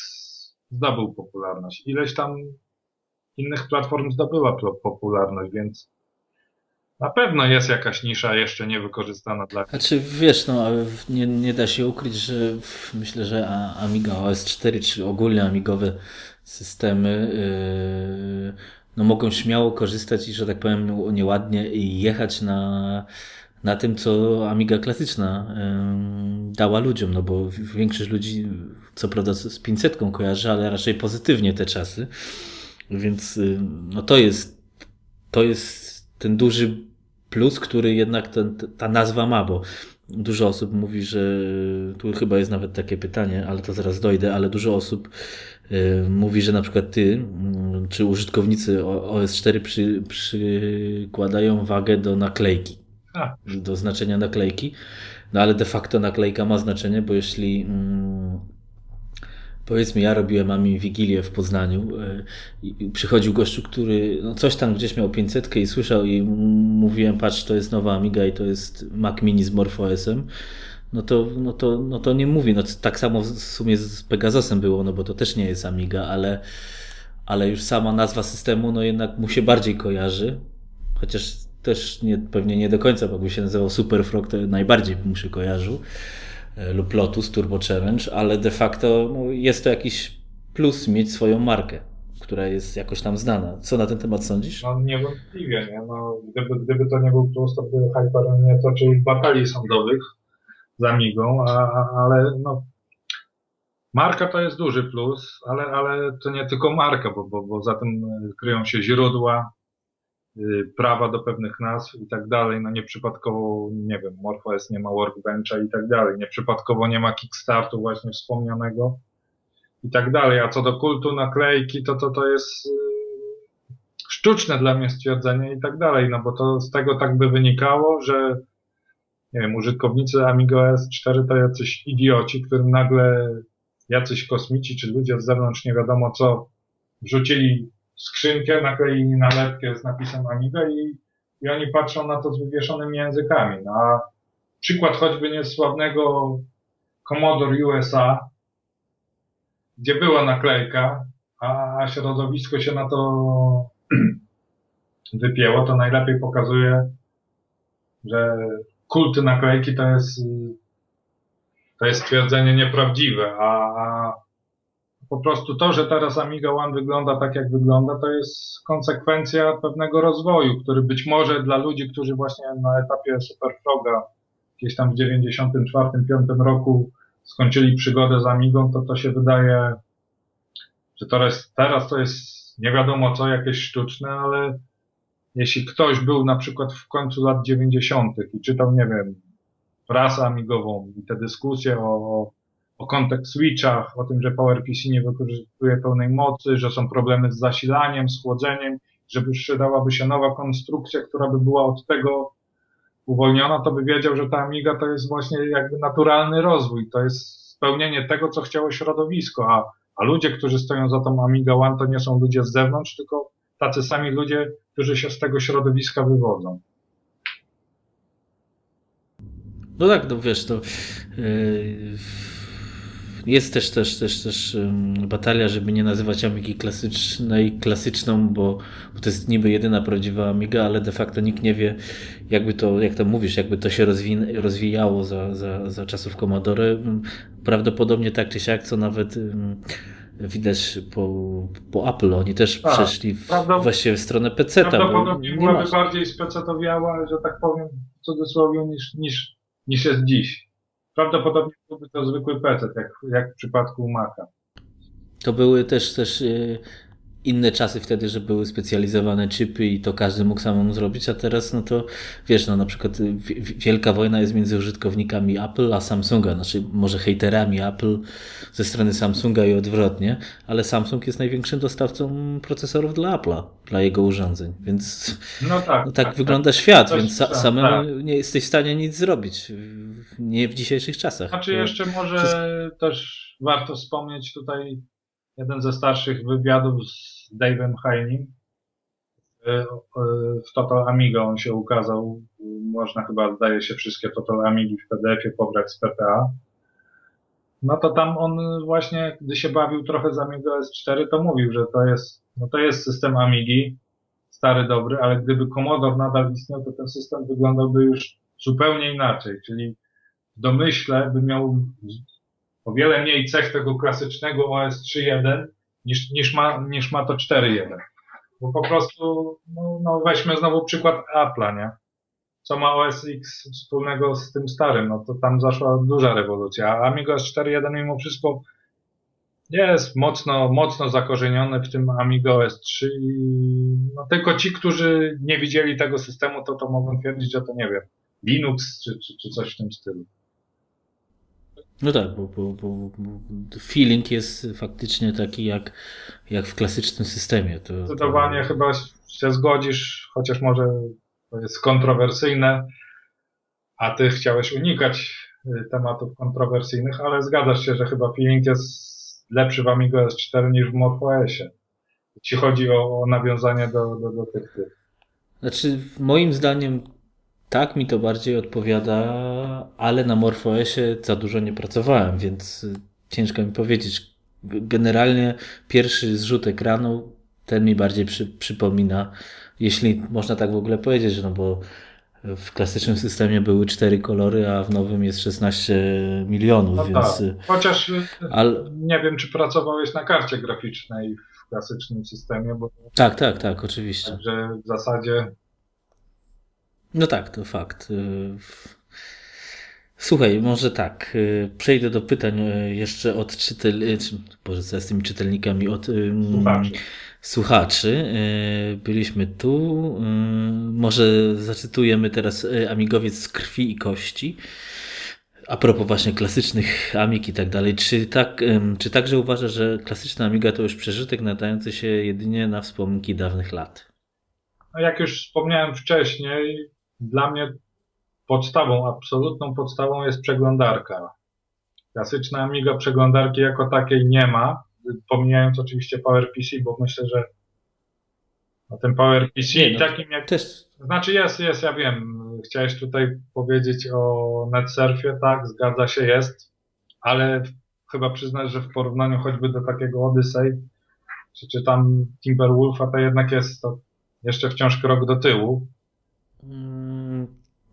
zdobył popularność. Ileś tam innych platform zdobyła popularność, więc na pewno jest jakaś nisza jeszcze niewykorzystana dla. Znaczy wiesz, no nie, nie da się ukryć, że myślę, że Amiga OS 4 czy ogólnie amigowe systemy yy, no mogą śmiało korzystać i, że tak powiem nieładnie, jechać na, na tym, co Amiga klasyczna dała ludziom, no bo większość ludzi, co prawda z 500 kojarzy, ale raczej pozytywnie te czasy. Więc no to jest, to jest ten duży plus, który jednak ten, ta nazwa ma, bo Dużo osób mówi, że tu chyba jest nawet takie pytanie, ale to zaraz dojdę, ale dużo osób mówi, że na przykład ty, y, czy użytkownicy OS4 przy, przykładają wagę do naklejki, A. do znaczenia naklejki, no ale de facto naklejka ma znaczenie, bo jeśli y, Powiedzmy, ja robiłem mami Wigilię w Poznaniu e, i przychodził gościu, który no coś tam gdzieś miał 500 i słyszał i mówiłem, patrz, to jest nowa Amiga i to jest Mac Mini z MorphOS-em. No to, no, to, no to nie mówi. No, tak samo w sumie z Pegasusem było, no bo to też nie jest Amiga, ale, ale już sama nazwa systemu, no jednak mu się bardziej kojarzy. Chociaż też nie, pewnie nie do końca, bo jakby się nazywał Super Frog, to najbardziej mu się kojarzył. E, lub Lotus Turbo Challenge, ale de facto no, jest to jakiś plus mieć swoją markę, która jest jakoś tam znana. Co na ten temat sądzisz? No niewątpliwie, nie? No, gdyby, gdyby to nie był to by Hyper nie toczył batalii sądowych z Amigą, a, ale no Marka to jest duży plus, ale, ale to nie tylko marka, bo, bo, bo za tym kryją się źródła, Y, prawa do pewnych nazw i tak dalej. No nieprzypadkowo, nie wiem, MorphOS nie ma Workbencha i tak dalej. Nieprzypadkowo nie ma Kickstartu właśnie wspomnianego i tak dalej. A co do kultu naklejki, to to, to jest y, sztuczne dla mnie stwierdzenie i tak dalej, no bo to z tego tak by wynikało, że nie wiem, użytkownicy Amiga OS 4 to jacyś idioci, którym nagle jacyś kosmici czy ludzie z zewnątrz nie wiadomo co wrzucili skrzynkę, nakleili nalepkę z napisem Amiga i, i oni patrzą na to z wywieszonymi językami. No, a przykład choćby niesławnego Commodore USA, gdzie była naklejka, a, a środowisko się na to wypięło, to najlepiej pokazuje, że kulty naklejki to jest to jest stwierdzenie nieprawdziwe, a, a po prostu to, że teraz Amiga One wygląda tak, jak wygląda, to jest konsekwencja pewnego rozwoju, który być może dla ludzi, którzy właśnie na etapie Superfroga gdzieś tam w 94-5 roku skończyli przygodę z Amigą, to to się wydaje, że teraz, teraz to jest nie wiadomo co, jakieś sztuczne, ale jeśli ktoś był na przykład w końcu lat 90. i czytał, nie wiem, prasę amigową i te dyskusje o o context switchach, o tym, że PowerPC nie wykorzystuje pełnej mocy, że są problemy z zasilaniem, z chłodzeniem, żeby przydałaby się nowa konstrukcja, która by była od tego uwolniona, to by wiedział, że ta Amiga to jest właśnie jakby naturalny rozwój, to jest spełnienie tego, co chciało środowisko, a, a ludzie, którzy stoją za tą Amiga One, to nie są ludzie z zewnątrz, tylko tacy sami ludzie, którzy się z tego środowiska wywodzą. No tak, no wiesz, to yy jest też, też, też, też batalia, żeby nie nazywać Amigi klasycznej klasyczną, bo, bo to jest niby jedyna prawdziwa Amiga, ale de facto nikt nie wie, jakby to, jak to mówisz, jakby to się rozwi rozwijało za, za, za czasów Commodore. Prawdopodobnie tak czy siak, co nawet widać po, po Apple. Oni też A, przeszli w, prawda, właściwie w stronę PC. Prawdopodobnie byłaby bardziej specetowiała, że tak powiem, w cudzysłowie, niż, niż, niż jest dziś. Prawdopodobnie byłby to zwykły PC, jak, jak w przypadku Maca. To były też, też y, inne czasy wtedy, że były specjalizowane chipy i to każdy mógł samemu zrobić, a teraz no to wiesz, no na przykład wielka wojna jest między użytkownikami Apple a Samsunga, znaczy może hejterami Apple ze strony Samsunga i odwrotnie, ale Samsung jest największym dostawcą procesorów dla Apple'a, dla jego urządzeń, więc no tak, no tak, tak wygląda tak. świat, więc tak, samemu tak. nie jesteś w stanie nic zrobić, nie w dzisiejszych czasach. Znaczy jeszcze może Wszystko... też warto wspomnieć tutaj jeden ze starszych wywiadów z Dave'em Heinim. E, e, w Total Amiga on się ukazał. Można chyba, zdaje się, wszystkie Total Amigi w PDF-ie pobrać z PPA. No to tam on właśnie, gdy się bawił trochę z Amiga S4, to mówił, że to jest, no to jest system Amigi, stary, dobry, ale gdyby Commodore nadal istniał, to ten system wyglądałby już zupełnie inaczej, czyli w domyśle by miał o wiele mniej cech tego klasycznego OS 3.1 niż, niż, ma, niż ma to 4.1. Bo po prostu, no, no weźmy znowu przykład Apple'a, nie? Co ma OS X wspólnego z tym starym? No to tam zaszła duża rewolucja. A Amiga OS 4.1 mimo wszystko jest mocno, mocno zakorzeniony w tym Amiga OS 3 i no tylko ci, którzy nie widzieli tego systemu, to to mogą twierdzić, że to nie wiem. Linux czy, czy, czy coś w tym stylu. No tak, bo, bo, bo, feeling jest faktycznie taki jak, jak w klasycznym systemie. To, Zdecydowanie to... chyba się zgodzisz, chociaż może to jest kontrowersyjne, a ty chciałeś unikać y, tematów kontrowersyjnych, ale zgadzasz się, że chyba feeling jest lepszy w Amigo S4 niż w MorphOSie. Jeśli chodzi o, o nawiązanie do, do, do tych, tych. Znaczy, moim zdaniem tak mi to bardziej odpowiada, ale na MorphOSie za dużo nie pracowałem, więc ciężko mi powiedzieć. Generalnie pierwszy zrzut ekranu, ten mi bardziej przy, przypomina, jeśli można tak w ogóle powiedzieć, no bo w klasycznym systemie były cztery kolory, a w nowym jest 16 milionów, no więc... Tak. Chociaż al... nie wiem, czy pracowałeś na karcie graficznej w klasycznym systemie, bo... Tak, tak, tak, oczywiście. Także w zasadzie no tak, to fakt. Y, słuchaj, może tak, y, przejdę do pytań y, jeszcze od czytelników, Boże, co z tymi czytelnikami, od słuchaczy. słuchaczy. Byliśmy tu, może zacytujemy teraz Amigowiec z krwi i kości. A propos właśnie klasycznych Amig i tak dalej, czy, tak, czy także uważasz, że klasyczna Amiga to już przeżytek nadający się jedynie na wspomnienki dawnych lat? No jak już wspomniałem wcześniej, dla mnie podstawą, absolutną podstawą jest przeglądarka. Klasyczna Amiga przeglądarki jako takiej nie ma, pomijając oczywiście PowerPC, bo myślę, że no ten PowerPC nie, no, takim jak... Też... Znaczy jest, jest, ja wiem. Chciałeś tutaj powiedzieć o NetSurfie, tak, zgadza się, jest, ale chyba przyznać, że w porównaniu choćby do takiego Odyssey, czy, czy tam Timberwolfa, to jednak jest to jeszcze wciąż krok do tyłu.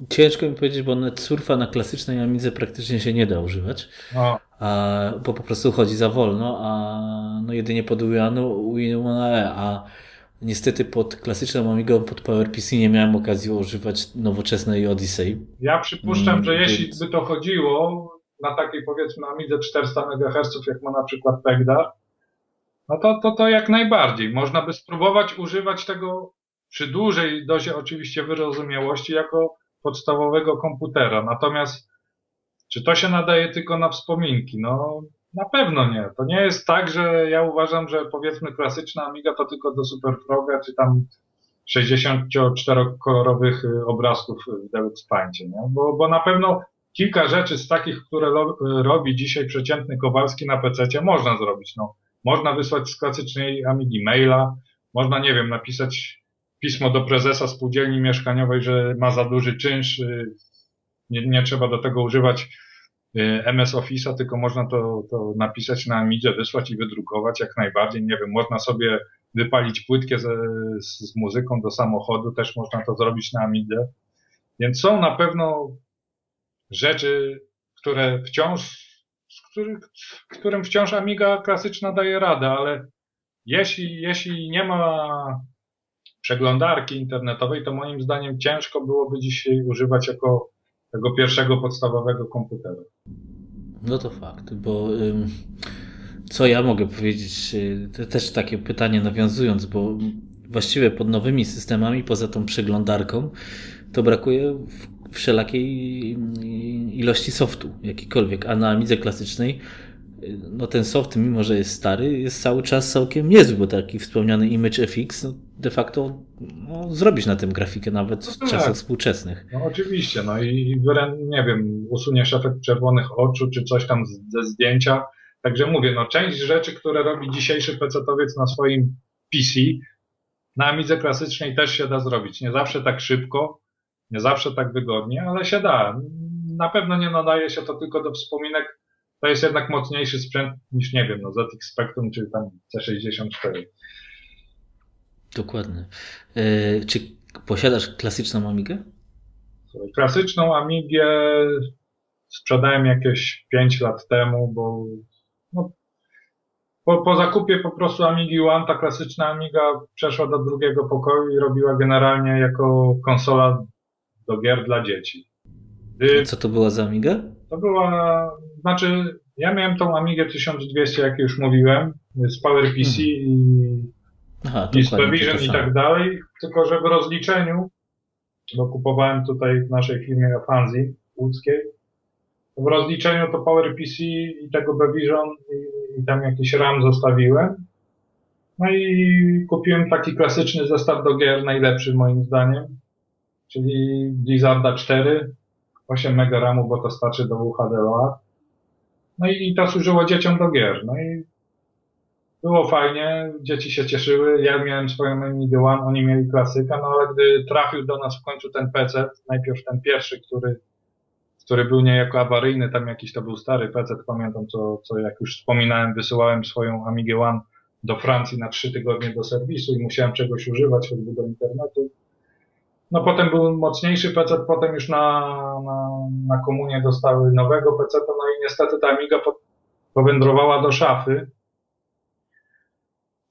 Mm, ciężko mi powiedzieć, bo surfa na klasycznej Amidze praktycznie się nie da używać. O. A, bo po prostu chodzi za wolno, a no jedynie pod Windows E, a niestety pod klasyczną Amigą, pod PowerPC nie miałem okazji używać nowoczesnej Odyssey. Ja przypuszczam, mm, że więc... jeśli by to chodziło na takiej powiedzmy Amidze 400 MHz, jak ma na przykład Pegdar, no to, to, to jak najbardziej. Można by spróbować używać tego przy dużej dozie oczywiście wyrozumiałości jako podstawowego komputera. Natomiast czy to się nadaje tylko na wspominki? No na pewno nie. To nie jest tak, że ja uważam, że powiedzmy klasyczna Amiga to tylko do Super Froga, czy tam 64-kolorowych y, obrazków w Deluxe Paintie, nie? Bo, bo na pewno kilka rzeczy z takich, które lo, robi dzisiaj przeciętny Kowalski na PC można zrobić. No, można wysłać z klasycznej Amigi maila, można, nie wiem, napisać pismo do prezesa spółdzielni mieszkaniowej, że ma za duży czynsz. Y, nie, nie trzeba do tego używać y, MS Office'a, tylko można to, to napisać na Amidze, wysłać i wydrukować jak najbardziej. Nie wiem, można sobie wypalić płytkę z, z muzyką do samochodu, też można to zrobić na Amidze. Więc są na pewno rzeczy, które wciąż, z których, którym wciąż Amiga klasyczna daje radę, ale jeśli, jeśli nie ma przeglądarki internetowej, to moim zdaniem ciężko byłoby dzisiaj używać jako tego pierwszego podstawowego komputera. No to fakt, bo co ja mogę powiedzieć, to też takie pytanie nawiązując, bo właściwie pod nowymi systemami, poza tą przeglądarką, to brakuje wszelakiej ilości softu, jakikolwiek, a na Amidze klasycznej no ten soft, mimo że jest stary, jest cały czas całkiem niezły, bo taki wspomniany Image FX no, de facto no, zrobić na tym grafikę nawet w no czasach tak. współczesnych. No oczywiście, no i nie wiem, usuniesz efekt czerwonych oczu, czy coś tam ze zdjęcia. Także mówię, no część rzeczy, które robi dzisiejszy PC-towiec na swoim PC, na Amidze klasycznej też się da zrobić. Nie zawsze tak szybko, nie zawsze tak wygodnie, ale się da. Na pewno nie nadaje się to tylko do wspominek to jest jednak mocniejszy sprzęt niż, nie wiem, no ZX Spectrum czy tam C64. Dokładnie. E, czy posiadasz klasyczną Amigę? Klasyczną Amigę sprzedałem jakieś 5 lat temu, bo no, po, po, zakupie po prostu Amigi One ta klasyczna Amiga przeszła do drugiego pokoju i robiła generalnie jako konsola do gier dla dzieci. Co to była za Amiga? To była, znaczy ja miałem tą Amigę 1200, jak już mówiłem, z PowerPC hmm. i, Aha, i z Prevision i tak dalej, tylko że w rozliczeniu bo kupowałem tutaj w naszej firmie Afanzi łódzkiej. W rozliczeniu to PowerPC i tego Bevision i, i tam jakiś RAM zostawiłem. No i kupiłem taki klasyczny zestaw do gier, najlepszy moim zdaniem, czyli Blizzarda 4, 8 MB RAMu, bo to starczy do UHD-OA. No i, i to służyło dzieciom do gier. No i było fajnie, dzieci się cieszyły, ja miałem swoją Amiga One, oni mieli klasyka, no ale gdy trafił do nas w końcu ten PC, najpierw ten pierwszy, który, który był niejako awaryjny, tam jakiś to był stary PC, pamiętam co, co jak już wspominałem, wysyłałem swoją Amigę One do Francji na trzy tygodnie do serwisu i musiałem czegoś używać, choćby do internetu. No potem był mocniejszy PC, potem już na, na, na komunie dostały nowego PC, no i niestety ta Amiga powędrowała do szafy,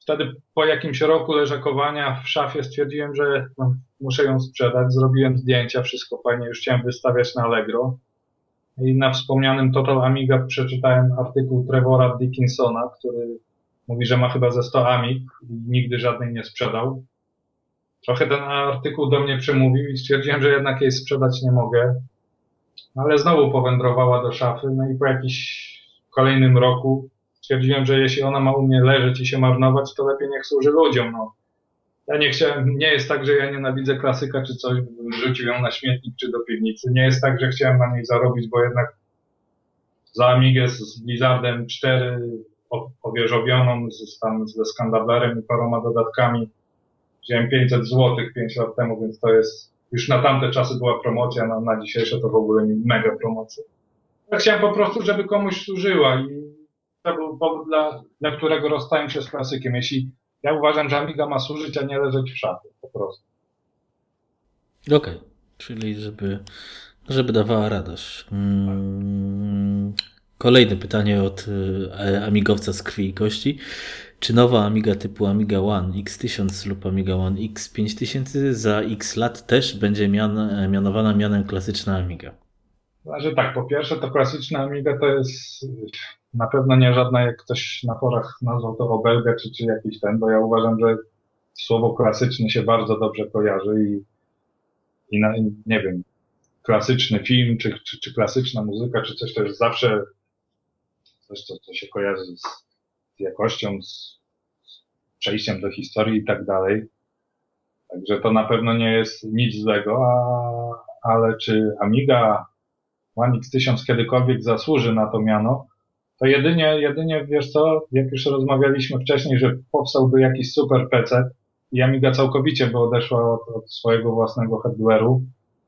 Wtedy po jakimś roku leżakowania w szafie stwierdziłem, że no, muszę ją sprzedać. Zrobiłem zdjęcia, wszystko fajnie, już chciałem wystawiać na Allegro. I na wspomnianym Total Amiga przeczytałem artykuł Trevora Dickinsona, który mówi, że ma chyba ze 100 Amig i nigdy żadnej nie sprzedał. Trochę ten artykuł do mnie przemówił i stwierdziłem, że jednak jej sprzedać nie mogę. Ale znowu powędrowała do szafy, no i po jakimś kolejnym roku stwierdziłem, że jeśli ona ma u mnie leżeć i się marnować, to lepiej niech służy ludziom. No. Ja nie chciałem, nie jest tak, że ja nienawidzę klasyka czy coś, bym rzucił ją na śmietnik czy do piwnicy. Nie jest tak, że chciałem na niej zarobić, bo jednak za Amigę z Blizzardem 4 powierzowioną z, tam ze skandablerem i paroma dodatkami wziąłem 500 zł 5 lat temu, więc to jest, już na tamte czasy była promocja, na, na dzisiejsze to w ogóle mega promocja. Ja chciałem po prostu, żeby komuś służyła i to był powód, dla, dla którego rozstałem się z klasykiem. Jeśli ja uważam, że Amiga ma służyć, a nie leżeć w szafie, po prostu. Okej, okay. czyli żeby, żeby dawała radość. Hmm. Kolejne pytanie od e, amigowca z krwi i kości. Czy nowa Amiga typu Amiga One X1000 lub Amiga One X5000 za X lat też będzie mian, mianowana mianem klasyczna Amiga? Znaczy tak, po pierwsze to klasyczna Amiga to jest na pewno nie żadna, jak ktoś na forach nazwał to obelgę, czy, czy jakiś ten, bo ja uważam, że słowo klasyczny się bardzo dobrze kojarzy i, i na, nie wiem, klasyczny film, czy, czy, czy klasyczna muzyka, czy coś to jest zawsze coś, co, co się kojarzy z, z jakością, z, z przejściem do historii i tak dalej. Także to na pewno nie jest nic złego, a, ale czy Amiga One X1000 kiedykolwiek zasłuży na to miano, to jedynie, jedynie, wiesz co, jak już rozmawialiśmy wcześniej, że powstałby jakiś super PC i Amiga całkowicie by odeszła od, od swojego własnego hardware'u,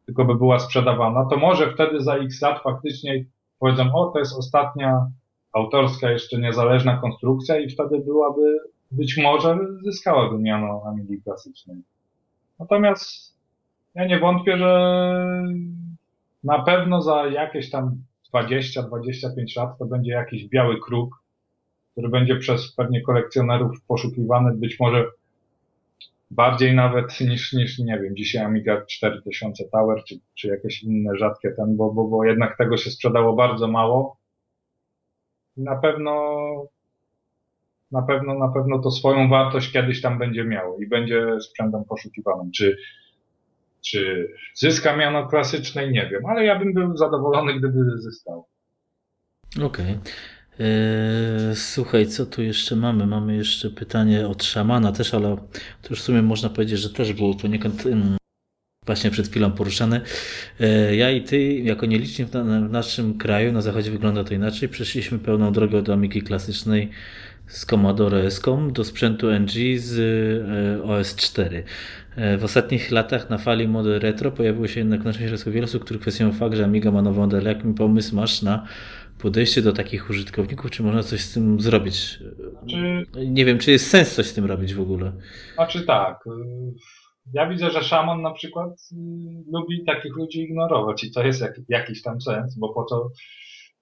tylko by była sprzedawana, to może wtedy za x lat faktycznie powiedzą, o, to jest ostatnia autorska, jeszcze niezależna konstrukcja i wtedy byłaby, być może zyskałaby miano Amigi klasycznej. Natomiast ja nie wątpię, że na pewno za jakieś tam 20-25 lat to będzie jakiś biały kruk, który będzie przez pewnie kolekcjonerów poszukiwany, być może bardziej nawet niż, niż nie wiem, dzisiaj Amiga 4000 Tower, czy, czy jakieś inne rzadkie ten, bo, bo, bo jednak tego się sprzedało bardzo mało. Na pewno, na pewno, na pewno to swoją wartość kiedyś tam będzie miało i będzie sprzętem poszukiwanym. Czy, czy zyska miano klasycznej, nie wiem, ale ja bym był zadowolony, gdyby zyskał. Okej. Okay. E, słuchaj, co tu jeszcze mamy? Mamy jeszcze pytanie od szamana też, ale to już w sumie można powiedzieć, że też było poniekąd właśnie przed chwilą poruszane. E, ja i ty, jako nieliczni w, naszym kraju, na zachodzie wygląda to inaczej. Przeszliśmy pełną drogę do Amiki klasycznej z Commodore ESCOM do sprzętu NG z e, OS4. E, w ostatnich latach na fali mody retro pojawiło się jednak na szczęście wiele osób, których kwestionują fakt, że Amiga ma nową model. Jaki pomysł masz na podejście do takich użytkowników? Czy można coś z tym zrobić? Znaczy, Nie wiem, czy jest sens coś z tym robić w ogóle. Znaczy tak. Ja widzę, że szaman na przykład y, lubi takich ludzi ignorować i to jest jak, jakiś tam sens, bo po co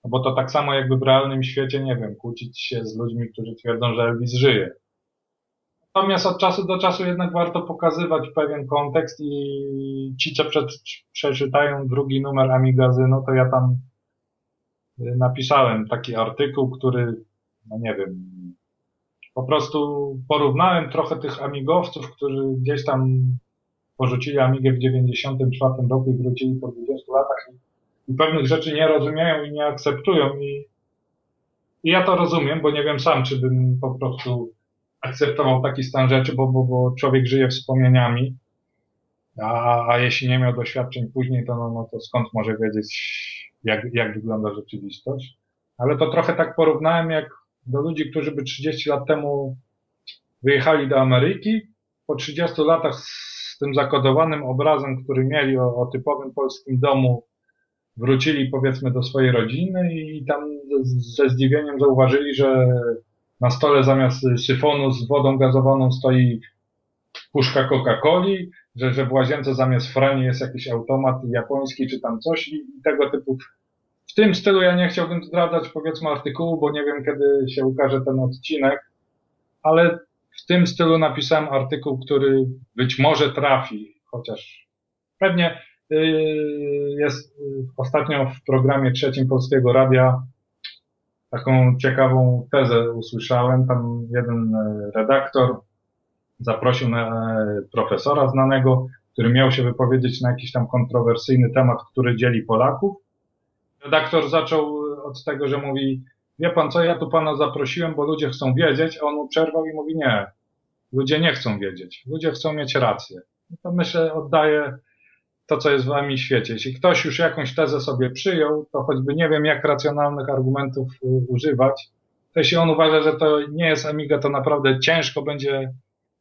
bo to tak samo jakby w realnym świecie, nie wiem, kłócić się z ludźmi, którzy twierdzą, że Elvis żyje. Natomiast od czasu do czasu jednak warto pokazywać pewien kontekst i ci, co przed, przeczytają drugi numer Amigazynu, to ja tam y, napisałem taki artykuł, który, no nie wiem, po prostu porównałem trochę tych amigowców, którzy gdzieś tam porzucili Amigę w 94 roku i wrócili po 20 latach i, i pewnych rzeczy nie rozumieją i nie akceptują i, i ja to rozumiem, bo nie wiem sam, czy bym po prostu akceptował taki stan rzeczy, bo, bo, bo człowiek żyje wspomnieniami, a, a jeśli nie miał doświadczeń później, to, no, no to skąd może wiedzieć, jak, jak wygląda rzeczywistość. Ale to trochę tak porównałem jak do ludzi, którzy by 30 lat temu wyjechali do Ameryki, po 30 latach z tym zakodowanym obrazem, który mieli o, o typowym polskim domu, wrócili powiedzmy do swojej rodziny i tam ze, zdziwieniem zauważyli, że na stole zamiast syfonu z wodą gazowaną stoi puszka Coca-Coli, że, że w łazience zamiast frani jest jakiś automat japoński czy tam coś i tego typu. W tym stylu ja nie chciałbym zdradzać powiedzmy artykułu, bo nie wiem kiedy się ukaże ten odcinek, ale w tym stylu napisałem artykuł, który być może trafi, chociaż pewnie yy, jest yy, ostatnio w programie trzecim Polskiego Radia taką ciekawą tezę usłyszałem. Tam jeden e, redaktor zaprosił na e, profesora znanego, który miał się wypowiedzieć na jakiś tam kontrowersyjny temat, który dzieli Polaków. Redaktor zaczął od tego, że mówi, wie pan co, ja tu pana zaprosiłem, bo ludzie chcą wiedzieć, a on mu przerwał i mówi, nie, ludzie nie chcą wiedzieć, ludzie chcą mieć rację. No to myślę, oddaję to, co jest w wami świecie. Jeśli ktoś już jakąś tezę sobie przyjął, to choćby nie wiem, jak racjonalnych argumentów y, używać, to jeśli on uważa, że to nie jest Amiga, to naprawdę ciężko będzie,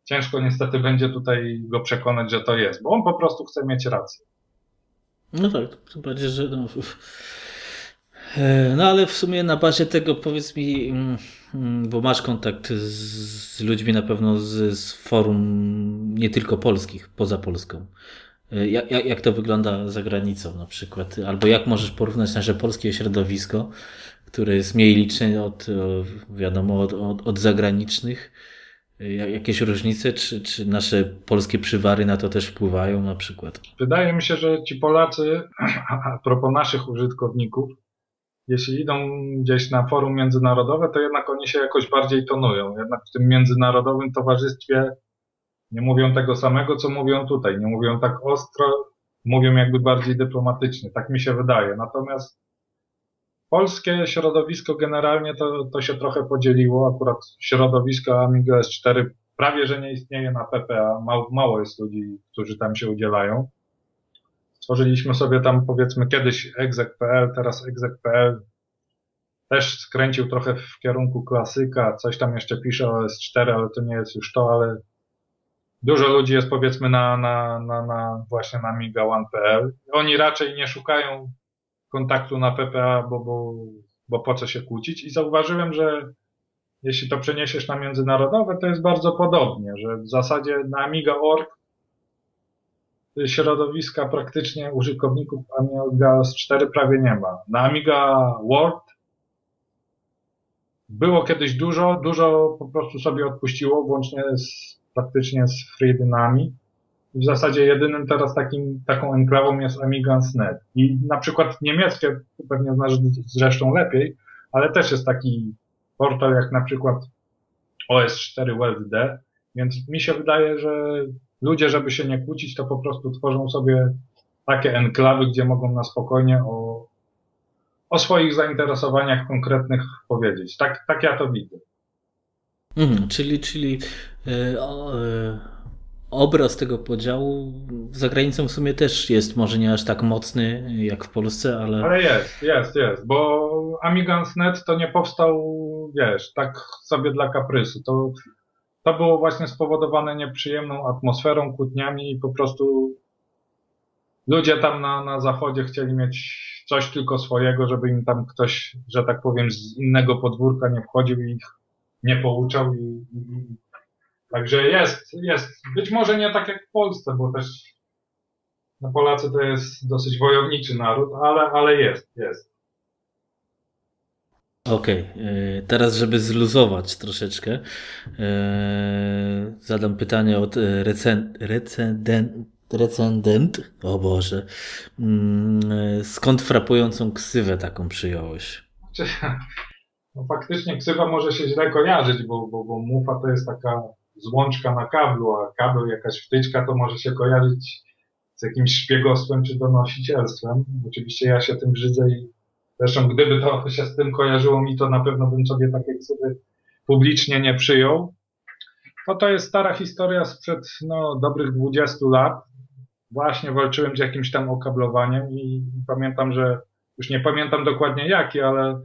ciężko niestety będzie tutaj go przekonać, że to jest, bo on po prostu chce mieć rację. No tak, tym bardziej, że no, e, no ale w sumie na bazie tego powiedz mi, mm, mm, bo masz kontakt z ludźmi na pewno z, z forum nie tylko polskich, poza Polską. E, jak, jak, to wygląda za granicą na przykład? Albo jak możesz porównać nasze polskie środowisko, które jest mniej liczne od, wiadomo, od, od, od zagranicznych? E, jakieś różnice, czy, czy nasze polskie przywary na to też wpływają na przykład? Wydaje mi się, że ci Polacy, a propos naszych użytkowników, jeśli idą gdzieś na forum międzynarodowe, to jednak oni się jakoś bardziej tonują. Jednak w tym międzynarodowym towarzystwie nie mówią tego samego, co mówią tutaj. Nie mówią tak ostro, mówią jakby bardziej dyplomatycznie. Tak mi się wydaje. Natomiast polskie środowisko generalnie to, to się trochę podzieliło. Akurat środowisko Amiga S4 prawie, że nie istnieje na PPA. Mało, mało jest ludzi, którzy tam się udzielają. Stworzyliśmy sobie tam powiedzmy kiedyś exec.pl, teraz exec.pl też skręcił trochę w kierunku klasyka, coś tam jeszcze pisze o S4, ale to nie jest już to, ale dużo ludzi jest powiedzmy na, na, na, na właśnie na miga1.pl. Oni raczej nie szukają kontaktu na PPA, bo, bo, bo po co się kłócić. I zauważyłem, że jeśli to przeniesiesz na międzynarodowe, to jest bardzo podobnie, że w zasadzie na Amiga.org środowiska praktycznie użytkowników Amiga S4 prawie nie ma. Na Amiga World było kiedyś dużo, dużo po prostu sobie odpuściło, włącznie z praktycznie z FreeDynami. W zasadzie jedynym teraz takim, taką enklawą jest Amiga.net. I na przykład niemieckie, pewnie znasz zresztą lepiej, ale też jest taki portal jak na przykład OS4 WebD, więc mi się wydaje, że ludzie, żeby się nie kłócić, to po prostu tworzą sobie takie enklawy, gdzie mogą na spokojnie o, o swoich zainteresowaniach konkretnych powiedzieć. Tak, tak ja to widzę. Mhm, czyli czyli yy, yy, obraz tego podziału za granicą w sumie też jest może nie aż tak mocny jak w Polsce, ale... Ale jest, jest, jest, bo Amigans.net to nie powstał, wiesz, tak sobie dla kaprysu. To, to było właśnie spowodowane nieprzyjemną atmosferą, kłótniami i po prostu ludzie tam na, na zachodzie chcieli mieć coś tylko swojego, żeby im tam ktoś, że tak powiem, z innego podwórka nie wchodził i ich nie pouczał i, i, także jest, jest. Być może nie tak jak w Polsce, bo też no Polacy to jest dosyć wojowniczy naród, ale, ale jest, jest. Okej, okay. teraz żeby zluzować troszeczkę, e, zadam pytanie od recen, recendent, recendent, o Boże, mm, skąd frapującą ksywę taką przyjąłeś? no faktycznie ksywa może się źle kojarzyć, bo, bo, bo mufa to jest taka złączka na kablu, a kabel jakaś wtyczka to może się kojarzyć z jakimś szpiegostwem czy donosicielstwem. Oczywiście ja się tym brzydzę i zresztą gdyby to się z tym kojarzyło mi, to na pewno bym sobie takie ksywy publicznie nie przyjął. No to jest stara historia sprzed no, dobrych 20 lat. Właśnie walczyłem z jakimś tam okablowaniem i pamiętam, że już nie pamiętam dokładnie jaki, ale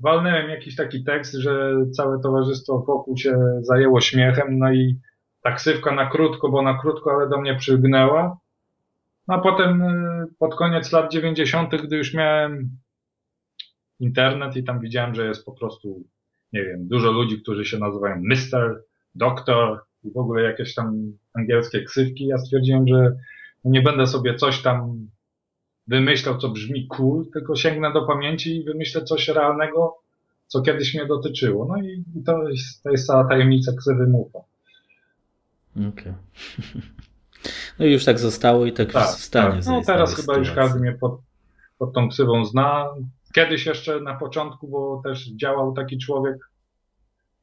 walnąłem jakiś taki tekst, że całe towarzystwo wokół się zajęło śmiechem, no i taksywka na krótko, bo na krótko, ale do mnie przygnęła. No a potem y, pod koniec lat 90., gdy już miałem internet i tam widziałem, że jest po prostu, nie wiem, dużo ludzi, którzy się nazywają Mister, Doktor i w ogóle jakieś tam angielskie ksywki. Ja stwierdziłem, że nie będę sobie coś tam wymyślał, co brzmi cool, tylko sięgnę do pamięci i wymyślę coś realnego, co kiedyś mnie dotyczyło. No i, to, jest, to jest cała tajemnica ksywy Mufa. Okej. Okay. No i już tak zostało i tak, tak stanie. Tak. No teraz chyba sytuacji. już każdy mnie pod, pod tą ksywą zna. Kiedyś jeszcze na początku, bo też działał taki człowiek,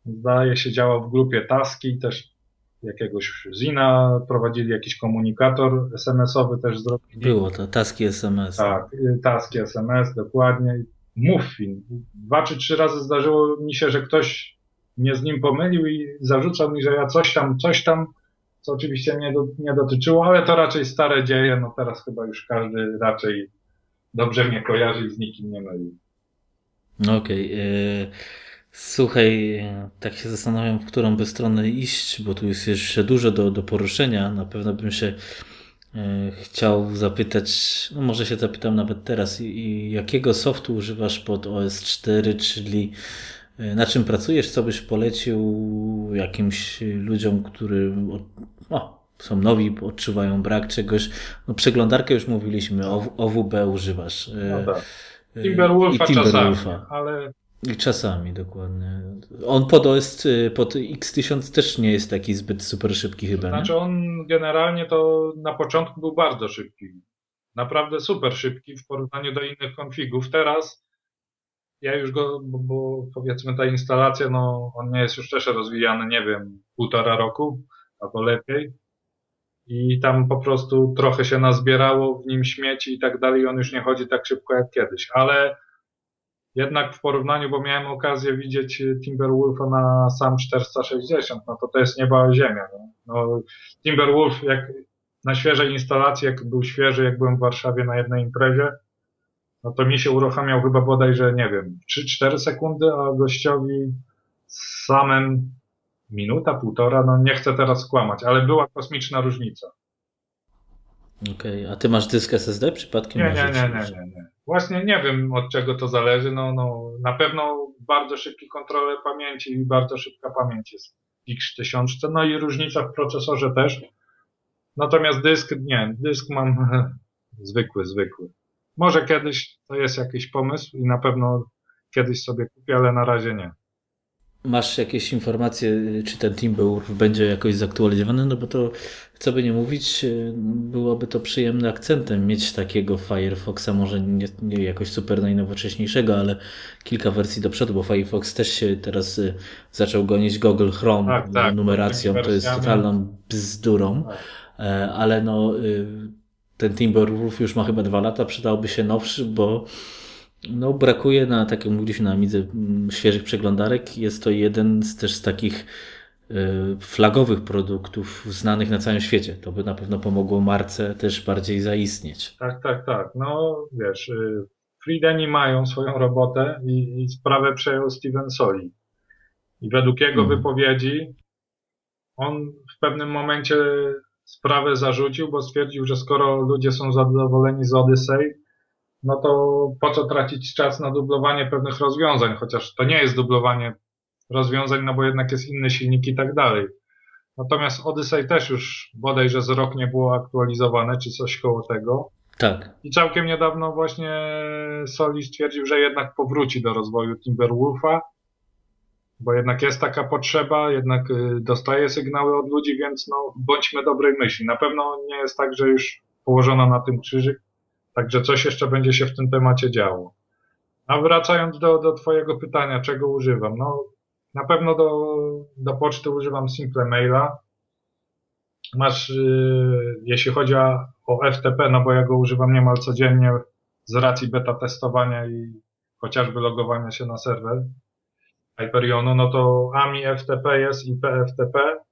zdaje się działał w grupie Taski, też jakiegoś Zina, prowadzili jakiś komunikator SMS-owy też zrobili. Było to, Taski SMS. Tak, y, Taski SMS, dokładnie. Muffin. Dwa czy trzy razy zdarzyło mi się, że ktoś mnie z nim pomylił i zarzucał mi, że ja coś tam, coś tam, co oczywiście mnie do, nie dotyczyło, ale to raczej stare dzieje, no teraz chyba już każdy raczej dobrze mnie kojarzy i z nikim nie myli. Okej. Okay. Słuchaj, tak się zastanawiam, w którą by stronę iść, bo tu jest jeszcze dużo do, do poruszenia. Na pewno bym się e, chciał zapytać, no może się zapytam nawet teraz, i, jakiego softu używasz pod OS 4, czyli e, na czym pracujesz, co byś polecił jakimś ludziom, którzy no, są nowi, odczuwają brak czegoś. No, przeglądarkę już mówiliśmy, OWB używasz. E, no tak. Timberwolfa, Timberwolfa. czasami, ale i czasami, dokładnie. On pod OS, pod X1000 też nie jest taki zbyt super szybki chyba, Znaczy nie? on generalnie to na początku był bardzo szybki. Naprawdę super szybki w porównaniu do innych konfigów. Teraz ja już go, bo, bo powiedzmy ta instalacja, no on nie jest już też rozwijany, nie wiem, półtora roku albo lepiej. I tam po prostu trochę się nazbierało w nim śmieci i tak dalej. On już nie chodzi tak szybko jak kiedyś, ale jednak w porównaniu, bo miałem okazję widzieć Timberwolfa na sam 460, no to to jest nieba ziemia. No. no Timberwolf jak na świeżej instalacji, jak był świeży, jak byłem w Warszawie na jednej imprezie, no to mi się uruchamiał chyba bodajże, nie wiem, 3-4 sekundy, a gościowi samym minuta, półtora, no nie chcę teraz skłamać, ale była kosmiczna różnica. Okej, okay. a ty masz dysk SSD przypadkiem? Nie, nie, nie, nie, nie, nie. Właśnie nie wiem od czego to zależy. No, no, na pewno bardzo szybki kontroler pamięci i bardzo szybka pamięć jest w X1000, no i różnica w procesorze też. Natomiast dysk nie, dysk mam zwykły, zwykły. Może kiedyś to jest jakiś pomysł i na pewno kiedyś sobie kupię, ale na razie nie. Masz jakieś informacje, czy ten Timberwolf będzie jakoś zaktualizowany? No bo to, co by nie mówić, byłoby to przyjemnym akcentem mieć takiego Firefoxa, może nie, nie jakoś super najnowocześniejszego, ale kilka wersji do przodu, bo Firefox też się teraz y, zaczął gonić Google Chrome tak, tak, numeracją, to jest totalną bzdurą, tak. E, ale no y, ten Timberwolf już ma chyba dwa lata, przydałoby się nowszy, bo no, brakuje na, tak jak mówiliśmy na Amidze, mm, świeżych przeglądarek. Jest to jeden z też z takich y, flagowych produktów znanych na całym świecie. To by na pewno pomogło marce też bardziej zaistnieć. Tak, tak, tak. No wiesz, y, Freedeni mają swoją robotę i, i sprawę przejął Steven Soli. I według jego mhm. wypowiedzi on w pewnym momencie sprawę zarzucił, bo stwierdził, że skoro ludzie są zadowoleni z Odyssey, no to po co tracić czas na dublowanie pewnych rozwiązań, chociaż to nie jest dublowanie rozwiązań, no bo jednak jest inny silnik i tak dalej. Natomiast Odyssey też już bodajże z rok nie było aktualizowane, czy coś koło tego. Tak. I całkiem niedawno właśnie Soli stwierdził, że jednak powróci do rozwoju Timberwolfa, bo jednak jest taka potrzeba, jednak y, dostaje sygnały od ludzi, więc no bądźmy dobrej myśli. Na pewno nie jest tak, że już położono na tym krzyżyk, Także coś jeszcze będzie się w tym temacie działo. A wracając do, do Twojego pytania, czego używam? No, Na pewno do, do poczty używam Simple Maila. Masz, yy, jeśli chodzi o FTP, no bo ja go używam niemal codziennie z racji beta testowania i chociażby logowania się na serwer Hyperionu, no to AMI FTP jest i PFTP.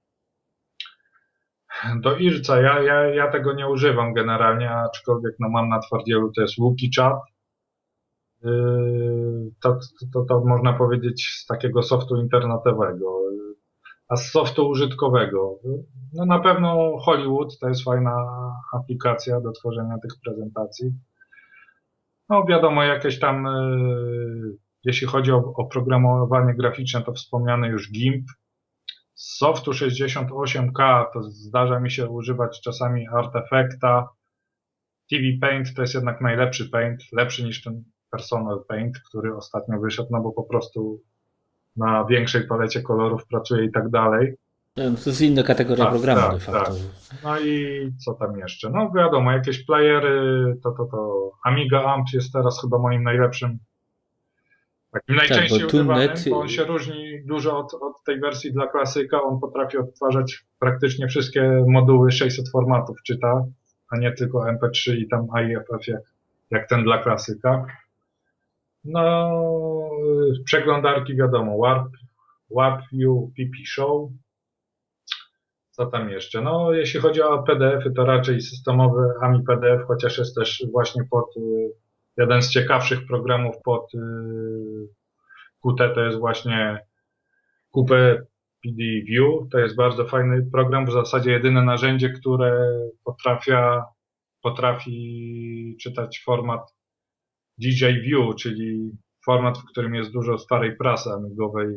Do Irca ja, ja, ja tego nie używam generalnie, aczkolwiek no mam na twardzielu to jest WooChat. Yy, to, to, to można powiedzieć z takiego softu internetowego. A z softu użytkowego, no na pewno Hollywood to jest fajna aplikacja do tworzenia tych prezentacji. No wiadomo, jakieś tam, yy, jeśli chodzi o oprogramowanie graficzne, to wspomniany już GIMP. Z softu 68K to zdarza mi się używać czasami Artefacta. TV Paint to jest jednak najlepszy paint, lepszy niż ten Personal Paint, który ostatnio wyszedł, no bo po prostu na większej palecie kolorów pracuje i tak dalej. To jest inna kategoria tak, programu tak, de facto. Tak. No i co tam jeszcze? No wiadomo, jakieś playery, to, to, to Amiga Amp jest teraz chyba moim najlepszym takim tak, najczęściej tak, bo używanym, net... bo on się różni dużo od, od tej wersji dla klasyka. On potrafi odtwarzać praktycznie wszystkie moduły 600 formatów czyta, a nie tylko MP3 i tam AIFF jak, jak ten dla klasyka. No, przeglądarki wiadomo, Warp, Warp View, PP Show. Co tam jeszcze? No, jeśli chodzi o PDF-y, to raczej systemowy AMI PDF, chociaż jest też właśnie pod y, jeden z ciekawszych programów pod y, Qt, to jest właśnie QP PD View. To jest bardzo fajny program, w zasadzie jedyne narzędzie, które potrafia, potrafi czytać format DJ View, czyli format, w którym jest dużo starej prasy amigowej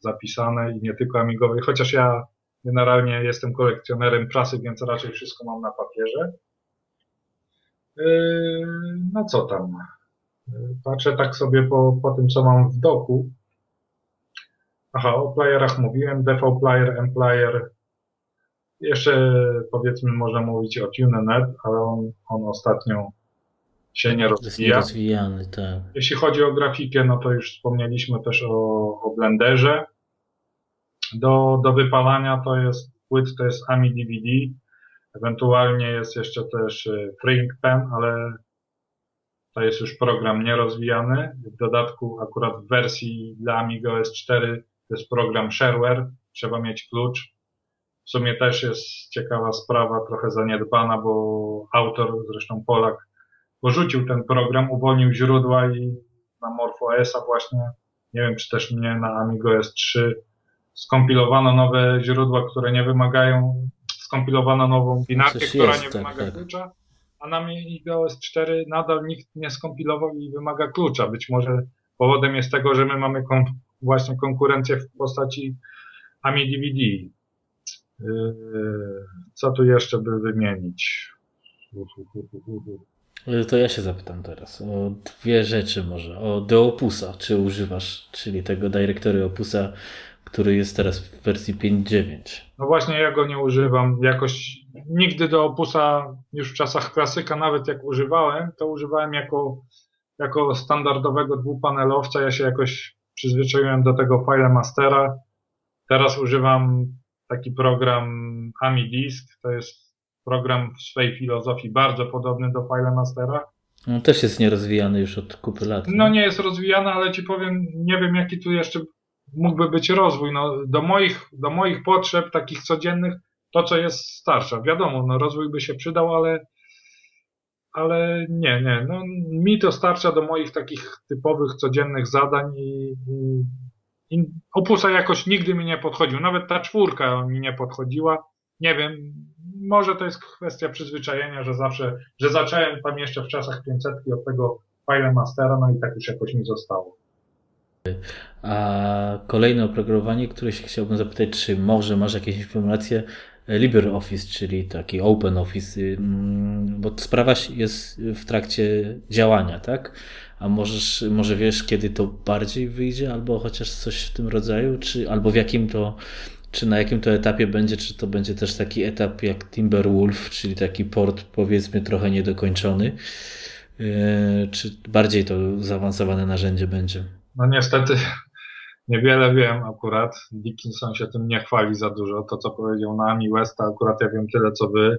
zapisane i nie tylko amigowej, chociaż ja generalnie jestem kolekcjonerem prasy, więc raczej wszystko mam na papierze. Yy, no co tam? Yy, patrzę tak sobie po, po tym, co mam w doku. Aha, o playerach mówiłem, DV Player, M Player. Jeszcze powiedzmy można mówić o TuneNet, ale on, on ostatnio się nie rozwija. Rozwijany, tak. Jeśli chodzi o grafikę, no to już wspomnieliśmy też o, o Blenderze. Do, do wypalania to jest płyt, to jest AMI DVD. Ewentualnie jest jeszcze też y, Frink Pen, ale to jest już program nierozwijany. W dodatku akurat w wersji dla Amiga OS 4 to jest program shareware. Trzeba mieć klucz. W sumie też jest ciekawa sprawa, trochę zaniedbana, bo autor, zresztą Polak, porzucił ten program, uwolnił źródła i na MorphOS-a właśnie, nie wiem czy też nie na Amigo S3 skompilowano nowe źródła, które nie wymagają, skompilowano nową binarkę, Coś która jest, nie tak, wymaga tak. klucza, a na Amigo S4 nadal nikt nie skompilował i wymaga klucza. Być może powodem jest tego, że my mamy kon właśnie konkurencję w postaci AMI DVD. Yy, co tu jeszcze by wymienić? To ja się zapytam teraz o dwie rzeczy może. O do Opusa, czy używasz, czyli tego Directory Opusa, który jest teraz w wersji 5.9. No właśnie ja go nie używam. Jakoś nigdy do Opusa już w czasach klasyka, nawet jak używałem, to używałem jako, jako standardowego dwupanelowca. Ja się jakoś przyzwyczaiłem do tego file mastera. Teraz używam taki program AmiDisk, to jest program w swojej filozofii bardzo podobny do FileMastera. On też jest nierozwijany już od kupy lat. No nie jest rozwijany, ale ci powiem, nie wiem jaki tu jeszcze mógłby być rozwój. No, do, moich, do moich potrzeb takich codziennych to, co jest starsze. Wiadomo, no, rozwój by się przydał, ale, ale nie, nie. No, mi to starcza do moich takich typowych, codziennych zadań i, i, i opusa jakoś nigdy mi nie podchodził. Nawet ta czwórka mi nie podchodziła. Nie wiem, może to jest kwestia przyzwyczajenia, że zawsze, że zacząłem tam jeszcze w czasach 500 od tego file mastera, no i tak już jakoś mi zostało. A kolejne oprogramowanie, które się chciałbym zapytać, czy może masz jakieś informacje LibreOffice, czyli taki Open Office, mm, bo sprawa jest w trakcie działania, tak? A możesz, może wiesz, kiedy to bardziej wyjdzie, albo chociaż coś w tym rodzaju, czy albo w jakim to czy na jakim to etapie będzie, czy to będzie też taki etap jak Timberwolf, czyli taki port powiedzmy trochę niedokończony, yy, czy bardziej to zaawansowane narzędzie będzie? No niestety, niewiele wiem akurat. Dickinson się tym nie chwali za dużo. To, co powiedział na Ami Westa, akurat ja wiem tyle, co wy.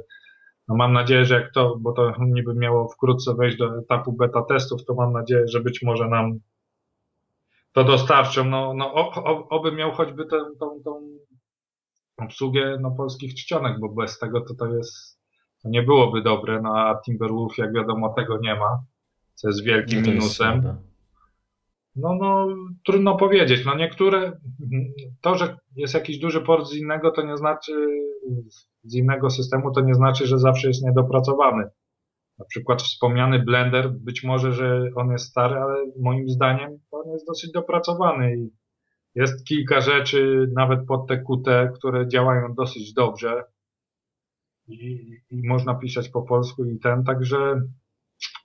No mam nadzieję, że jak to, bo to niby miało wkrótce wejść do etapu beta testów, to mam nadzieję, że być może nam to dostarczą. No, no oby miał choćby tę, tą, tą obsługę no, polskich czcionek, bo bez tego to to jest, to nie byłoby dobre, no a Timberwolf jak wiadomo tego nie ma, co jest wielkim no minusem. Jest no, no, trudno powiedzieć. No niektóre, to, że jest jakiś duży port z innego, to nie znaczy, z innego systemu, to nie znaczy, że zawsze jest niedopracowany. Na przykład wspomniany Blender, być może, że on jest stary, ale moim zdaniem on jest dosyć dopracowany i jest kilka rzeczy, nawet pod te QT, które działają dosyć dobrze i, i można pisać po polsku i ten, także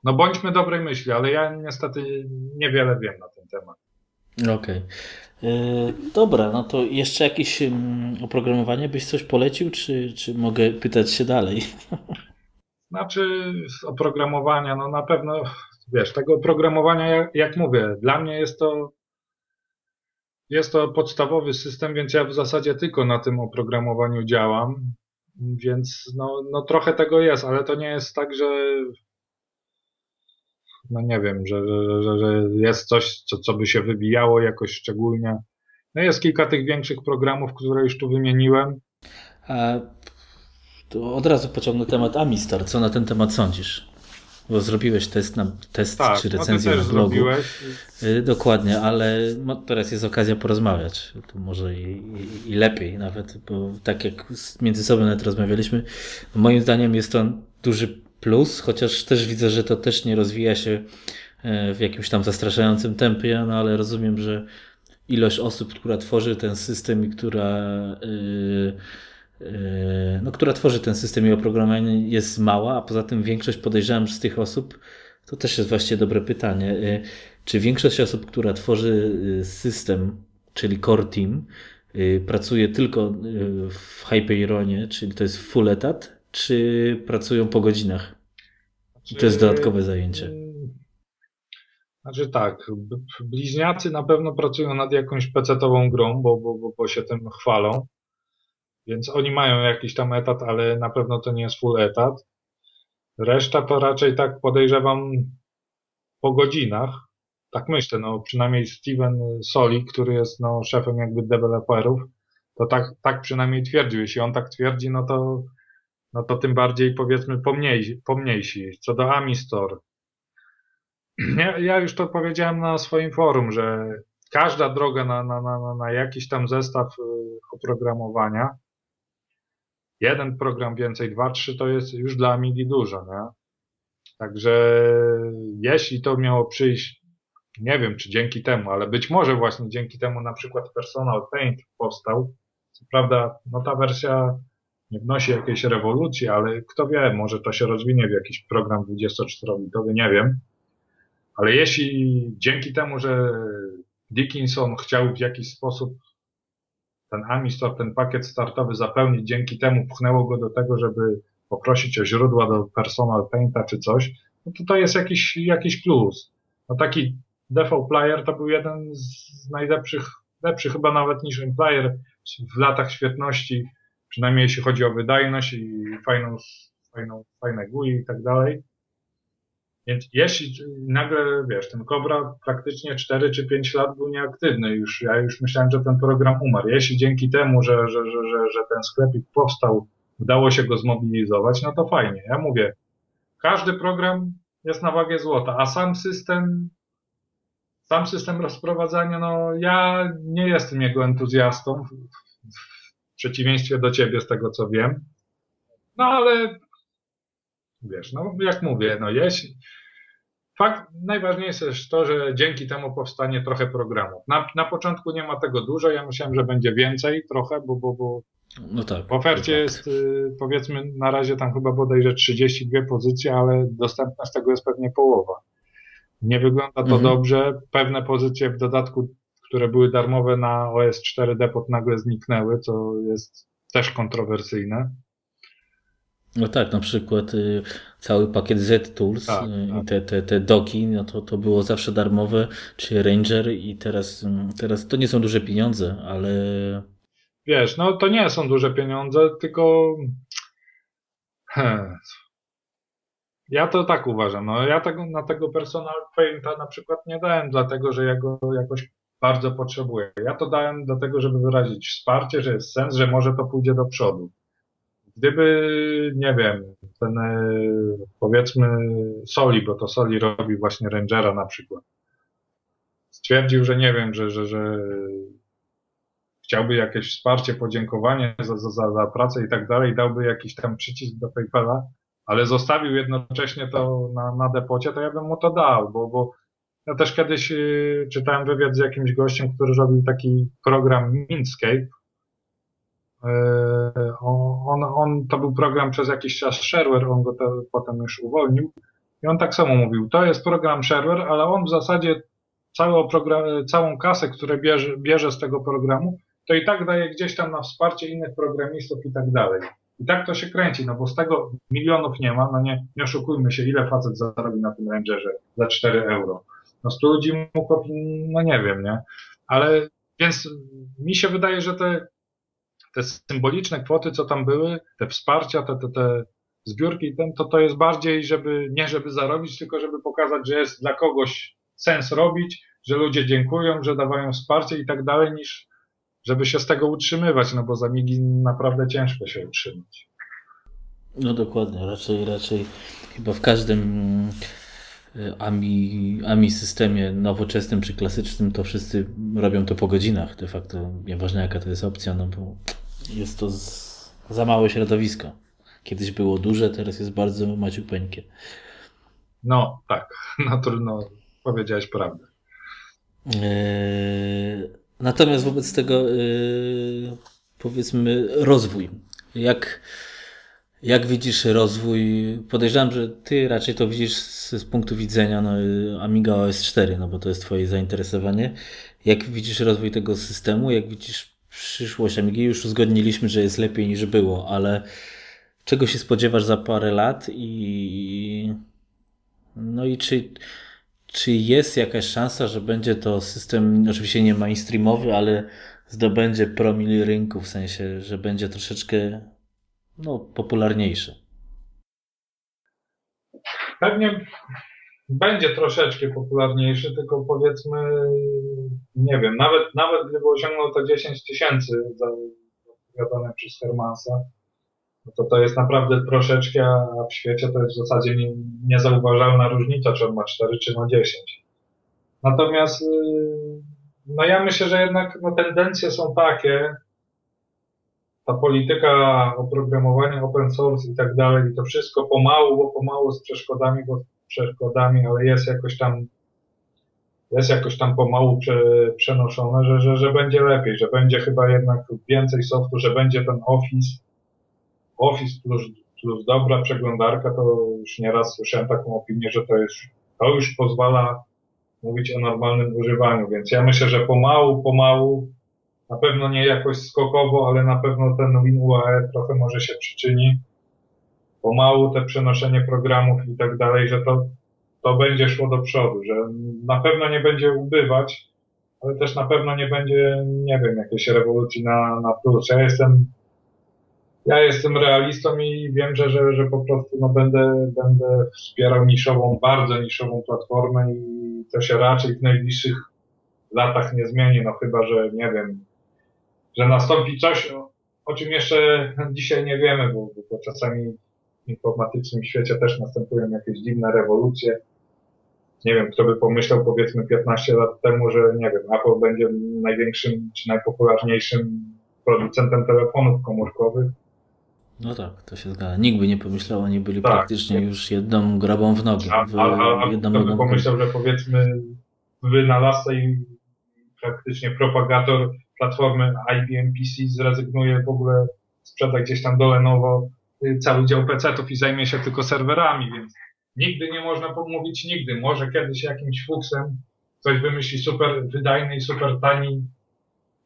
no bądźmy dobrej myśli, ale ja niestety niewiele wiem na ten temat. Okej. Okay. E, dobra, no to jeszcze jakieś oprogramowanie byś coś polecił, czy, czy mogę pytać się dalej? Znaczy, z oprogramowania, no na pewno, wiesz, tego oprogramowania, jak, jak mówię, dla mnie jest to jest to podstawowy system, więc ja w zasadzie tylko na tym oprogramowaniu działam, więc no, no trochę tego jest, ale to nie jest tak, że no nie wiem, że, że, że jest coś, co, co by się wybijało jakoś szczególnie. No jest kilka tych większych programów, które już tu wymieniłem. A to od razu pociągnę temat Amistar. Co na ten temat sądzisz? Bo zrobiłeś test, na, test tak, czy no recenzję no na blogu. Zrobiłeś. Y, dokładnie, ale teraz jest okazja porozmawiać. To może i, i, i, lepiej nawet, bo tak jak między sobą nawet rozmawialiśmy, moim zdaniem jest to duży plus, chociaż też widzę, że to też nie rozwija się e, w jakimś tam zastraszającym tempie, no ale rozumiem, że ilość osób, która tworzy ten system i która, yy, yy, no, która tworzy ten system i oprogramowanie jest mała, a poza tym większość podejrzewam, że z tych osób, to też jest właściwie dobre pytanie, yy, czy większość osób, która tworzy system, czyli core team, pracuje tylko w Hyperionie, czyli to jest full etat, czy pracują po godzinach? to jest dodatkowe zajęcie. Znaczy tak, bliźniacy na pewno pracują nad jakąś pecetową grą, bo, bo, bo, bo się tym chwalą. Więc oni mają jakiś tam etat, ale na pewno to nie jest full etat. Reszta to raczej tak podejrzewam po godzinach. Tak myślę, no przynajmniej Steven Soli, który jest no, szefem jakby deweloperów, to tak, tak przynajmniej twierdził. Jeśli on tak twierdzi, no to no to tym bardziej powiedzmy pomniejsi. Co do Amistor, ja, ja już to powiedziałem na swoim forum, że każda droga na, na, na, na jakiś tam zestaw y, oprogramowania, jeden program więcej, dwa, trzy, to jest już dla Amigi dużo, nie? Także jeśli to miało przyjść, nie wiem czy dzięki temu, ale być może właśnie dzięki temu na przykład Personal Paint powstał. Co prawda, no ta wersja wnosi jakiejś rewolucji, ale kto wie, może to się rozwinie w jakiś program 24-bitowy, nie wiem. Ale jeśli dzięki temu, że Dickinson chciał w jakiś sposób ten Amistor, ten pakiet startowy zapełnić, dzięki temu pchnęło go do tego, żeby poprosić o źródła do Personal Painta czy coś, no to to jest jakiś, jakiś plus. No taki Default Player to był jeden z najlepszych, lepszy chyba nawet niż Player w latach świetności przynajmniej jeśli chodzi o wydajność i fajną, fajną, fajne GUI i tak dalej. Więc jeśli nagle, wiesz, ten Cobra praktycznie 4 czy 5 lat był nieaktywny, już, ja już myślałem, że ten program umarł. Jeśli dzięki temu, że, że, że, że, że ten sklepik powstał, udało się go zmobilizować, no to fajnie. Ja mówię, każdy program jest na wagę złota, a sam system, sam system rozprowadzania, no ja nie jestem jego entuzjastą w przeciwieństwie do ciebie, z tego co wiem. No ale wiesz, no jak mówię, no jeśli. Fakt, najważniejsze jest to, że dzięki temu powstanie trochę programów. Na, na początku nie ma tego dużo, ja myślałem, że będzie więcej trochę, bo, bo, bo no tak, w ofercie tak. jest y, powiedzmy na razie tam chyba bodajże 32 pozycje, ale dostępna z tego jest pewnie połowa. Nie wygląda to mhm. dobrze. Pewne pozycje w dodatku które były darmowe na OS 4 Depot nagle zniknęły, co jest też kontrowersyjne. No tak, na przykład y, cały pakiet Z Tools Tak, y, tak. i te, te, te doki, no to, to było zawsze darmowe, czy Ranger i teraz, mm, teraz to nie są duże pieniądze, ale Wiesz, no to nie są duże pieniądze, tylko Hmm. ja to tak uważam. No, ja tego, na tego personal painta na przykład nie dałem, dlatego że ja go jakoś bardzo potrzebuję. Ja to dałem dlatego, żeby wyrazić wsparcie, że jest sens, że może to pójdzie do przodu. Gdyby, nie wiem, ten e, powiedzmy Soli, bo to Soli robi właśnie Rangera na przykład, stwierdził, że nie wiem, że, że, że chciałby jakieś wsparcie, podziękowanie za, za, za, za pracę i tak dalej, dałby jakiś tam przycisk do PayPala, ale zostawił jednocześnie to na, na depocie, to ja bym mu to dał, bo, bo ja też kiedyś y, czytałem wywiad z jakimś gościem, który robił taki program Mindscape. Y, on, on, to był program przez jakiś czas shareware, on go potem już uwolnił. I on tak samo mówił, to jest program shareware, ale on w zasadzie całą, program, całą kasę, którą bierze, bierze z tego programu, to i tak daje gdzieś tam na wsparcie innych programistów i tak dalej. I tak to się kręci, no bo z tego milionów nie ma, no nie, nie oszukujmy się, ile facet zarobi na tym Rangerze za 4 euro. No 100 ludzi kupi, no nie wiem, nie? Ale więc mi się wydaje, że te, te symboliczne kwoty, co tam były, te wsparcia, te, te, te zbiórki, ten, to to jest bardziej, żeby, nie żeby zarobić, tylko żeby pokazać, że jest dla kogoś sens robić, że ludzie dziękują, że dawają wsparcie i tak dalej, niż żeby się z tego utrzymywać, no bo za migi naprawdę ciężko się utrzymać. No dokładnie, raczej, raczej chyba w każdym AMI, AMI systemie nowoczesnym czy klasycznym to wszyscy robią to po godzinach de facto, nieważne jaka to jest opcja, no bo jest to z, za małe środowisko. Kiedyś było duże, teraz jest bardzo maciupeńkie. No tak, no trudno powiedziałeś prawdę. Eee, natomiast wobec tego eee, powiedzmy rozwój. Jak, jak widzisz rozwój? Podejrzewam, że ty raczej to widzisz z, z punktu widzenia no, Amiga OS 4, no bo to jest twoje zainteresowanie. Jak widzisz rozwój tego systemu? Jak widzisz przyszłość Amigi? Już uzgodniliśmy, że jest lepiej niż było, ale czego się spodziewasz za parę lat i no i czy czy jest jakaś szansa, że będzie to system, oczywiście nie mainstreamowy, ale zdobędzie promil rynku, w sensie, że będzie troszeczkę no, popularniejszy? Pewnie będzie troszeczkę popularniejszy, tylko powiedzmy, nie wiem, nawet, nawet gdyby osiągnął to 10 tysięcy zapowiadane przez Hermansa, no to to jest naprawdę troszeczkę, a w świecie to jest w zasadzie nie, niezauważalna różnica, czy on ma 4, czy ma 10. Natomiast no ja myślę, że jednak no, tendencje są takie, ta polityka oprogramowania open source i tak dalej, i to wszystko pomału, bo pomału z przeszkodami, bo z przeszkodami, ale jest jakoś tam jest jakoś tam pomału prze, przenoszone, że, że, że będzie lepiej, że będzie chyba jednak więcej softu, że będzie ten Office, Office plus, plus dobra przeglądarka, to już nieraz słyszałem taką opinię, że to jest, to już pozwala mówić o normalnym używaniu, więc ja myślę, że pomału, pomału, na pewno nie jakoś skokowo, ale na pewno ten WinUAE trochę może się przyczyni. Pomału te przenoszenie programów i tak dalej, że to, to będzie szło do przodu, że na pewno nie będzie ubywać, ale też na pewno nie będzie, nie wiem, jakiejś rewolucji na, na plus. Ja jestem ja jestem realistą i wiem, że, że, że po prostu no, będę, będę wspierał niszową, bardzo niszową platformę i to się raczej w najbliższych latach nie zmieni, no chyba, że nie wiem, że nastąpi coś, o, czym jeszcze dzisiaj nie wiemy, bo, bo czasami w informatycznym świecie też następują jakieś dziwne rewolucje. Nie wiem, kto by pomyślał powiedzmy 15 lat temu, że nie wiem, Apple będzie największym czy najpopularniejszym producentem telefonów komórkowych no tak, to się zgadza. Nikt by nie pomyślał, oni byli tak. praktycznie już jedną grabą w nogę. W, a, a, a jedną kto by pomyślał, że powiedzmy wynalazca i praktycznie propagator platformy IBM PC zrezygnuje w ogóle, sprzeda gdzieś tam do Lenovo cały dział PC-ów i zajmie się tylko serwerami, więc nigdy nie można pomówić nigdy. Może kiedyś jakimś fuksem ktoś wymyśli super wydajny i super tani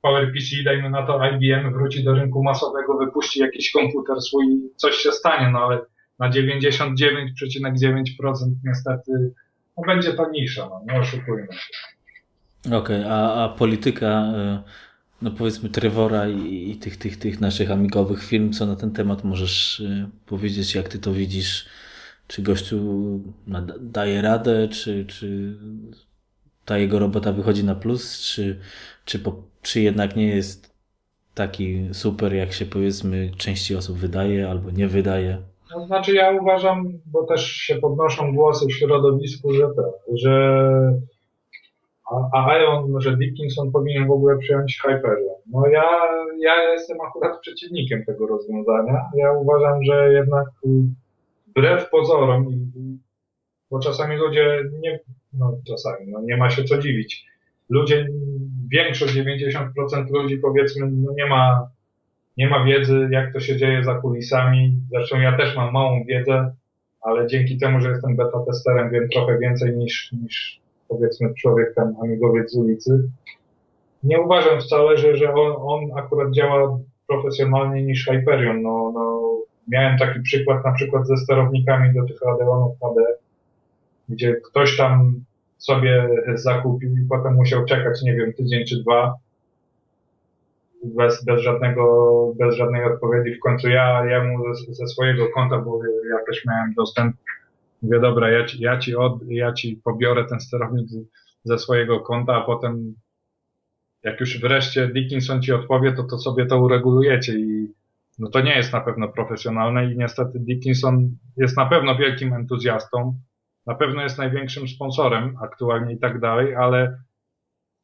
PowerPC, dajmy na to IBM wróci do rynku masowego, wypuści jakiś komputer swój, coś się stanie, no ale na 99,9% niestety no będzie to nisza, no nie oszukujmy się. Okej, okay, a, a polityka, e, no powiedzmy Trevora i, i, tych, tych, tych naszych amigowych firm, co na ten temat możesz e, powiedzieć, jak ty to widzisz? Czy gościu daje radę, czy, czy ta jego robota wychodzi na plus, czy, czy, po, czy jednak nie jest taki super, jak się powiedzmy części osób wydaje albo nie wydaje? No, znaczy ja uważam, bo też się podnoszą głosy w środowisku, że, że a Ion, że Dickinson powinien w ogóle przyjąć Hyperion. No ja, ja jestem akurat przeciwnikiem tego rozwiązania. Ja uważam, że jednak wbrew pozorom, bo czasami ludzie nie, no czasami, no nie ma się co dziwić. Ludzie, większość, 90% ludzi powiedzmy, no nie ma, nie ma wiedzy, jak to się dzieje za kulisami. Zresztą ja też mam małą wiedzę, ale dzięki temu, że jestem beta testerem, wiem trochę więcej niż, niż powiedzmy człowiek tam amigowiec z ulicy. Nie uważam wcale, że, że on, on akurat działa profesjonalniej niż Hyperion. No, no, miałem taki przykład na przykład ze sterownikami do tych Radeonów HD, gdzie ktoś tam sobie zakupił i potem musiał czekać, nie wiem, tydzień czy dwa, bez, bez żadnego, bez żadnej odpowiedzi. W końcu ja, ja mu ze, ze swojego konta, bo ja też miałem dostęp, mówię, dobra, ja ci, ja ci, od, ja ci pobiorę ten sterownik ze swojego konta, a potem jak już wreszcie Dickinson ci odpowie, to to sobie to uregulujecie i no to nie jest na pewno profesjonalne i niestety Dickinson jest na pewno wielkim entuzjastą, na pewno jest największym sponsorem aktualnie i tak dalej, ale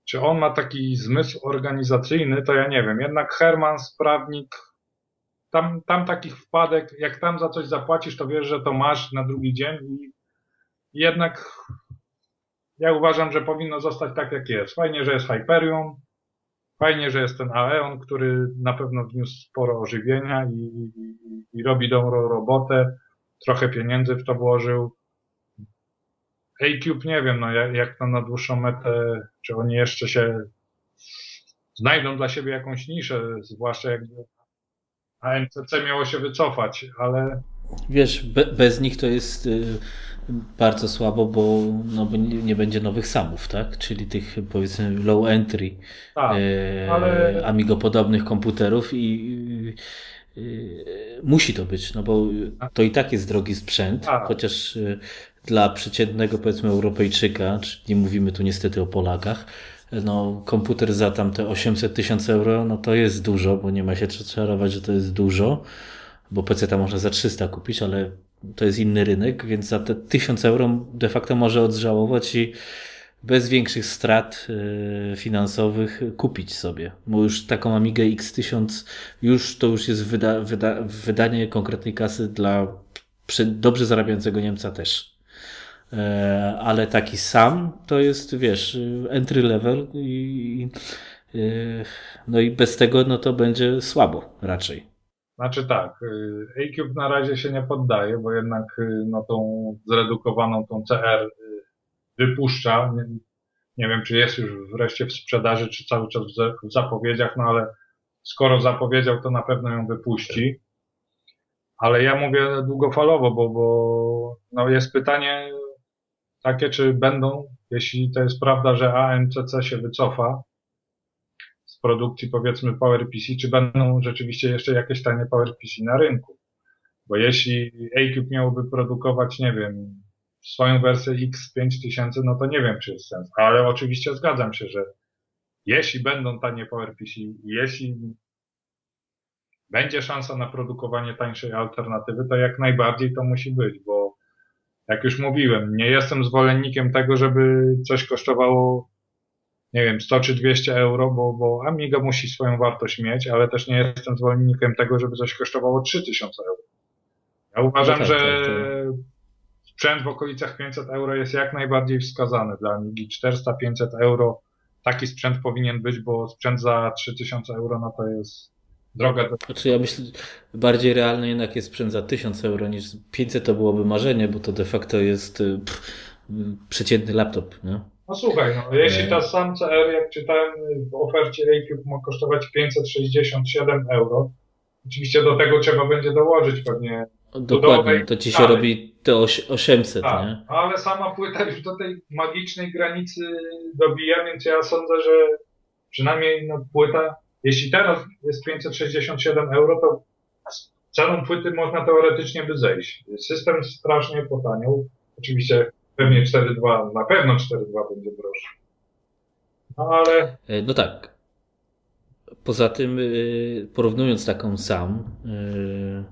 czy on ma taki zmysł organizacyjny, to ja nie wiem. Jednak Herman, sprawnik, tam, tam takich wpadek, jak tam za coś zapłacisz, to wiesz, że to masz na drugi dzień i jednak ja uważam, że powinno zostać tak, jak jest. Fajnie, że jest Hyperion, fajnie, że jest ten Aeon, który na pewno wniósł sporo ożywienia i, i, i robi dobrą robotę, trochę pieniędzy w to włożył. A-Cube nie wiem, no jak, jak to na dłuższą metę, czy oni jeszcze się znajdą dla siebie jakąś niszę, zwłaszcza jak AMCC miało się wycofać, ale... Wiesz, be, bez nich to jest y, bardzo słabo, bo, no, bo nie, nie, będzie nowych samów, tak? Czyli tych powiedzmy low entry tak, y, ale... Amigo podobnych komputerów i y, musi to być, no bo to i tak jest drogi sprzęt, tak. chociaż dla przeciętnego powiedzmy Europejczyka, czyli nie mówimy tu niestety o Polakach, no, komputer za tam te 800 tysięcy euro, no to jest dużo, bo nie ma się czarować, że to jest dużo, bo PC tam można za 300 kupić, ale to jest inny rynek, więc za te 1000 euro de facto może odżałować i bez większych strat y, finansowych kupić sobie. Bo już taką Amigę X1000 już to już jest wyda, wyda, wydanie konkretnej kasy dla dobrze zarabiającego Niemca też. E, ale taki sam to jest, wiesz, entry level i, e, no i bez tego no to będzie słabo raczej. Znaczy tak, e, A-Cube na razie się nie poddaje, bo jednak no tą zredukowaną tą CR wypuszcza. Nie, nie wiem, czy jest już wreszcie w sprzedaży, czy cały czas w zapowiedziach, no ale skoro zapowiedział, to na pewno ją wypuści. Ale ja mówię długofalowo, bo, bo no jest pytanie, takie, czy będą, jeśli to jest prawda, że AMCC się wycofa z produkcji powiedzmy PowerPC, czy będą rzeczywiście jeszcze jakieś tanie PowerPC na rynku. Bo jeśli ACube miałoby produkować, nie wiem, swoją wersję X5000, no to nie wiem, czy jest sens. Ale oczywiście zgadzam się, że jeśli będą tanie PowerPC, jeśli będzie szansa na produkowanie tańszej alternatywy, to jak najbardziej to musi być, bo jak już mówiłem, nie jestem zwolennikiem tego, żeby coś kosztowało, nie wiem, 100 czy 200 euro, bo, bo Amiga musi swoją wartość mieć, ale też nie jestem zwolennikiem tego, żeby coś kosztowało 3000 euro. Ja uważam, no tak, że tak, tak. sprzęt w okolicach 500 euro jest jak najbardziej wskazany dla Amigi. 400-500 euro taki sprzęt powinien być, bo sprzęt za 3000 euro no to jest droga do... Znaczy ja myślę, bardziej realny jednak jest sprzęt za 1000 euro niż 500 to byłoby marzenie, bo to de facto jest y, pff, przeciętny laptop, nie? No słuchaj, no, jeśli ta sam CR, jak czytałem w ofercie ACube, ma kosztować 567 euro, oczywiście do tego trzeba będzie dołożyć pewnie Dokładnie, to ci się dalej. robi te 800, tak, nie? Ale sama płyta już do tej magicznej granicy dobija, więc ja sądzę, że przynajmniej no, płyta, jeśli teraz jest 567 euro, to ceną płyty można teoretycznie by zejść. System strasznie potaniał. Oczywiście pewnie 4.2, na pewno 4.2 będzie droższy. No ale... E, no tak. Poza tym, e, porównując taką sam, e,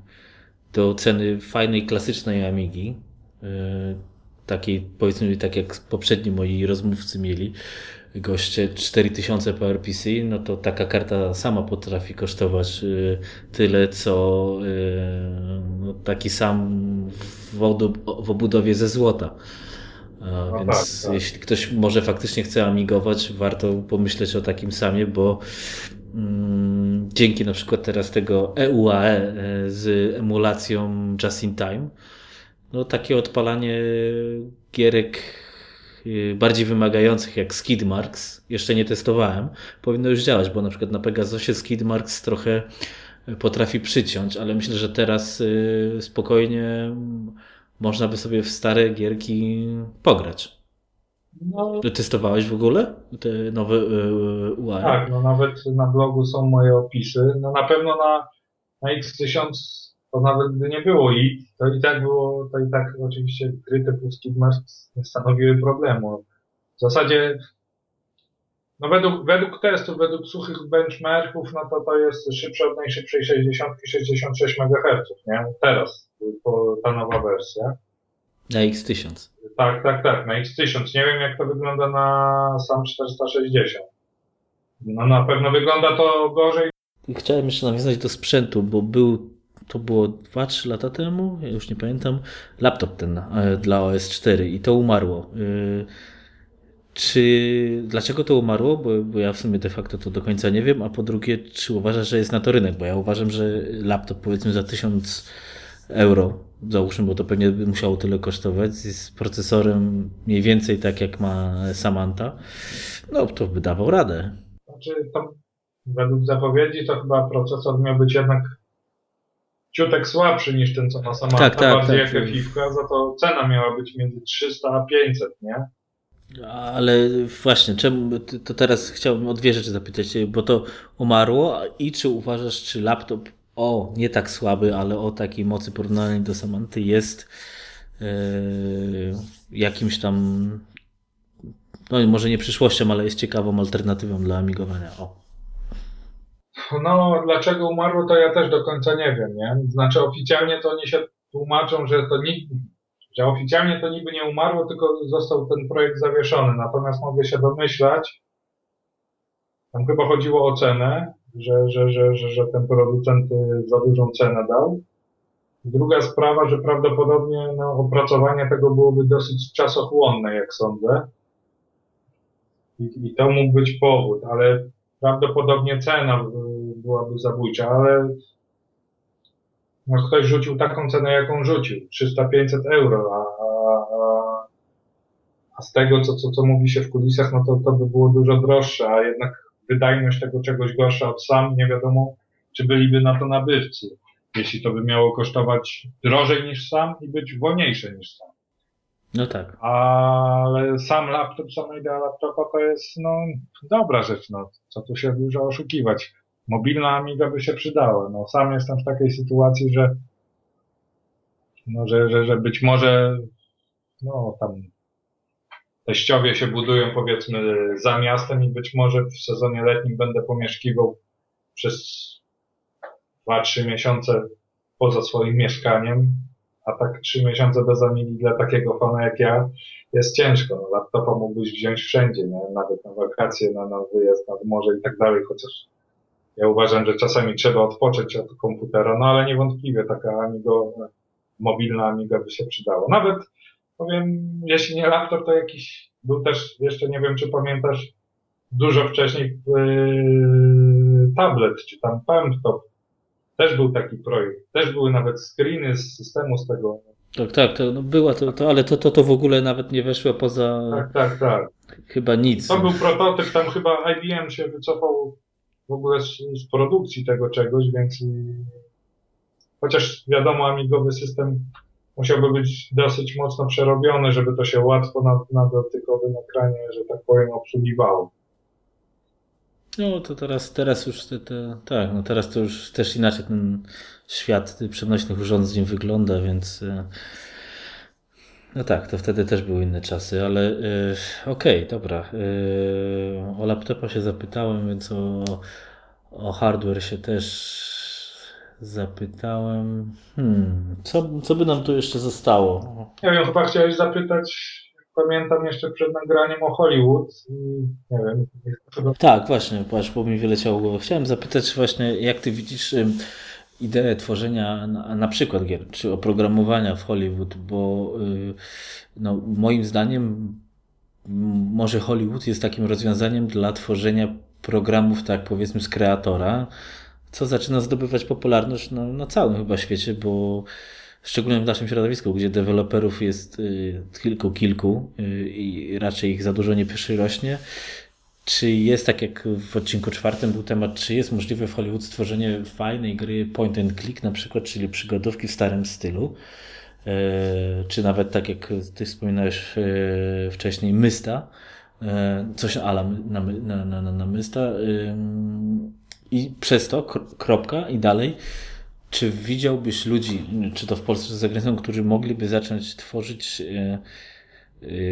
do ceny fajnej, klasycznej Amigi, e, takiej powiedzmy tak jak poprzedni moi rozmówcy mieli, goście 4000 PowerPC, no to taka karta sama potrafi kosztować e, tyle, co e, no, taki sam w, w obudowie ze złota. No Więc tak, tak. jeśli ktoś może faktycznie chce amigować, warto pomyśleć o takim samie, bo Mm, dzięki na przykład teraz tego EUAE e, z emulacją Just in Time, no takie odpalanie gierek y, bardziej wymagających jak Skidmarks, jeszcze nie testowałem, powinno już działać, bo na przykład na Pegasusie Skidmarks trochę potrafi przyciąć, ale myślę, że teraz y, spokojnie można by sobie w stare gierki pograć. No, Testowałeś w ogóle te nowe UAE? Tak, no nawet na blogu są moje opisy. No na pewno na, na X1000 to nawet gdy nie było i to i tak było, to i tak oczywiście gry typu Skidmarks nie stanowiły problemu. W zasadzie no według, według testów, według suchych benchmarków, no to to jest szybsze od najszybszej 60 66 MHz, nie? Teraz, po, ta nowa wersja. Na X1000. Tak, tak, tak, na X1000. Nie wiem, jak to wygląda na sam 460. No na pewno wygląda to gorzej. Chciałem jeszcze nawiązać do sprzętu, bo był, to było 2-3 lata temu, ja już nie pamiętam, laptop ten e, dla OS4 i to umarło. E, czy, dlaczego to umarło? Bo, bo ja w sumie de facto to do końca nie wiem, a po drugie, czy uważasz, że jest na to rynek? Bo ja uważam, że laptop powiedzmy za 1000 euro, załóżmy, bo to pewnie by musiało tyle kosztować, z procesorem mniej więcej tak jak ma Samantha, no to by dawał radę. Znaczy, to według zapowiedzi to chyba procesor miał być jednak ciutek słabszy niż ten, co ma Samantha, tak, tak, bardziej tak, jak efiwka, za to cena miała być między 300 a 500, nie? Ale właśnie, czemu, to teraz chciałbym o dwie rzeczy zapytać, bo to umarło i czy uważasz, czy laptop o nie tak słaby, ale o takiej mocy porównalnej do Samanty jest yy, jakimś tam no może nie przyszłością, ale jest ciekawą alternatywą dla amigowania. O. No, dlaczego umarło, to ja też do końca nie wiem, nie? Znaczy oficjalnie to oni się tłumaczą, że to nikt, że oficjalnie to niby nie umarło, tylko został ten projekt zawieszony. Natomiast mogę się domyślać, tam chyba chodziło o cenę, że, że, że, że, że ten producent y, za dużą cenę dał. Druga sprawa, że prawdopodobnie no, opracowanie tego byłoby dosyć czasochłonne, jak sądzę. I, I to mógł być powód, ale prawdopodobnie cena y, byłaby zabójcza, ale no, ktoś rzucił taką cenę, jaką rzucił. 300-500 euro, a, a, a z tego, co, co, co mówi się w kulisach, no to, to by było dużo droższe, a jednak wydajność tego czegoś gorsza od sam, nie wiadomo, czy byliby na to nabywcy, jeśli to by miało kosztować drożej niż sam i być wolniejsze niż sam. No tak. Ale sam laptop, sama idea laptopa to jest, no, dobra rzecz, no, co tu się dużo oszukiwać. Mobilna Amiga by się przydała. No, sam jestem w takiej sytuacji, że, no, że, że, że być może, no, tam teściowie się budują powiedzmy za miastem i być może w sezonie letnim będę pomieszkiwał przez 2-3 miesiące poza swoim mieszkaniem, a tak 3 miesiące bez Amigi dla takiego fana jak ja jest ciężko. No, laptopa mógłbyś wziąć wszędzie, nie? nawet na wakacje, na, na wyjazd nad morze i tak dalej, chociaż ja uważam, że czasami trzeba odpocząć od komputera, no ale niewątpliwie taka Amigo, mobilna Amiga by się przydała. Nawet powiem, jeśli nie laptop, to jakiś, był też, jeszcze nie wiem, czy pamiętasz, dużo wcześniej yy, tablet, czy tam laptop. Też był taki projekt. Też były nawet screeny z systemu z tego. Tak, tak, to no była to, to ale to, to, to w ogóle nawet nie weszło poza. Tak, tak, tak. Chyba nic. To był prototyp, tam chyba IBM się wycofał w ogóle z, z produkcji tego czegoś, więc chociaż wiadomo, amigowy system musiałby być dosyć mocno przerobiony, żeby to się łatwo na, na dotykowym ekranie, że tak powiem, obsługiwało. No to teraz, teraz już te, te, tak, no teraz to już też inaczej ten świat przenośnych urządzeń wygląda, więc e, no tak, to wtedy też były inne czasy, ale yy, okej, okay, dobra. Yy, o laptopa się zapytałem, więc o, o hardware się też zapytałem. Hmm, co, co by nam tu jeszcze zostało? Nie wiem, chyba chciałeś zapytać pamiętam jeszcze przed nagraniem o Hollywood i nie wiem. Chyba... Tak, właśnie, patrz, bo mi wyleciało. Chciałem zapytać właśnie, jak ty widzisz ideę tworzenia na, na przykład gier, czy oprogramowania w Hollywood, bo y, no, moim zdaniem może Hollywood jest takim rozwiązaniem dla tworzenia programów, tak powiedzmy, z kreatora, co zaczyna zdobywać popularność na, na całym chyba świecie, bo szczególnie w naszym środowisku, gdzie deweloperów jest y, tylko kilku y, i raczej ich za dużo nie przyrośnie. Czy jest, tak jak w odcinku czwartym był temat, czy jest możliwe w Hollywood stworzenie fajnej gry point and click na przykład, czyli przygodówki w starym stylu? E, czy nawet tak jak ty wspominałeś e, wcześniej, Mysta, e, coś ala na, na, na, na Mysta i przez to kropka i dalej czy widziałbyś ludzi, czy to w Polsce, czy za granicą, którzy mogliby zacząć tworzyć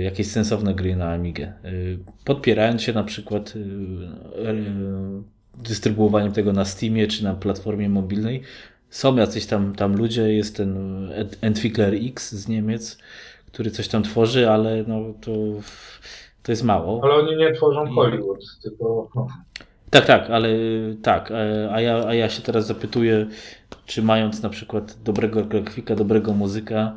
jakieś sensowne gry na Amigę? E, podpierając się na przykład dystrybuowaniem tego na Steamie, czy na platformie mobilnej. Są jacyś tam, tam ludzie, jest ten Entwickler X z Niemiec, który coś tam tworzy, ale no to, to jest mało. Ale oni nie tworzą Hollywood, tylko... No. Tak, tak, ale tak. A ja, a ja się teraz zapytuję, czy mając na przykład dobrego grafika, dobrego muzyka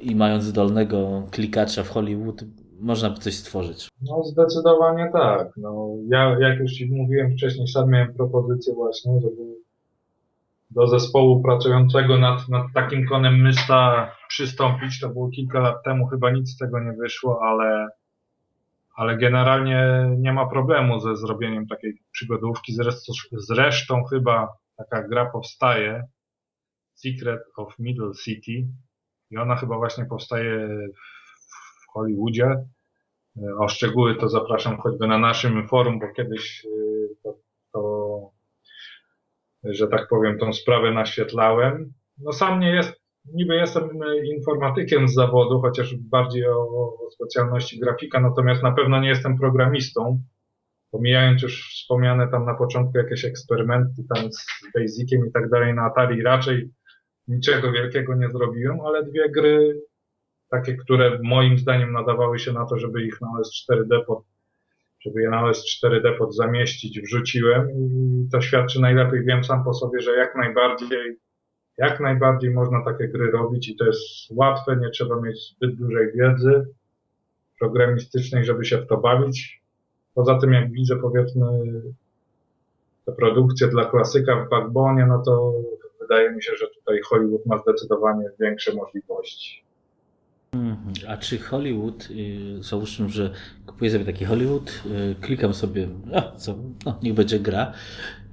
i mając zdolnego klikacza w Hollywood, można by coś stworzyć? No zdecydowanie tak. No, ja, jak już Ci mówiłem wcześniej, sam miałem propozycję właśnie, żeby do zespołu pracującego nad, nad takim konem Mysta przystąpić. To było kilka lat temu, chyba nic z tego nie wyszło, ale, ale generalnie nie ma problemu ze zrobieniem takiej przygodówki. Zresztą, zresztą chyba taka gra powstaje, Secret of Middle City i ona chyba właśnie powstaje w Hollywoodzie. O szczegóły to zapraszam choćby na naszym forum, bo kiedyś y, to, to że tak powiem, tą sprawę naświetlałem. No sam nie jest, niby jestem informatykiem z zawodu, chociaż bardziej o, o specjalności grafika, natomiast na pewno nie jestem programistą. Pomijając już wspomniane tam na początku jakieś eksperymenty tam z Basiciem i tak dalej na Atari, raczej niczego wielkiego nie zrobiłem, ale dwie gry, takie, które moim zdaniem nadawały się na to, żeby ich na OS4D pod, żeby je na OS4D pod zamieścić, wrzuciłem i to świadczy najlepiej, wiem sam po sobie, że jak najbardziej, jak najbardziej można takie gry robić i to jest łatwe, nie trzeba mieć zbyt dużej wiedzy programistycznej, żeby się w to bawić. Poza tym, jak widzę, powiedzmy, te produkcje dla klasyka w Backbone, no to wydaje mi się, że tutaj Hollywood ma zdecydowanie większe możliwości. Mhm. A czy Hollywood, y, załóżmy, że kupuję sobie taki Hollywood, y, klikam sobie, a co, no, niech będzie gra,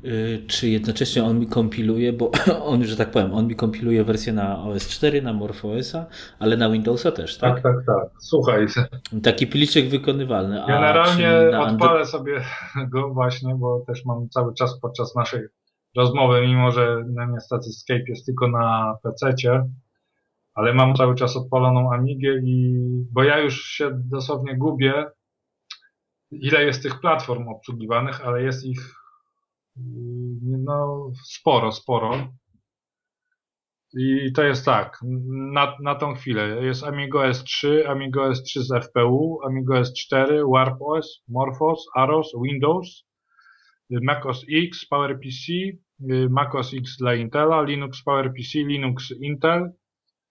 y, czy jednocześnie on mi kompiluje, bo on, że tak powiem, on mi kompiluje wersję na OS4, na MorphOSa, ale na Windowsa też, tak? Tak, tak, tak. Słuchaj. Taki pliczek wykonywalny. Generalnie odpalę sobie go właśnie, bo też mam cały czas podczas naszej rozmowy, mimo że niestety Skype jest tylko na PC-cie, ale mam cały czas odpaloną Amigę i bo ja już się dosłownie gubię, ile jest tych platform obsługiwanych, ale jest ich no sporo, sporo. I to jest tak, na, na tą chwilę jest Amigo S3, Amigo S3 z FPU, Amigo S4, WarpOS, Morphos, Aros, Windows, macOS X, PowerPC, macOS X dla Intela, Linux PowerPC, Linux Intel,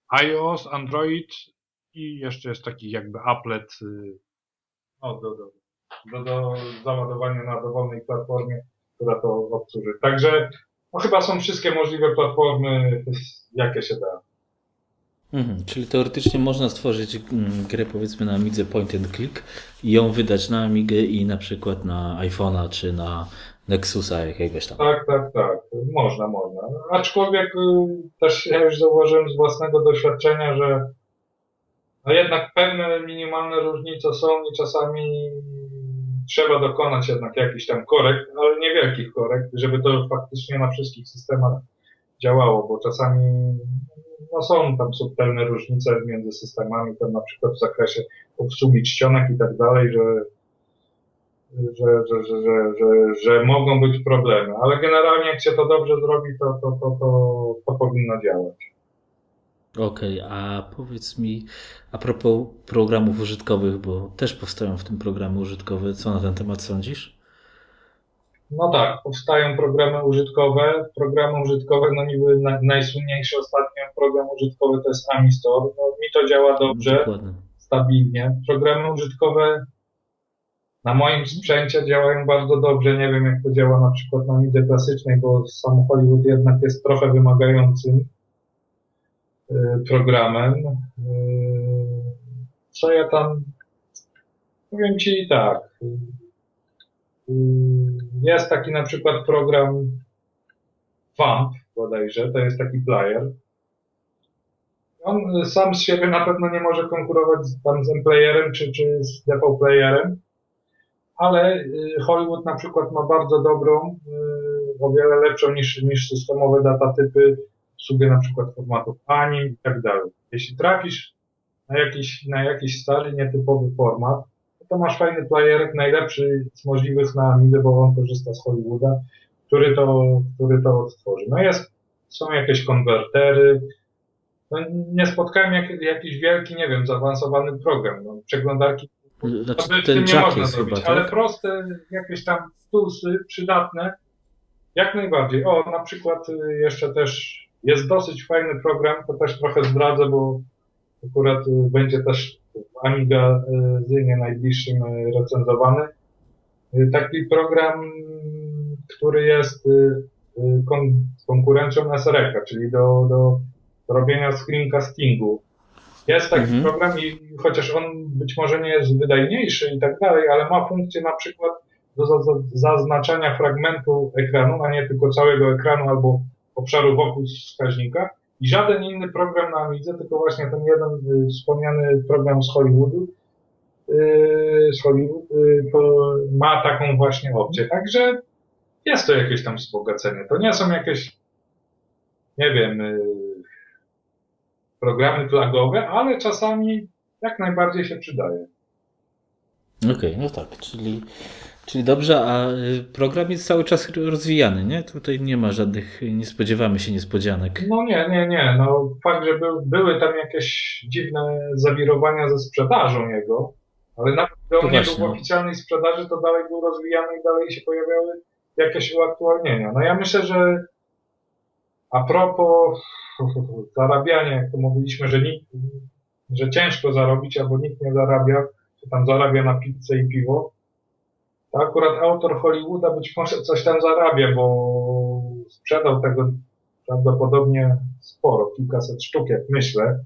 iOS, Android i jeszcze jest taki jakby applet y, no, do, do, do, do załadowania na dowolnej platformie, która to obsłuży. Także no, chyba są wszystkie możliwe platformy, jakie się da. Mhm, czyli teoretycznie można stworzyć mm, grę powiedzmy na Amidze point and click i ją wydać na Amigę i na przykład na iPhone'a czy na Nexusa jakiegoś tam. Tak, tak, tak. Można, można. Aczkolwiek y, też ja już zauważyłem z własnego doświadczenia, że no jednak pewne minimalne różnice są i czasami trzeba dokonać jednak jakichś tam korekt, ale niewielkich korekt, żeby to faktycznie na wszystkich systemach działało, bo czasami no są tam subtelne różnice między systemami, tam na przykład w zakresie obsługi czcionek i tak dalej, że, że, że, że, że, mogą być problemy, ale generalnie jak się to dobrze zrobi, to, to, to, to, to powinno działać. Okej, a powiedz mi a propos programów użytkowych, bo też powstają w tym programy użytkowe, co na ten temat sądzisz? No tak, powstają programy użytkowe. Programy użytkowe, no niby najsłynniejszy ostatnio program użytkowy to jest Amistore. No, mi to działa dobrze, stabilnie. Programy użytkowe na moim sprzęcie działają bardzo dobrze. Nie wiem, jak to działa na przykład na midze klasycznej, bo sam Hollywood jednak jest trochę wymagającym y, programem. Y, co ja tam powiem Ci tak. Mm, jest taki na przykład program FAMP bodajże, to jest taki player. On sam z siebie na pewno nie może konkurować z, tam z M-Playerem czy, czy z DV Playerem, ale y, Hollywood na przykład ma bardzo dobrą, y, o wiele lepszą niż, niż systemowe datatypy, obsługę na przykład formatów ANIM i tak dalej. Jeśli trafisz na jakiś, na jakiś stary, nietypowy format, to masz fajny playerek, najlepszy z możliwych na Amidze, bo on korzysta z Hollywooda, który to, który to odtworzy. No jest, są jakieś konwertery, no nie spotkałem jak, jakiś wielki, nie wiem, zaawansowany program. No, przeglądarki znaczy, to ten nie można zrobić, chyba, tak? ale proste jakieś tam toolsy przydatne, jak najbardziej. O, na przykład y, jeszcze też jest dosyć fajny program, to też trochę zdradzę, bo akurat y, będzie też w Amiga Zynie najbliższym y, recenzowany. Y, taki program, który jest kon konkurencją SREC, czyli do, do robienia screencastingu. Jest taki mhm. program i chociaż on być może nie jest wydajniejszy i tak dalej, ale ma funkcję na przykład do zaznaczania fragmentu ekranu, a nie tylko całego ekranu albo obszaru wokół wskaźnika i żaden inny program na Amidze, tylko właśnie ten jeden y, wspomniany program z Hollywoodu, y, z Hollywood, y, to ma taką właśnie opcję. Także jest to jakieś tam wzbogacenie. To nie są jakieś, nie wiem, programy flagowe, ale czasami jak najbardziej się przydaje. Okej, okay, no tak, czyli Czyli dobrze, a y, program jest cały czas rozwijany, nie? Tutaj nie ma żadnych, nie spodziewamy się niespodzianek. No nie, nie, nie. No fakt, że by, były tam jakieś dziwne zawirowania ze sprzedażą jego, ale nawet gdy on nie był w no. oficjalnej sprzedaży, to dalej był rozwijany i dalej się pojawiały jakieś uaktualnienia. No ja myślę, że a propos zarabiania, jak to mówiliśmy, że nikt, że ciężko zarobić, albo nikt nie zarabia, czy tam zarabia na pizzę i piwo, to akurat autor Hollywooda być może coś tam zarabia, bo sprzedał tego prawdopodobnie sporo, kilkaset sztuk, jak myślę,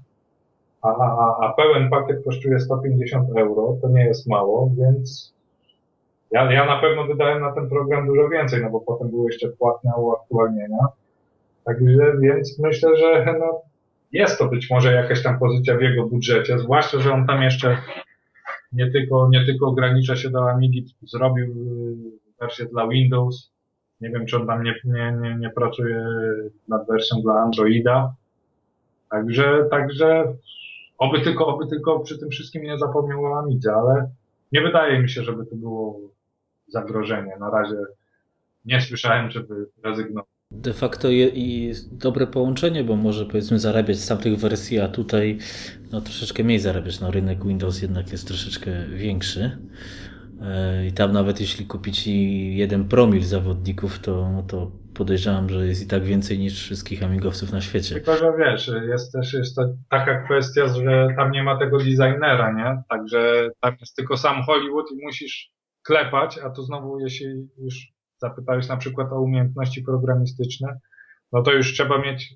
a, a, a pełen pakiet kosztuje 150 euro, to nie jest mało, więc ja, ja na pewno wydałem na ten program dużo więcej, no bo potem były jeszcze płatne uaktualnienia. Także, więc myślę, że no, jest to być może jakaś tam pozycja w jego budżecie, zwłaszcza, że on tam jeszcze nie tylko, nie tylko ogranicza się do Amigi, zrobił y, wersję dla Windows. Nie wiem, czy on tam nie, nie, nie, nie pracuje nad wersją dla Androida. Także, także oby tylko, oby tylko przy tym wszystkim nie zapomniał o Amidze, ale nie wydaje mi się, żeby to było zagrożenie. Na razie nie słyszałem, żeby rezygnował de facto i dobre połączenie, bo może powiedzmy zarabiać z tamtych wersji, a tutaj no, troszeczkę mniej zarabiać. No, rynek Windows jednak jest troszeczkę większy. E, I tam nawet jeśli kupić jeden promil zawodników, to, to podejrzewam, że jest i tak więcej niż wszystkich amigowców na świecie. Tylko, że wiesz, jest też jest to taka kwestia, że tam nie ma tego designera, nie? Także tam jest tylko sam Hollywood i musisz klepać, a to znowu jeśli już zapytałeś na przykład o umiejętności programistyczne, no to już trzeba mieć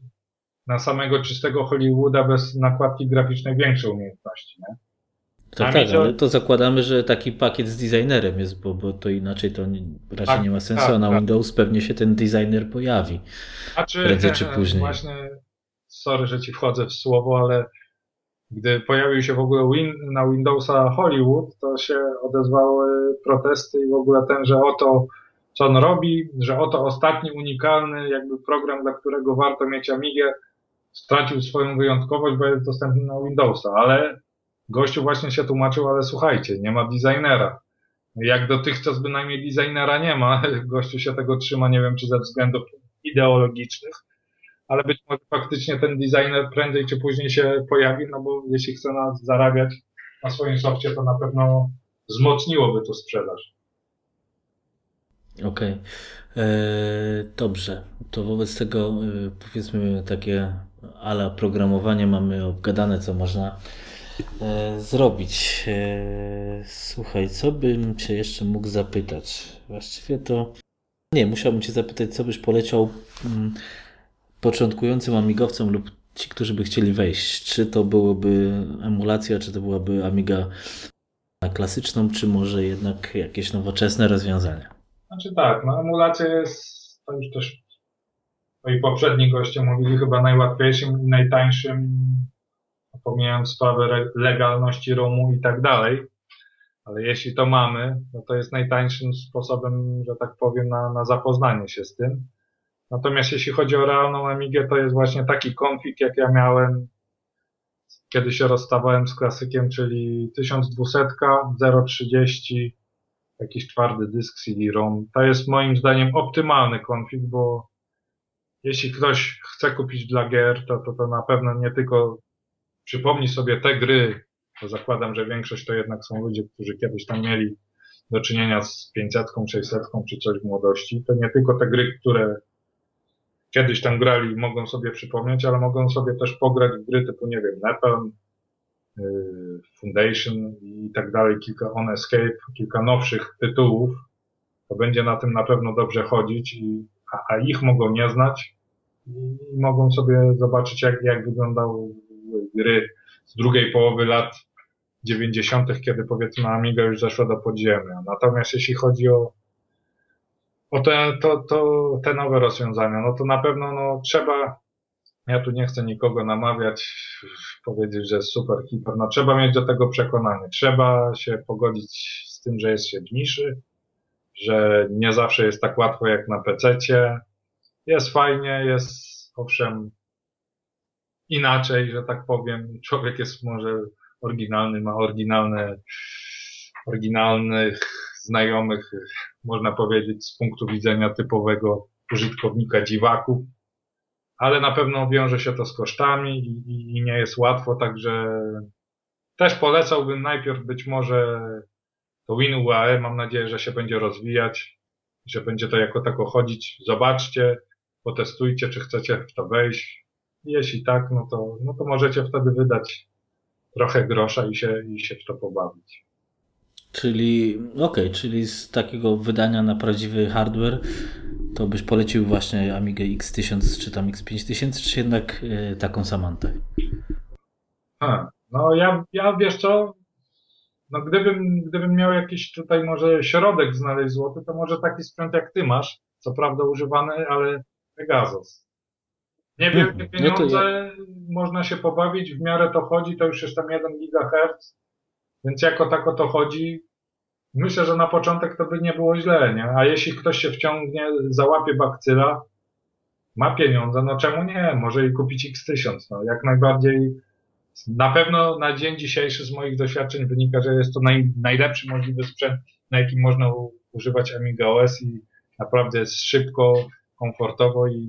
na samego czystego Hollywooda bez nakładki graficznej większe umiejętności, nie? Tak, tak, ale to zakładamy, że taki pakiet z designerem jest, bo, bo to inaczej to nie, raczej tak, nie ma sensu, tak, a na tak. Windows pewnie się ten designer pojawi. A czy, prędzej czy później. Właśnie, sorry, że ci wchodzę w słowo, ale gdy pojawił się w ogóle win, na Windowsa Hollywood, to się odezwały protesty i w ogóle ten, że oto co on robi, że oto ostatni unikalny jakby program, dla którego warto mieć Amigę, stracił swoją wyjątkowość, bo jest dostępny na Windowsa, ale gościu właśnie się tłumaczył, ale słuchajcie, nie ma designera. Jak dotychczas bynajmniej designera nie ma, gościu się tego trzyma, nie wiem czy ze względów ideologicznych, ale być może faktycznie ten designer prędzej czy później się pojawi, no bo jeśli chce nas zarabiać na swoim softie, to na pewno wzmocniłoby to sprzedaż. Okej. Okay. E, dobrze. To wobec tego e, powiedzmy takie ala programowanie mamy obgadane, co można e, zrobić. Słuchaj, co bym Cię jeszcze mógł zapytać? Właściwie to... Nie, musiałbym Cię zapytać, co byś poleciał mm, początkującym amigowcom lub ci, którzy by chcieli wejść. Czy to byłoby emulacja, czy to byłaby Amiga klasyczną, czy może jednak jakieś nowoczesne rozwiązania? Znaczy tak, no emulacja jest, to już też moi poprzedni goście mówili, chyba najłatwiejszym i najtańszym, pomijam sprawę legalności ROMu i tak dalej, ale jeśli to mamy, no to jest najtańszym sposobem, że tak powiem, na, na zapoznanie się z tym. Natomiast jeśli chodzi o realną Amigę, to jest właśnie taki konfig, jak ja miałem, kiedy się rozstawałem z klasykiem, czyli 1200, 030, jakiś twardy dysk CD-ROM. To jest moim zdaniem optymalny konfig, bo jeśli ktoś chce kupić dla gier, to, to, to na pewno nie tylko przypomni sobie te gry, bo zakładam, że większość to jednak są ludzie, którzy kiedyś tam mieli do czynienia z 500, 600 czy coś w młodości. To nie tylko te gry, które kiedyś tam grali, mogą sobie przypomnieć, ale mogą sobie też pograć w gry typu, nie wiem, Nepal, Foundation i tak dalej, kilka On Escape, kilka nowszych tytułów. To będzie na tym na pewno dobrze chodzić, i, a, a ich mogą nie znać i mogą sobie zobaczyć, jak, jak wyglądały gry z drugiej połowy lat 90., kiedy powiedzmy Amiga już zeszła do podziemia. Natomiast jeśli chodzi o o te, to, to, te nowe rozwiązania, no to na pewno no, trzeba, ja tu nie chcę nikogo namawiać, powiedzieć, że jest super, hiper, no trzeba mieć do tego przekonanie, trzeba się pogodzić z tym, że jest się w niszy, że nie zawsze jest tak łatwo jak na PC-cie, jest fajnie, jest owszem inaczej, że tak powiem, człowiek jest może oryginalny, ma oryginalne, oryginalnych znajomych, można powiedzieć, z punktu widzenia typowego użytkownika dziwaków, ale na pewno wiąże się to z kosztami i, i nie jest łatwo, także też polecałbym najpierw być może to WinUAE, mam nadzieję, że się będzie rozwijać, że będzie to jako tako chodzić. Zobaczcie, potestujcie, czy chcecie w to wejść. Jeśli tak, no to, no to możecie wtedy wydać trochę grosza i się, i się w to pobawić. Czyli, okej, okay, czyli z takiego wydania na prawdziwy hardware to byś polecił właśnie Amiga X1000 czy tam X5000, czy jednak y, taką Samantę? A, no ja, ja wiesz co, no gdybym, gdybym miał jakiś tutaj może środek znaleźć złoty, to może taki sprzęt jak ty masz, co prawda używany, ale Pegasus. Niewielkie hmm, pieniądze, no ja... można się pobawić, w miarę to chodzi, to już jest tam 1 GHz, więc jako tak o to chodzi, myślę, że na początek to by nie było źle, nie? A jeśli ktoś się wciągnie, załapie bakcyla, ma pieniądze, no czemu nie? Może i kupić X1000, no jak najbardziej. Na pewno na dzień dzisiejszy z moich doświadczeń wynika, że jest to naj, najlepszy możliwy sprzęt, na jakim można używać Amiga OS i naprawdę jest szybko, komfortowo i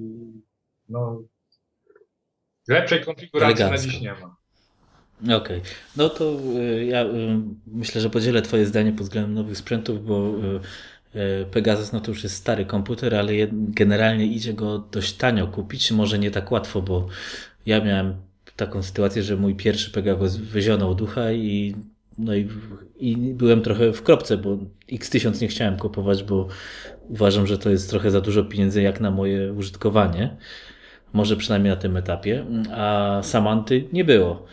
no lepszej konfiguracji Elegancko. na dziś nie ma. Okej, okay. no to y, ja y, myślę, że podzielę Twoje zdanie pod względem nowych sprzętów, bo y, Pegasus no to już jest stary komputer, ale generalnie idzie go dość tanio kupić, może nie tak łatwo, bo ja miałem taką sytuację, że mój pierwszy Pegasus wyzionął ducha i no i, i byłem trochę w kropce, bo X1000 nie chciałem kupować, bo uważam, że to jest trochę za dużo pieniędzy jak na moje użytkowanie. Może przynajmniej na tym etapie, a Samanty nie było.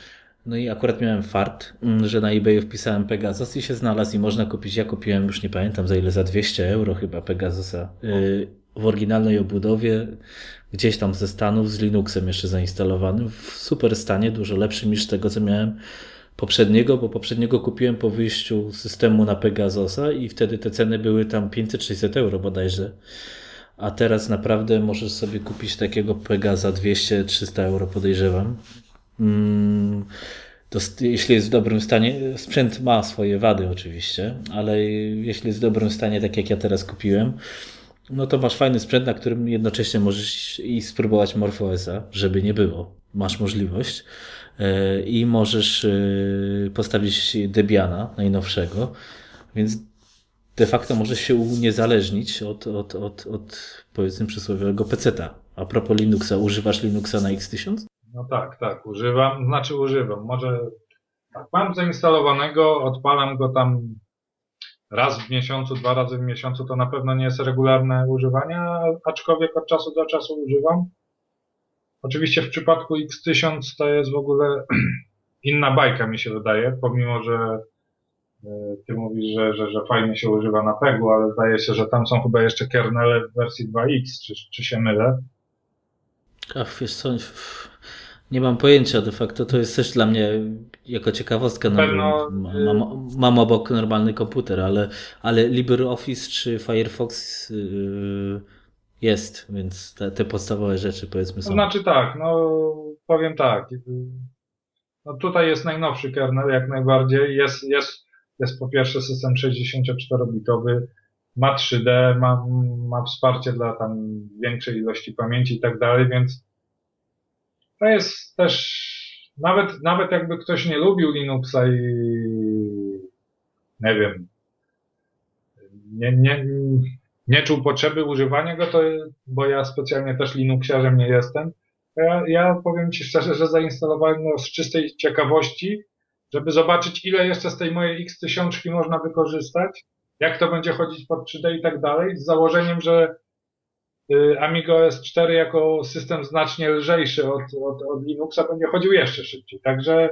No i akurat miałem fart, że na eBayu wpisałem Pegasus i się znalazł i można kupić. Ja kupiłem, już nie pamiętam za ile, za 200 euro chyba Pegasusa y, w oryginalnej obudowie, gdzieś tam ze Stanów, z Linuxem jeszcze zainstalowanym, w super stanie, dużo lepszym niż tego, co miałem poprzedniego, bo poprzedniego kupiłem po wyjściu systemu na Pegasusa i wtedy te ceny były tam 500-600 euro bodajże. A teraz naprawdę możesz sobie kupić takiego Pega za 200-300 euro, podejrzewam. Mm, jeśli jest w dobrym stanie, sprzęt ma swoje wady oczywiście, ale jeśli jest w dobrym stanie, tak jak ja teraz kupiłem, no to masz fajny sprzęt, na którym jednocześnie możesz i spróbować MorphOSa, żeby nie było. Masz możliwość e, i możesz e, postawić Debiana najnowszego, więc de facto możesz się uniezależnić od, od, od, od powiedzmy przysłowiowego peceta. A propos Linuxa, używasz Linuxa na X1000? No tak, tak, używam, znaczy używam. Może tak, mam zainstalowanego, odpalam go tam raz w miesiącu, dwa razy w miesiącu, to na pewno nie jest regularne używanie, aczkolwiek od czasu do czasu używam. Oczywiście w przypadku X1000 to jest w ogóle inna bajka mi się wydaje, pomimo że e, ty mówisz, że, że, że fajnie się używa na Pegu, ale zdaje się, że tam są chyba jeszcze kernele w wersji 2X, czy, czy się mylę? Ach, wiesz co, nie mam pojęcia de facto, to jest też dla mnie jako ciekawostka. No, Pewno... mam, mam, obok normalny komputer, ale, ale LibreOffice czy Firefox yy, jest, więc te, te, podstawowe rzeczy powiedzmy są. To znaczy tak, no powiem tak. No tutaj jest najnowszy kernel jak najbardziej. Jest, jest, jest po pierwsze system 64-bitowy, ma 3D, ma, ma wsparcie dla tam większej ilości pamięci i tak dalej, więc to jest też, nawet, nawet jakby ktoś nie lubił Linuxa i nie wiem, nie, nie, nie czuł potrzeby używania go, to, bo ja specjalnie też Linuxiarzem nie jestem, ja, ja powiem Ci szczerze, że zainstalowałem go z czystej ciekawości, żeby zobaczyć, ile jeszcze z tej mojej X1000 można wykorzystać, jak to będzie chodzić pod 3D i tak dalej, z założeniem, że Y, Amiga OS 4 jako system znacznie lżejszy od, od, od Linuxa będzie chodził jeszcze szybciej. Także,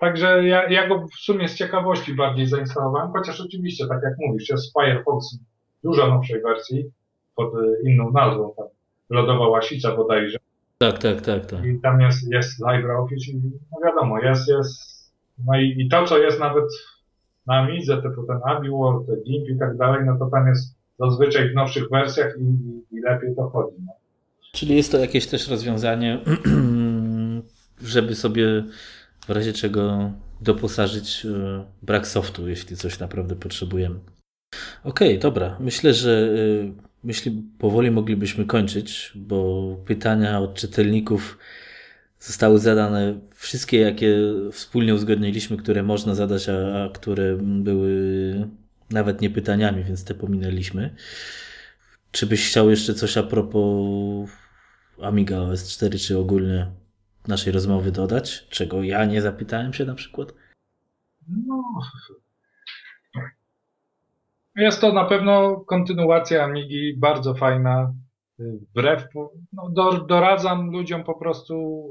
także ja, ja go w sumie z ciekawości bardziej zainstalowałem, chociaż oczywiście, tak jak mówisz, jest Firefox dużo nowszej wersji pod inną nazwą, tam Lodowa Łasica bodajże. Tak, tak, tak, tak. I tam jest, jest LibreOffice i no wiadomo, jest, jest, no i, i to, co jest nawet na Amidze, typu ten AbiWorld, GIMP i tak dalej, no to tam jest zazwyczaj w nowszych wersjach i, i lepiej to chodzi. No. Czyli jest to jakieś też rozwiązanie, żeby sobie w razie czego doposażyć e, brak softu, jeśli coś naprawdę potrzebujemy. Okej, okay, dobra. Myślę, że e, myśli powoli moglibyśmy kończyć, bo pytania od czytelników zostały zadane wszystkie, jakie wspólnie uzgodniliśmy, które można zadać, a które były nawet nie pytaniami, więc te pominęliśmy. Czy byś chciał jeszcze coś a propos Amiga OS 4, czy ogólnie naszej rozmowy dodać? Czego ja nie zapytałem się na przykład? No. Jest to na pewno kontynuacja Amigi, bardzo fajna. Wbrew, no, do, doradzam ludziom po prostu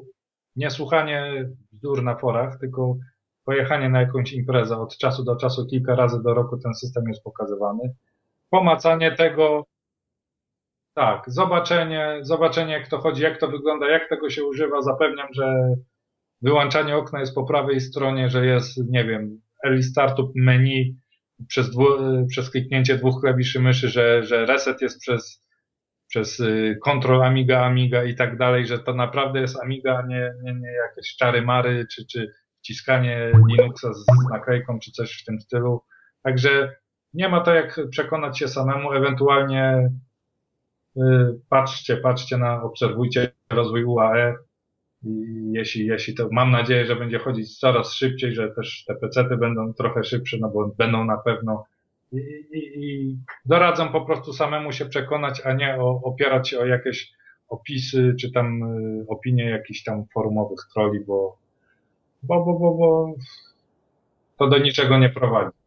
nie słuchanie bzdur na forach, tylko pojechanie na jakąś imprezę od czasu do czasu, kilka razy do roku ten system jest pokazywany. Pomacanie tego, tak, zobaczenie, zobaczenie jak to chodzi, jak to wygląda, jak tego się używa. Zapewniam, że wyłączanie okna jest po prawej stronie, że jest, nie wiem, early startup menu przez, dwu, przez kliknięcie dwóch klawiszy myszy, że, że reset jest przez, przez y, Control Amiga, Amiga i tak dalej, że to naprawdę jest Amiga, a nie, nie, nie jakieś czary mary, czy, czy wciskanie Linuxa z naklejką czy coś w tym stylu. Także nie ma to jak przekonać się samemu, ewentualnie y, patrzcie, patrzcie na, obserwujcie rozwój UAE i jeśli, jeśli to, mam nadzieję, że będzie chodzić coraz szybciej, że też te pecety będą trochę szybsze, no bo będą na pewno. I, i, i doradzam po prostu samemu się przekonać, a nie o, opierać się o jakieś opisy, czy tam y, opinie jakichś tam forumowych troli, bo bo, bo, bo, bo to do niczego nie prowadzi.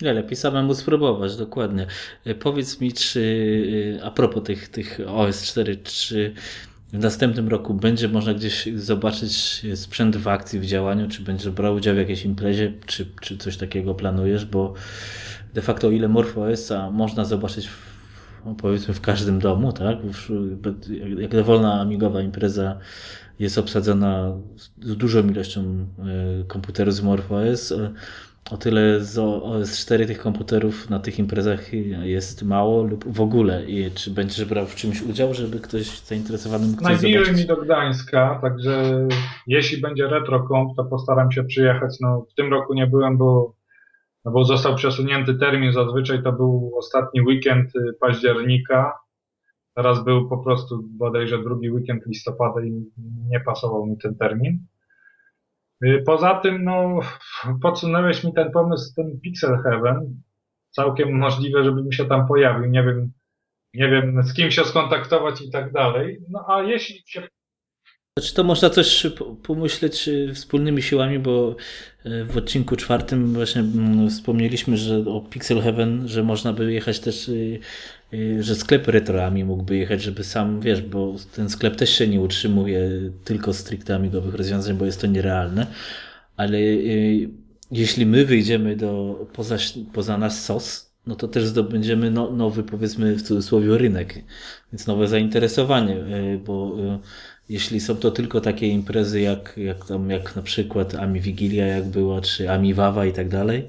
Nie, lepiej samemu spróbować, dokładnie. E, powiedz mi, czy e, a propos tych, tych OS 4, czy w następnym roku będzie można gdzieś zobaczyć sprzęt w akcji, w działaniu, czy będziesz brał udział w jakiejś imprezie, czy, czy coś takiego planujesz, bo de facto ile MorphOS-a można zobaczyć w, no powiedzmy w każdym domu, tak? Jak dowolna amigowa impreza jest obsadzona z dużą ilością e, komputerów z MorphOS, o tyle z OS4 tych komputerów na tych imprezach jest mało lub w ogóle. I czy będziesz brał w czymś udział, żeby ktoś zainteresowany mógł coś Najbliżej mi do Gdańska, także jeśli będzie RetroComp, to postaram się przyjechać. No, w tym roku nie byłem, bo, no bo został przesunięty termin. Zazwyczaj to był ostatni weekend y, października. Teraz był po prostu bodajże drugi weekend listopada i nie pasował mi ten termin. Y, poza tym, no, podsunąłeś mi ten pomysł, ten Pixel Heaven. Całkiem możliwe, żebym się tam pojawił. Nie wiem, nie wiem z kim się skontaktować i tak dalej. No a jeśli się znaczy to można też pomyśleć y, wspólnymi siłami, bo y, w odcinku czwartym właśnie mm, wspomnieliśmy, że o Pixel Heaven, że można by jechać też że sklep retroami mógłby jechać, żeby sam, wiesz, bo ten sklep też się nie utrzymuje tylko stricte amigowych rozwiązań, bo jest to nierealne, ale y, jeśli my wyjdziemy do, poza, poza nasz SOS, no to też zdobędziemy no, nowy, powiedzmy w cudzysłowie, rynek, więc nowe zainteresowanie, y, bo jeśli są to tylko takie imprezy jak, jak tam, jak na przykład Ami Wigilia jak była, czy Ami Wawa i tak dalej,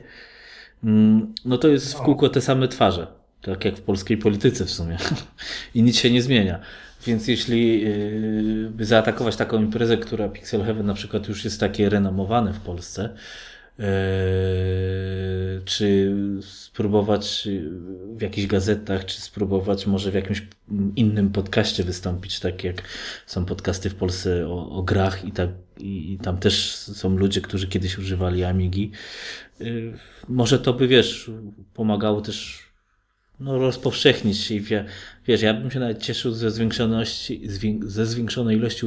mm, no to jest w kółko te same twarze. Tak jak w polskiej polityce w sumie. I nic się nie zmienia. Więc jeśli yy, by zaatakować taką imprezę, która Pixel Heaven na przykład już jest takie renomowane w Polsce, yy, czy spróbować w jakichś gazetach, czy spróbować może w jakimś innym podcaście wystąpić, tak jak są podcasty w Polsce o, o grach i tak i, i tam też są ludzie, którzy kiedyś używali Amigi. Yy, może to by, wiesz, pomagało też no, rozpowszechnić się i wie, wiesz, ja bym się nawet cieszył ze zwiększoności, ze zwiększonej ilości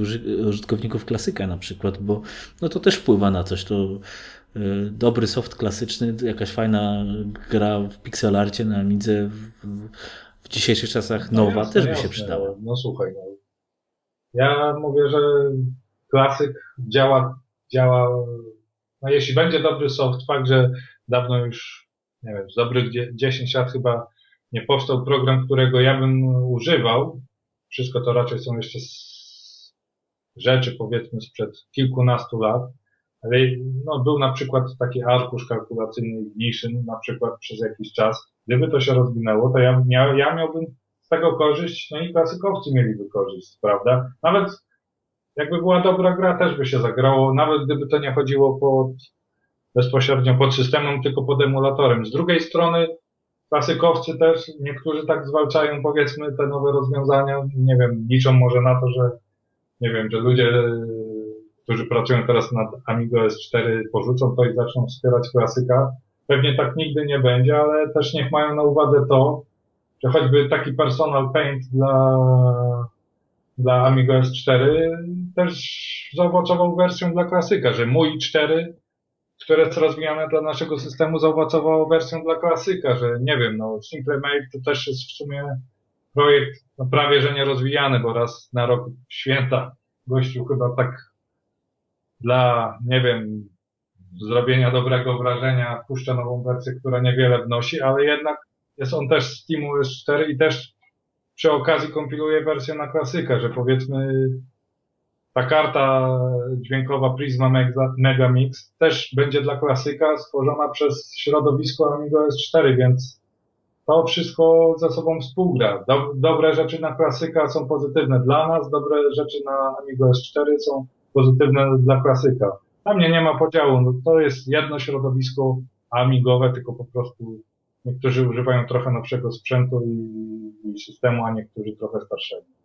użytkowników klasyka na przykład, bo no to też wpływa na coś, to y, dobry soft klasyczny, jakaś fajna gra w pixelarcie na Amidze w, w dzisiejszych czasach no nowa jasne, też by jasne. się przydała. No słuchaj, no. ja mówię, że klasyk działa, działa, no jeśli będzie dobry soft, fakt, że dawno już, nie wiem, z dobrych 10 lat chyba nie powstał program, którego ja bym używał. Wszystko to raczej są jeszcze rzeczy, powiedzmy, sprzed kilkunastu lat. Ale no, był na przykład taki arkusz kalkulacyjny Ignition, na przykład przez jakiś czas. Gdyby to się rozwinęło, to ja, miał, ja miałbym z tego korzyść, no i klasykowcy mieliby korzyść, prawda? Nawet jakby była dobra gra, też by się zagrało, nawet gdyby to nie chodziło pod, bezpośrednio pod systemem, tylko pod emulatorem. Z drugiej strony, Klasykowcy też, niektórzy tak zwalczają powiedzmy te nowe rozwiązania, nie wiem, liczą może na to, że nie wiem, że ludzie, którzy pracują teraz nad Amigo S4 porzucą to i zaczną wspierać klasyka. Pewnie tak nigdy nie będzie, ale też niech mają na uwadze to, że choćby taki personal paint dla, dla Amigo S4 też zaowocował wersją dla klasyka, że mój 4 które jest rozwijane dla naszego systemu, zaowocowało wersją dla klasyka, że nie wiem, no Simple Mail to też jest w sumie projekt no, prawie, że nie rozwijany, bo raz na rok święta gościu chyba tak dla, nie wiem, zrobienia dobrego wrażenia puszcza nową wersję, która niewiele wnosi, ale jednak jest on też z Steamu S4 i też przy okazji kompiluje wersję na klasyka, że powiedzmy ta karta dźwiękowa Prisma Megamix też będzie dla klasyka stworzona przez środowisko Amigo S4, więc to wszystko ze sobą współgra. dobre rzeczy na klasyka są pozytywne dla nas, dobre rzeczy na Amigo S4 są pozytywne dla klasyka. Dla mnie nie ma podziału, no, to jest jedno środowisko amigowe, tylko po prostu niektórzy używają trochę nowszego sprzętu i, i systemu, a niektórzy trochę starszego.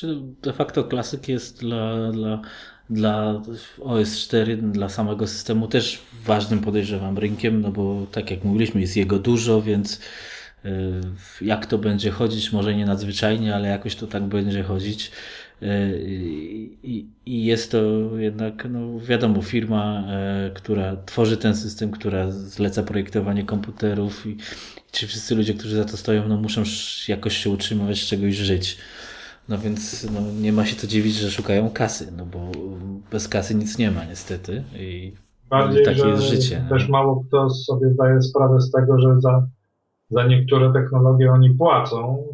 Czy de facto klasyk jest dla, dla, dla OS4, dla samego systemu też ważnym podejrzewam rynkiem, no bo tak jak mówiliśmy, jest jego dużo, więc y, jak to będzie chodzić, może nie nadzwyczajnie, ale jakoś to tak będzie chodzić. Y, I, i jest to jednak, no wiadomo, firma, y, która tworzy ten system, która zleca projektowanie komputerów i ci wszyscy ludzie, którzy za to stoją, no muszą jakoś się utrzymywać, z czegoś żyć. No więc no, nie ma się co dziwić, że szukają kasy, no bo bez kasy nic nie ma niestety i Bardziej, takie jest życie. też mało kto sobie zdaje sprawę z tego, że za, za niektóre technologie oni płacą,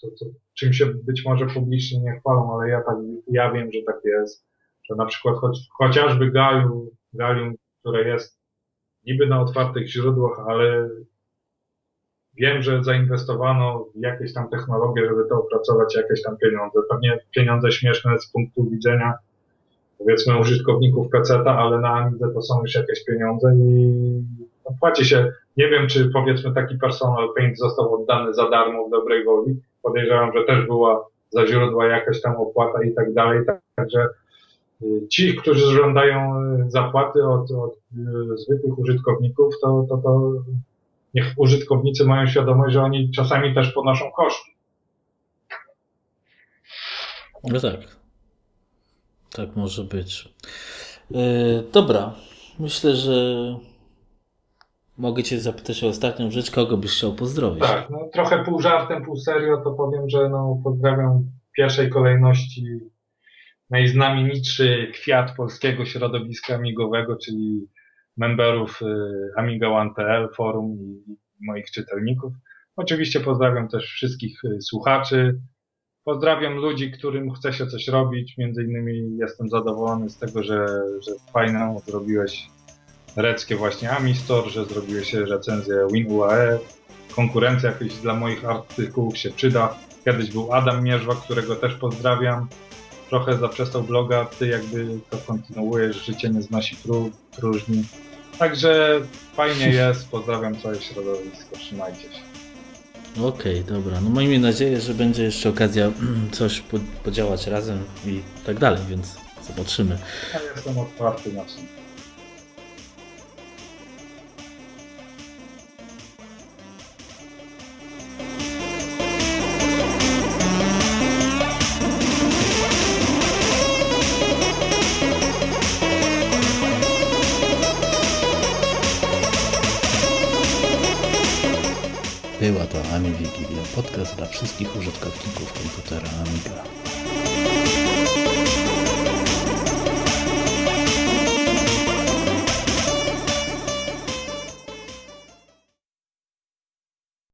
to, to, czym się być może publicznie nie chwalą, ale ja tak, ja wiem, że tak jest, że na przykład choć, chociażby galium, galium, które jest niby na otwartych źródłach, ale wiem, że zainwestowano w jakieś tam technologie, żeby to opracować jakieś tam pieniądze. Pewnie pieniądze śmieszne z punktu widzenia powiedzmy użytkowników PC-a, ale na Amidze to są już jakieś pieniądze i no, płaci się. Nie wiem, czy powiedzmy taki personal paint został oddany za darmo w dobrej woli. Podejrzewam, że też była za źródła jakaś tam opłata i tak dalej. Także y, ci, którzy żądają y, zapłaty od, od y, zwykłych użytkowników, to, to, to niech użytkownicy mają świadomość, że oni czasami też ponoszą koszty. No tak. Tak może być. Yy, dobra. Myślę, że mogę Cię zapytać o ostatnią rzecz, kogo byś chciał pozdrowić. Tak, no trochę pół żartem, pół serio, to powiem, że no, pozdrawiam w pierwszej kolejności najznamienitszy kwiat polskiego środowiska amigowego, czyli memberów y, Amiga 1TL, forum i moich czytelników. Oczywiście pozdrawiam też wszystkich y, słuchaczy. Pozdrawiam ludzi, którym chce się coś robić. Między innymi jestem zadowolony z tego, że, że fajną zrobiłeś reckie właśnie Amistor, że zrobiłeś recenzję WinUAE. Konkurencja jakaś dla moich artykułów się przyda. Kiedyś był Adam Mierzwa, którego też pozdrawiam. Trochę zaprzestał bloga, ty jakby to kontynuujesz, życie nie znosi pró- próżni. Także fajnie jest, pozdrawiam całe środowisko, trzymajcie się. Okej, dobra. No miejmy nadzieję, że będzie jeszcze okazja coś po- podziałać razem i tak dalej, więc zobaczymy. Ja jestem otwarty na wszystko. Wszystkich użytkowników komputera Amiga.